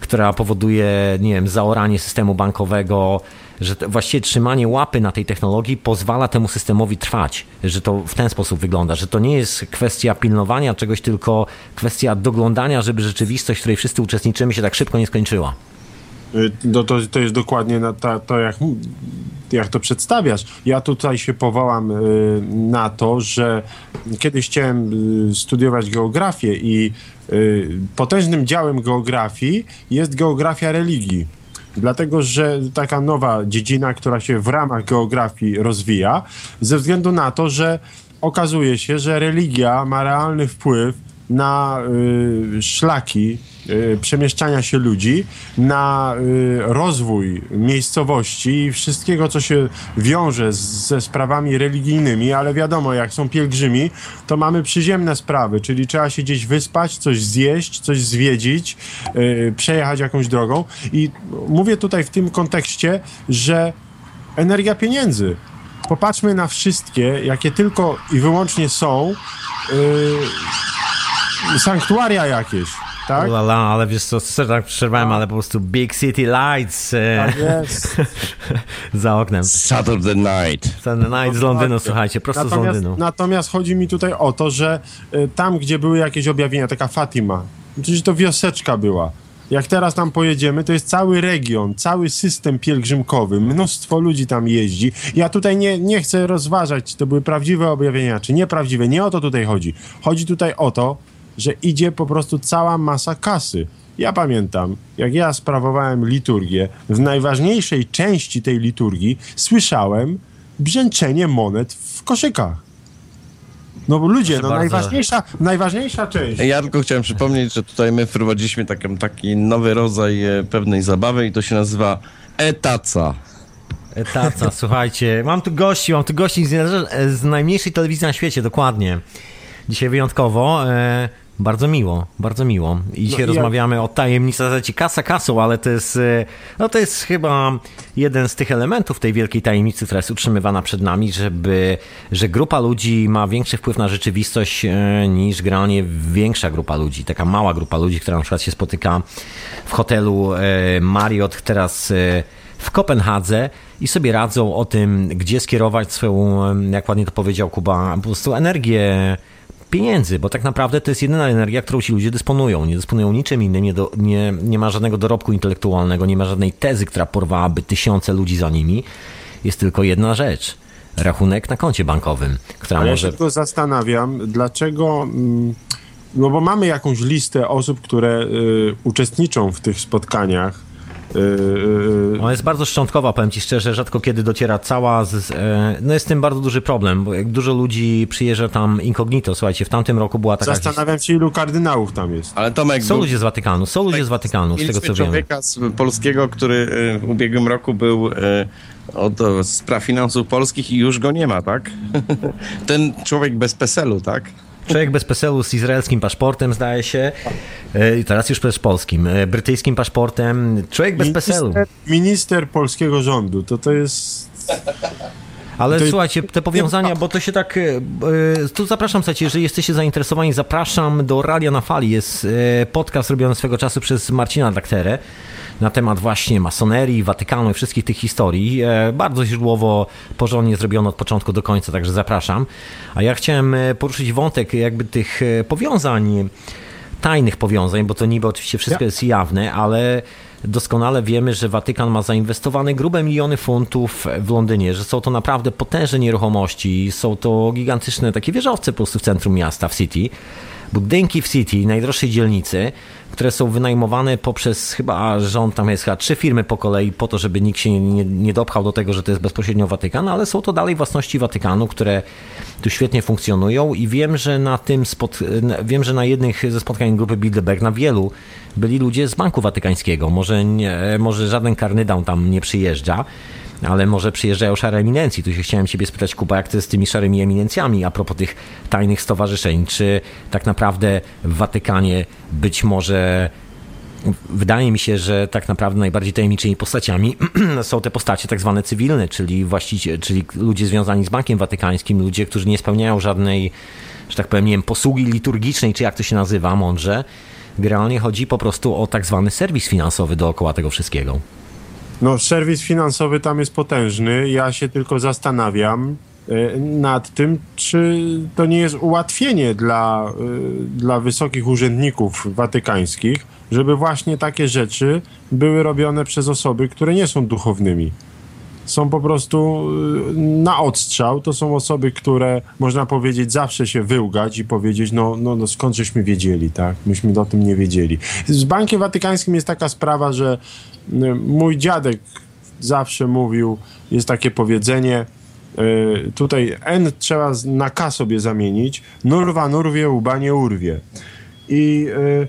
która powoduje, nie wiem, zaoranie systemu bankowego, że właściwie trzymanie łapy na tej technologii pozwala temu systemowi trwać, że to w ten sposób wygląda, że to nie jest kwestia pilnowania czegoś, tylko kwestia doglądania, żeby rzeczywistość, w której wszyscy uczestniczymy, się tak szybko nie skończyła. Y, no to, to jest dokładnie to, to jak, jak to przedstawiasz. Ja tutaj się powołam y, na to, że kiedyś chciałem y, studiować geografię i potężnym działem geografii jest geografia religii dlatego że taka nowa dziedzina, która się w ramach geografii rozwija, ze względu na to, że okazuje się, że religia ma realny wpływ na y, szlaki y, przemieszczania się ludzi, na y, rozwój miejscowości i wszystkiego, co się wiąże z, ze sprawami religijnymi, ale wiadomo, jak są pielgrzymi, to mamy przyziemne sprawy, czyli trzeba się gdzieś wyspać, coś zjeść, coś zwiedzić, y, przejechać jakąś drogą i mówię tutaj w tym kontekście, że energia pieniędzy popatrzmy na wszystkie, jakie tylko i wyłącznie są. Yy, sanktuaria jakieś, tak? Lala, ale wiesz co, tak przerwałem, ale po prostu Big City Lights e, tak jest. za oknem. Saturday Night. Saturday Night z Londynu, tak. słuchajcie, prosto natomiast, z Londynu. Natomiast chodzi mi tutaj o to, że y, tam, gdzie były jakieś objawienia, taka Fatima, przecież to wioseczka była. Jak teraz tam pojedziemy, to jest cały region, cały system pielgrzymkowy, mnóstwo ludzi tam jeździ. Ja tutaj nie, nie chcę rozważać, czy to były prawdziwe objawienia, czy nieprawdziwe. Nie o to tutaj chodzi. Chodzi tutaj o to, że idzie po prostu cała masa kasy. Ja pamiętam, jak ja sprawowałem liturgię, w najważniejszej części tej liturgii słyszałem brzęczenie monet w koszykach. No bo ludzie, no najważniejsza, najważniejsza część. Ja tylko chciałem przypomnieć, że tutaj my wprowadziliśmy taki, taki nowy rodzaj e, pewnej zabawy i to się nazywa etaca. Etaca, słuchajcie, mam tu gości, mam tu gości z, z najmniejszej telewizji na świecie, dokładnie. Dzisiaj wyjątkowo. Bardzo miło, bardzo miło. I dzisiaj No rozmawiamy o tajemnicach, znaczy kasa kasą, ale to jest, e, no to jest chyba jeden z tych elementów tej wielkiej tajemnicy, która jest utrzymywana przed nami, żeby, że grupa ludzi ma większy wpływ na rzeczywistość e, niż granie większa grupa ludzi. Taka mała grupa ludzi, która na przykład się spotyka w hotelu e, Marriott teraz w Kopenhadze i sobie radzą o tym, gdzie skierować swoją, jak ładnie to powiedział Kuba, po prostu energię pieniędzy, bo tak naprawdę to jest jedyna energia, którą ci ludzie dysponują. Nie dysponują niczym innym, nie, do, nie, nie ma żadnego dorobku intelektualnego, nie ma żadnej tezy, która porwałaby tysiące ludzi za nimi. Jest tylko jedna rzecz. Rachunek na koncie bankowym, która Ale ja może... się tylko zastanawiam, dlaczego. mm, No bo mamy jakąś listę osób, które y, uczestniczą w tych spotkaniach. Y, y, Ona jest bardzo szczątkowa, powiem Ci szczerze, rzadko kiedy dociera cała. Z, e, no jest z tym bardzo duży problem, bo jak dużo ludzi przyjeżdża tam incognito. Słuchajcie, w tamtym roku była taka. Zastanawiam się, ilu kardynałów tam jest. Ale Tomek, Są był- ludzie z Watykanu, są ludzie z Watykanu, z tego co wiemy. człowieka z polskiego, który y, w ubiegłym roku był y, od e, spraw finansów polskich i już go nie ma, tak? Ten człowiek bez PESEL-u, tak? Człowiek bez PESEL-u z izraelskim paszportem, zdaje się, e, i teraz już też polskim, e, brytyjskim paszportem. Człowiek bez PESEL-u. Minister, polskiego rządu, to to jest. Ale słuchajcie, te powiązania, bo to się tak. e, Tu zapraszam, słuchajcie, jeżeli jesteście zainteresowani, zapraszam do Radia na Fali. Jest podcast robiony swego czasu przez Marcina Dakterę na temat właśnie masonerii, Watykanu i wszystkich tych historii. E, Bardzo źródłowo, porządnie zrobione od początku do końca, także zapraszam. A ja chciałem e, poruszyć wątek jakby tych e, powiązań tajnych powiązań, bo to niby oczywiście wszystko jest jawne, ale doskonale wiemy, że Watykan ma zainwestowane grube miliony funtów w Londynie, że są to naprawdę potężne nieruchomości, są to gigantyczne takie wieżowce po prostu w centrum miasta, w City. Budynki w City, najdroższej dzielnicy, które są wynajmowane poprzez chyba rząd, tam jest chyba trzy firmy po kolei, po to, żeby nikt się nie, nie dopchał do tego, że to jest bezpośrednio Watykan, ale są to dalej własności Watykanu, które tu świetnie funkcjonują i wiem, że na tym spot, wiem, że na jednych ze spotkań grupy Bilderberg, na wielu, byli ludzie z Banku Watykańskiego. Może, nie, może żaden karnydał tam nie przyjeżdża, ale może przyjeżdżają szare eminencje. Tu się chciałem ciebie spytać, Kuba, jak to jest z tymi szarymi eminencjami a propos tych tajnych stowarzyszeń? Czy tak naprawdę w Watykanie być może Wydaje mi się, że tak naprawdę najbardziej tajemniczymi postaciami są te postacie tak zwane cywilne, czyli czyli ludzie związani z Bankiem Watykańskim, ludzie, którzy nie spełniają żadnej, że tak powiem, nie wiem, posługi liturgicznej, czy jak to się nazywa mądrze. Generalnie chodzi po prostu o tak zwany serwis finansowy dookoła tego wszystkiego. No, serwis finansowy tam jest potężny. Ja się tylko zastanawiam e, nad tym, czy to nie jest ułatwienie dla, e, dla wysokich urzędników watykańskich, żeby właśnie takie rzeczy były robione przez osoby, które nie są duchownymi. Są po prostu e, na odstrzał. To są osoby, które można powiedzieć zawsze się wyłgać i powiedzieć, no, no, no skąd żeśmy wiedzieli, tak? Myśmy o tym nie wiedzieli. Z Bankiem Watykańskim jest taka sprawa, że mój dziadek zawsze mówił, jest takie powiedzenie, y, tutaj N trzeba na K sobie zamienić, nurwa nurwie, łba nie urwie. I y,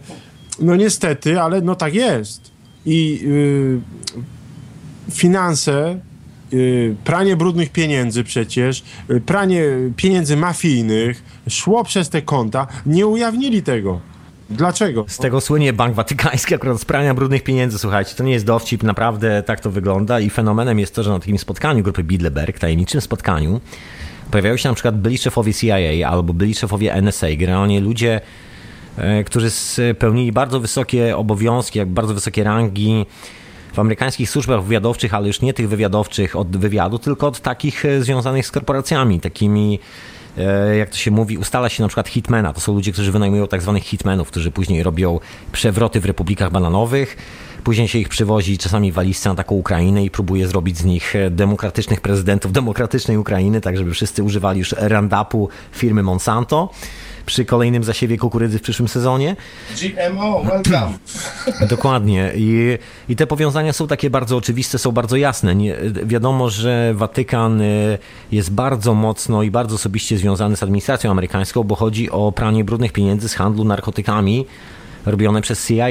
no niestety, ale no tak jest. I y, finanse, pranie brudnych pieniędzy przecież, pranie pieniędzy mafijnych szło przez te konta, nie ujawnili tego. Dlaczego? Z tego słynie Bank Watykański akurat z prania brudnych pieniędzy, słuchajcie, to nie jest dowcip, naprawdę tak to wygląda i fenomenem jest to, że na takim spotkaniu grupy Bilderberg, tajemniczym spotkaniu, pojawiają się na przykład byli szefowie CIA albo byli szefowie NSA, generalnie ludzie, e, którzy spełnili bardzo wysokie obowiązki, bardzo wysokie rangi w amerykańskich służbach wywiadowczych, ale już nie tych wywiadowczych od wywiadu, tylko od takich e, związanych z korporacjami, takimi jak to się mówi, ustala się na przykład hitmana. To są ludzie, którzy wynajmują tak zwanych hitmenów, którzy później robią przewroty w republikach bananowych. Później się ich przywozi czasami walizce na taką Ukrainę i próbuje zrobić z nich e, demokratycznych prezydentów demokratycznej Ukrainy, tak żeby wszyscy używali już Roundupu firmy Monsanto przy kolejnym zasiewie kukurydzy w przyszłym sezonie. GMO, welcome. Dokładnie. I, I te powiązania są takie bardzo oczywiste, są bardzo jasne. Nie, wiadomo, że Watykan y, jest bardzo mocno i bardzo osobiście związany z administracją amerykańską, bo chodzi o pranie brudnych pieniędzy z handlu narkotykami robione przez CIA.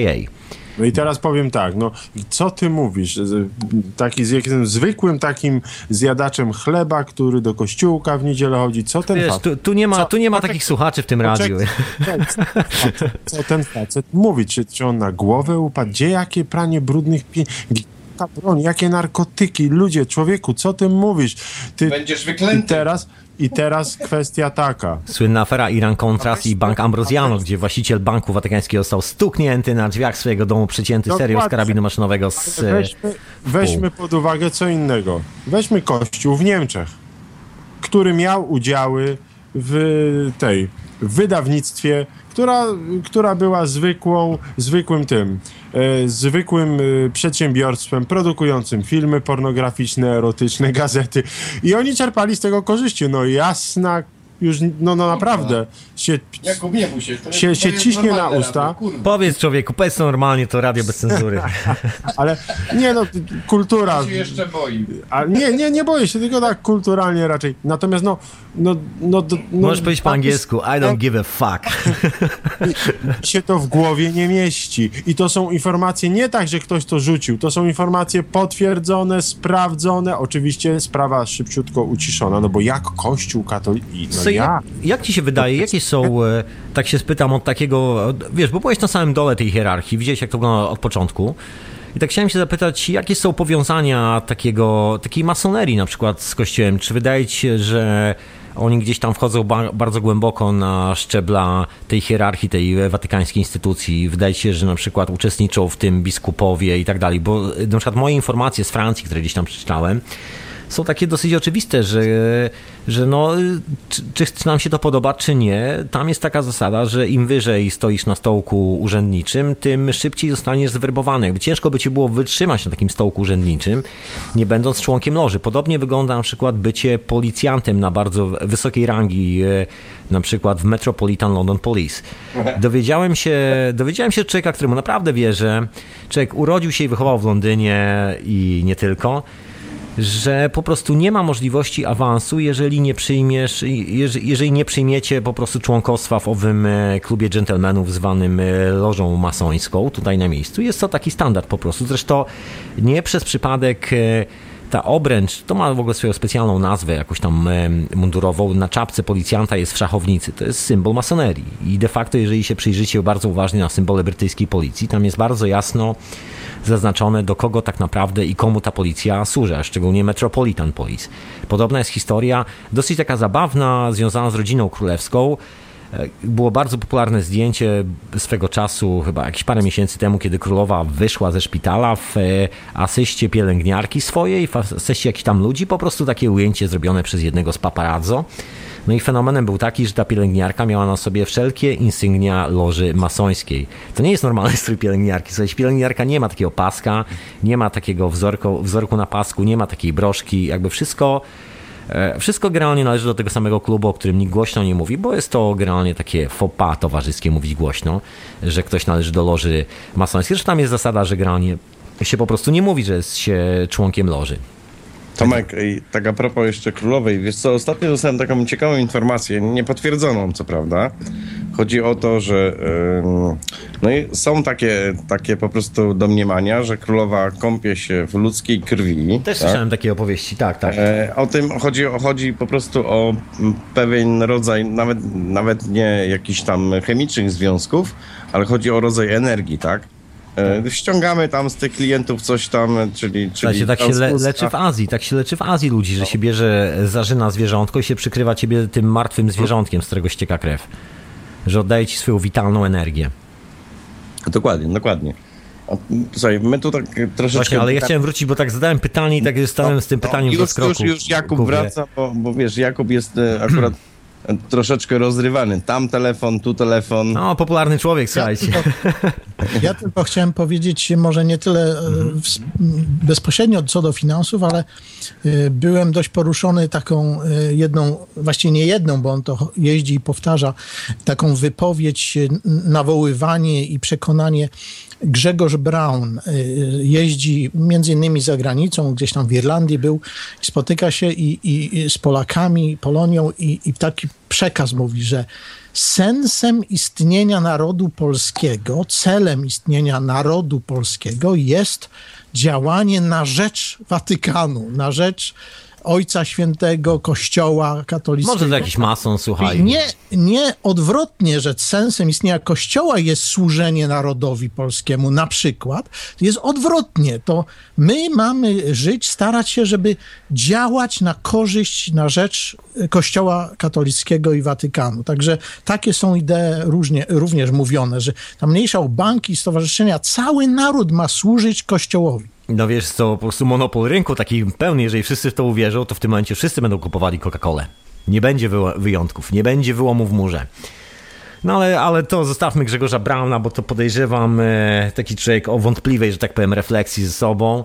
No i teraz powiem tak, no i co ty mówisz? Z- Taki z jakimś zwykłym takim zjadaczem chleba, który do kościółka w niedzielę chodzi, co ten Wiesz, facet... tu, tu nie ma, Co- tu nie ma takich słuchaczy w tym radiu. Co ten facet mówi? Czy, czy on na głowę upadł? Gdzie jakie pranie brudnych pieniędzy? Ta broń, jakie narkotyki? Ludzie, człowieku, co ty mówisz? Ty, Będziesz wyklęty. teraz, I teraz kwestia taka. Słynna afera Iran Contras i Bank Ambrosiano, gdzie właściciel Banku Watykańskiego został stuknięty na drzwiach swojego domu, przecięty serią z karabinu maszynowego z... Weźmy, weźmy pod uwagę co innego. Weźmy Kościół w Niemczech, który miał udziały w tej w wydawnictwie, która, która była zwykłą, zwykłym tym, zwykłym e, przedsiębiorstwem produkującym filmy pornograficzne, erotyczne, gazety i oni czerpali z tego korzyści. No jasna, już no, no naprawdę się, Jakub, nie bój się. To się, jest- to się jest ciśnie na usta. radio, kurwa. Powiedz człowieku, powiedz to normalnie, to radio bez cenzury. Ale nie no, kultura. Ja się jeszcze boi. A nie, nie, nie boję się, tylko tak kulturalnie raczej. Natomiast no, no, no, no Możesz powiedzieć po tak angielsku, I don't give a fuck. się to w głowie nie mieści. I to są informacje nie tak, że ktoś to rzucił, to są informacje potwierdzone, sprawdzone. Oczywiście sprawa szybciutko uciszona, no bo jak Kościół katolicki, no Co, jak, jak ci się wydaje, jakie są, e, tak się spytam od takiego, wiesz, bo byłeś na samym dole tej hierarchii, widziałeś jak to wygląda od początku. I tak chciałem się zapytać, jakie są powiązania takiego, takiej masonerii na przykład z Kościołem? Czy wydaje ci się, że oni gdzieś tam wchodzą ba- bardzo głęboko na szczebla tej hierarchii, tej watykańskiej instytucji? Wydaje się, że na przykład uczestniczą w tym biskupowie i tak dalej? Bo na przykład moje informacje z Francji, które gdzieś tam przeczytałem, są takie dosyć oczywiste, że, że no, czy, czy nam się to podoba, czy nie, tam jest taka zasada, że im wyżej stoisz na stołku urzędniczym, tym szybciej zostaniesz zwerbowany. Ciężko by ci było wytrzymać na takim stołku urzędniczym, nie będąc członkiem loży. Podobnie wygląda na przykład bycie policjantem na bardzo wysokiej rangi, e, na przykład w Metropolitan London Police. Dowiedziałem się, dowiedziałem się człowieka, któremu naprawdę wierzę, człowiek urodził się i wychował w Londynie i nie tylko, że po prostu nie ma możliwości awansu, jeżeli nie przyjmiesz, jeże- jeżeli nie przyjmiecie po prostu członkostwa w owym e, klubie dżentelmenów zwanym e, lożą masońską tutaj na miejscu. Jest to taki standard po prostu. Zresztą nie przez przypadek e, ta obręcz, to ma w ogóle swoją specjalną nazwę, jakąś tam e, mundurową, na czapce policjanta jest w szachownicy. To jest symbol masonerii. I de facto, jeżeli się przyjrzycie bardzo uważnie na symbole brytyjskiej policji, tam jest bardzo jasno zaznaczone, do kogo tak naprawdę i komu ta policja służy, a szczególnie Metropolitan Police. Podobna jest historia, dosyć taka zabawna, związana z rodziną królewską. E, Było bardzo popularne zdjęcie swego czasu, chyba jakieś parę miesięcy temu, kiedy królowa wyszła ze szpitala w e, asyście pielęgniarki swojej, w asyście jakichś tam ludzi, po prostu takie ujęcie zrobione przez jednego z paparazzo. No i fenomenem był taki, że ta pielęgniarka miała na sobie wszelkie insygnia loży masońskiej. To nie jest normalny strój pielęgniarki. Słuchajcie, pielęgniarka nie ma takiego paska, nie ma takiego wzorku, wzorku na pasku, nie ma takiej broszki, jakby wszystko Wszystko generalnie należy do tego samego klubu, o którym nikt głośno nie mówi, bo jest to generalnie takie pas towarzyskie mówić głośno, że ktoś należy do loży masońskiej. Zresztą tam jest zasada, że generalnie się po prostu nie mówi, że jest się członkiem loży. Tomek, tak a propos jeszcze królowej, wiesz co, ostatnio dostałem taką ciekawą informację, niepotwierdzoną co prawda. Chodzi o to, że ym, no i są takie, takie po prostu domniemania, że królowa kąpie się w ludzkiej krwi. Też tak? słyszałem takie opowieści, tak, tak. E, o tym chodzi, chodzi po prostu o pewien rodzaj, nawet, nawet nie jakichś tam chemicznych związków, ale chodzi o rodzaj energii, tak? E, ściągamy tam z tych klientów coś tam, czyli... Słuchajcie, czyli tak się le, leczy w Azji, tak się leczy w Azji ludzi, że się bierze zarzyna zwierzątko i się przykrywa ciebie tym martwym zwierzątkiem, z którego ścieka krew. Że oddaje ci swoją witalną energię. Dokładnie, dokładnie. Słuchaj, my tu tak troszeczkę... Właśnie, ale ja chciałem wrócić, bo tak zadałem pytanie i tak stałem z tym pytaniem w już, rozkroku. już, już Jakub Kubie. wraca, bo, bo wiesz, Jakub jest e, akurat troszeczkę rozrywany. Tam telefon, tu telefon. No, popularny człowiek, słuchajcie. Ja tylko chciałem powiedzieć, może nie tyle e, w, bezpośrednio co do finansów, ale e, byłem dość poruszony taką e, jedną, właściwie nie jedną, bo on to jeździ i powtarza, taką wypowiedź, nawoływanie i przekonanie. Grzegorz Brown e, jeździ między innymi za granicą, gdzieś tam w Irlandii był, spotyka się i, i, i z Polakami, Polonią i, i taki przekaz mówi, że sensem istnienia narodu polskiego, celem istnienia narodu polskiego jest działanie na rzecz Watykanu, na rzecz Ojca Świętego, Kościoła katolickiego. Może to jakiś mason, słuchaj. Nie, nie odwrotnie, że sensem istnienia Kościoła jest służenie narodowi polskiemu, na przykład. Jest odwrotnie. To my mamy żyć, starać się, żeby działać na korzyść, na rzecz Kościoła katolickiego i Watykanu. Także takie są idee różnie, również mówione, że tam mniejsza banki, stowarzyszenia, cały naród ma służyć Kościołowi. No wiesz co, po prostu monopol rynku taki pełny, jeżeli wszyscy w to uwierzą, to w tym momencie wszyscy będą kupowali Coca-Colę. Nie będzie wyjątków, nie będzie wyłomu w murze. No ale, ale to zostawmy Grzegorza Brauna, bo to podejrzewam e, taki człowiek o wątpliwej, że tak powiem, refleksji ze sobą.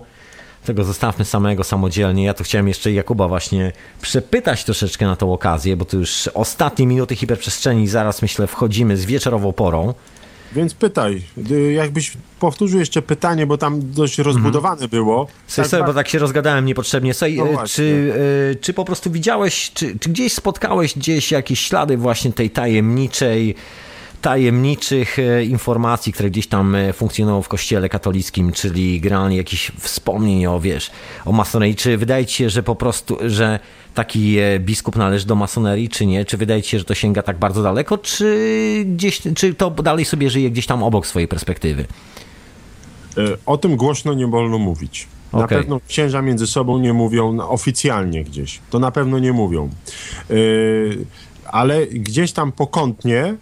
Tego zostawmy samego samodzielnie. Ja to chciałem jeszcze Jakuba właśnie przepytać troszeczkę na tą okazję, bo to już ostatnie minuty hiperprzestrzeni, zaraz myślę wchodzimy z wieczorową porą. Więc pytaj, jakbyś powtórzył jeszcze pytanie, bo tam dość rozbudowane było. Słuchaj, sobie, bo tak się rozgadałem niepotrzebnie. Słuchaj, No e, czy, e, czy po prostu widziałeś, czy, czy gdzieś spotkałeś gdzieś jakieś ślady właśnie tej tajemniczej, tajemniczych e, informacji, które gdzieś tam e, funkcjonują w kościele katolickim, czyli generalnie jakichś wspomnień o, wiesz, o masonerii. Czy wydaje ci się, że po prostu, że taki e, biskup należy do masonerii, czy nie? Czy wydaje ci się, że to sięga tak bardzo daleko, czy gdzieś, czy to dalej sobie żyje gdzieś tam obok swojej perspektywy? O tym głośno nie wolno mówić. Na Okej. pewno księża między sobą nie mówią oficjalnie gdzieś. To na pewno nie mówią. Y, ale gdzieś tam pokątnie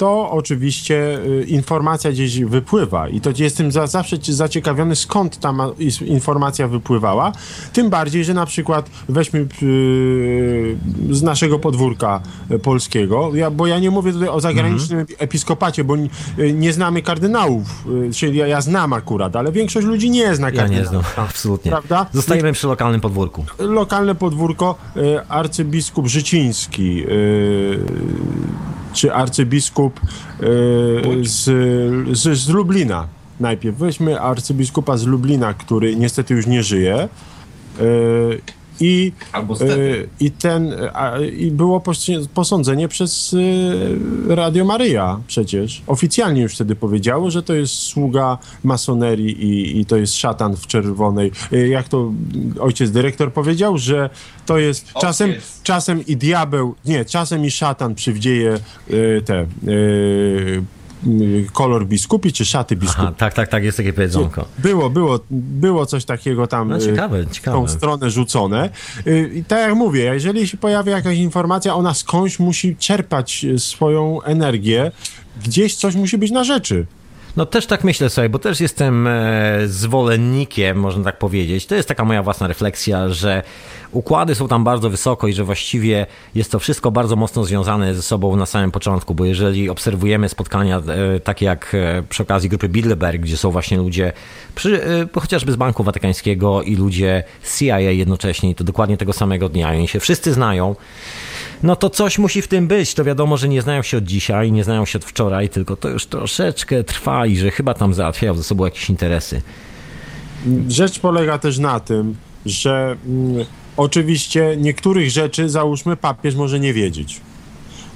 to oczywiście y, informacja gdzieś wypływa i to jestem za, zawsze ci- zaciekawiony, skąd ta informacja wypływała. Tym bardziej, że na przykład weźmy y, z naszego podwórka polskiego, ja, bo ja nie mówię tutaj o zagranicznym episkopacie, bo y, nie znamy kardynałów, czyli ja, ja znam akurat, ale większość ludzi nie zna Ja kardynałów. nie znam, absolutnie. Prawda? Zostajemy przy lokalnym podwórku. lokalne podwórko arcybiskup Życiński czy arcybiskup y, z, z, z Lublina najpierw. Weźmy arcybiskupa z Lublina, który niestety już nie żyje y, i, y, i ten i było posądzenie przez y, Radio Maryja przecież. Oficjalnie już wtedy powiedziało, że to jest sługa masonerii i, i to jest szatan w czerwonej. Y, Jak to ojciec dyrektor powiedział, że to jest czasem, Ojciec. czasem i diabeł, nie, czasem i szatan przywdzieje te kolor biskupi czy szaty biskupi. Aha, tak, tak, tak, jest takie powiedzonko. Było, było, było coś takiego tam No y, ciekawe, ciekawe. tą stronę rzucone. Y, I tak jak mówię, jeżeli się pojawia jakaś informacja, ona skądś musi czerpać y, swoją energię, gdzieś coś musi być na rzeczy. No też tak myślę sobie, bo też jestem e, zwolennikiem, można tak powiedzieć. To jest taka moja własna refleksja, że układy są tam bardzo wysoko i że właściwie jest to wszystko bardzo mocno związane ze sobą na samym początku, bo jeżeli obserwujemy spotkania e, takie jak e, przy okazji grupy Bilderberg, gdzie są właśnie ludzie przy, chociażby z Banku Watykańskiego i ludzie CIA jednocześnie to dokładnie tego samego dnia oni się wszyscy znają, no to coś musi w tym być. To wiadomo, że nie znają się od dzisiaj, nie znają się od wczoraj, tylko to już troszeczkę trwa i że chyba tam załatwiają ze sobą jakieś interesy. Rzecz polega też na tym, że mm, oczywiście niektórych rzeczy, załóżmy, papież może nie wiedzieć.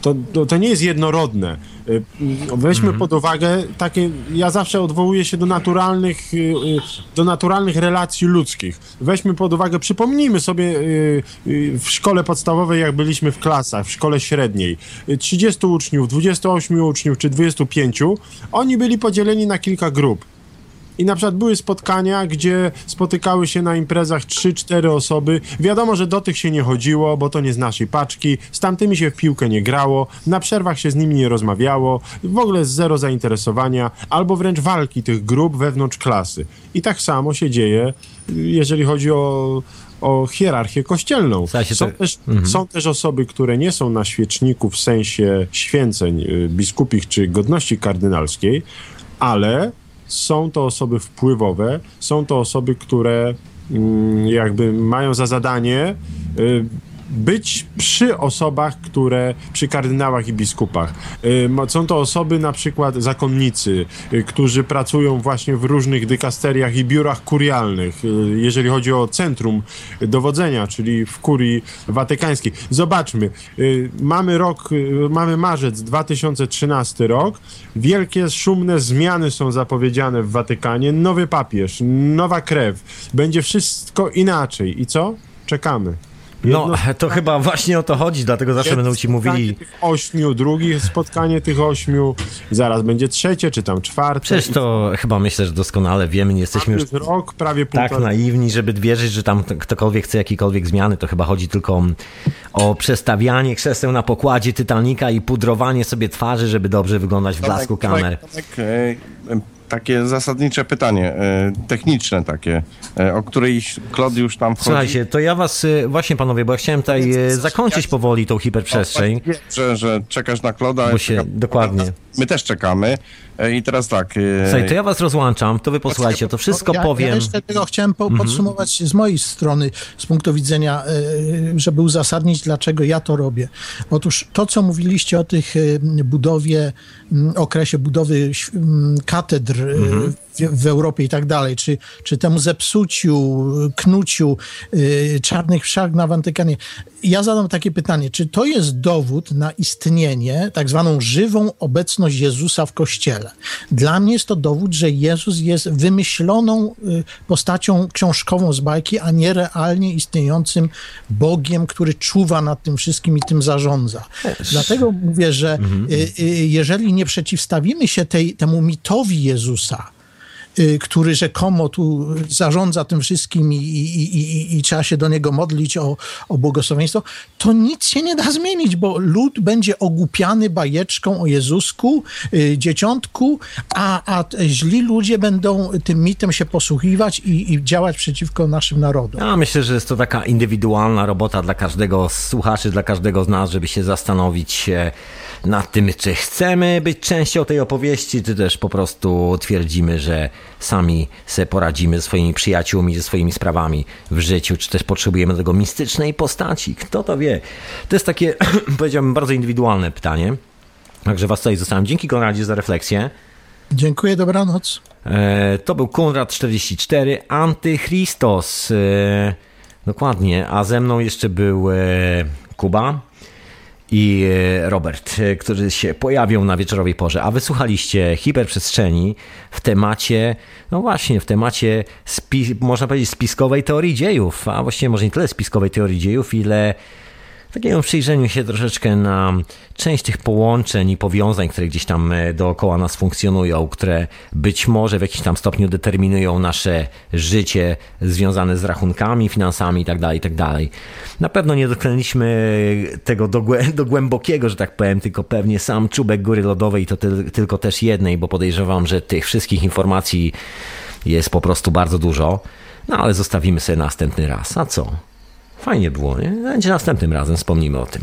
To, to, to nie jest jednorodne. Y, Weźmy pod uwagę takie, ja zawsze odwołuję się do naturalnych, y, y, do naturalnych relacji ludzkich. Weźmy pod uwagę, przypomnijmy sobie w szkole podstawowej, jak byliśmy w klasach, w szkole średniej. Y, 30 uczniów, 28 uczniów czy 25, oni byli podzieleni na kilka grup. I na przykład były spotkania, gdzie spotykały się na imprezach 3-4 osoby. Wiadomo, że do tych się nie chodziło, bo to nie z naszej paczki. Z tamtymi się w piłkę nie grało, na przerwach się z nimi nie rozmawiało, w ogóle zero zainteresowania, albo wręcz walki tych grup wewnątrz klasy. I tak samo się dzieje, jeżeli chodzi o, o hierarchię kościelną. Są to- też, są też osoby, które nie są na świeczniku w sensie święceń y, biskupich czy godności kardynalskiej, ale są to osoby wpływowe, są to osoby, które mm, jakby mają za zadanie y, być przy osobach, które, przy kardynałach i biskupach. Są to osoby na przykład zakonnicy, y, którzy pracują właśnie w różnych dykasteriach i biurach kurialnych, y, jeżeli chodzi o centrum dowodzenia, czyli w kurii watykańskiej. Zobaczmy, y, mamy rok, mamy marzec 2013 rok, wielkie, szumne zmiany są zapowiedziane w Watykanie, nowy papież, nowa krew, będzie wszystko inaczej. I co? Czekamy. No, to chyba właśnie o to chodzi, dlatego zawsze będą ci mówili... Tych ośmiu, drugie spotkanie tych ośmiu, zaraz będzie trzecie, czy tam czwarte. Przecież to chyba myślę, że doskonale wiemy, nie jesteśmy już rok, prawie tak naiwni, żeby wierzyć, że tam ktokolwiek chce jakiejkolwiek zmiany, to chyba chodzi tylko o przestawianie krzeseł na pokładzie Titanica i pudrowanie sobie twarzy, żeby dobrze wyglądać w blasku kamer. Tomek, e, takie zasadnicze pytanie, e, techniczne takie, e, o której Klod już tam wchodzi. Słuchajcie, to ja was, y, właśnie panowie, bo ja chciałem tutaj zakończyć powoli tą hiperprzestrzeń. Wiem, że, że czekasz na Kloda. Się- czeka- dokładnie. My też czekamy. E, I teraz tak. e, Słuchaj, to ja was rozłączam, to wy posłuchajcie, to wszystko ja, powiem. Ja jeszcze tego chciałem po, podsumować z mojej strony, z punktu widzenia, e, żeby uzasadnić, dlaczego ja to robię. Otóż to, co mówiliście o tych budowie, okresie budowy katedr e, w, w Europie i tak dalej, czy, czy temu zepsuciu, knuciu e, czarnych wszak na Watykanie. Ja zadam takie pytanie, czy to jest dowód na istnienie, tak zwaną żywą obecność Jezusa w Kościele? Dla mnie jest to dowód, że Jezus jest wymyśloną y, postacią książkową z bajki, a nie realnie istniejącym Bogiem, który czuwa nad tym wszystkim i tym zarządza. Dlatego mówię, że y, y, jeżeli nie przeciwstawimy się tej, temu mitowi Jezusa, który rzekomo tu zarządza tym wszystkim i, i, i, i, trzeba się do niego modlić o, o błogosławieństwo, to nic się nie da zmienić, bo lud będzie ogłupiany bajeczką o Jezusku, y, dzieciątku, a, a źli ludzie będą tym mitem się posługiwać i, i działać przeciwko naszym narodom. Ja myślę, że jest to taka indywidualna robota dla każdego z słuchaczy, dla każdego z nas, żeby się zastanowić nad tym, czy chcemy być częścią tej opowieści, czy też po prostu twierdzimy, że sami sobie poradzimy ze swoimi przyjaciółmi, ze swoimi sprawami w życiu, czy też potrzebujemy tego mistycznej postaci. Kto to wie? To jest takie, powiedziałbym, bardzo indywidualne pytanie. Także was tutaj zostałem. Dzięki Konradzie za refleksję. Dziękuję, dobranoc. E, To był Konrad 44, Antychristos. E, Dokładnie, a ze mną jeszcze był e, Kuba i e, Robert, e, którzy się pojawią na wieczorowej porze. A wysłuchaliście hiperprzestrzeni w temacie, no właśnie, w temacie, można powiedzieć, spiskowej teorii dziejów, a właściwie może nie tyle spiskowej teorii dziejów, ile takiego przyjrzeniu się troszeczkę na część tych połączeń i powiązań, które gdzieś tam e, dookoła nas funkcjonują, które być może w jakimś tam stopniu determinują nasze życie związane z rachunkami, finansami itd., itd. Na pewno nie dotknęliśmy tego do, do głębokiego, że tak powiem, tylko pewnie sam czubek góry lodowej to tyl- tylko też jednej, bo podejrzewam, że tych wszystkich informacji jest po prostu bardzo dużo. No ale zostawimy sobie następny raz. A co? Fajnie było, nie? Będzie następnym razem, wspomnimy o tym.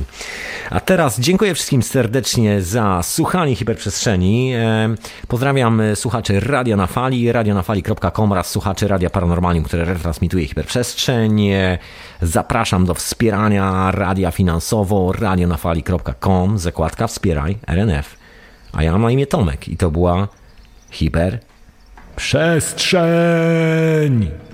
A teraz dziękuję wszystkim serdecznie za słuchanie hiperprzestrzeni. E, Pozdrawiam e, słuchaczy Radia na Fali, radionafali.com oraz słuchaczy Radia Paranormalium, które retransmituje hiperprzestrzeń. E, Zapraszam do wspierania radia finansowo radionafali.com, zakładka wspieraj RNF. A ja mam na imię Tomek i to była hiperprzestrzeń.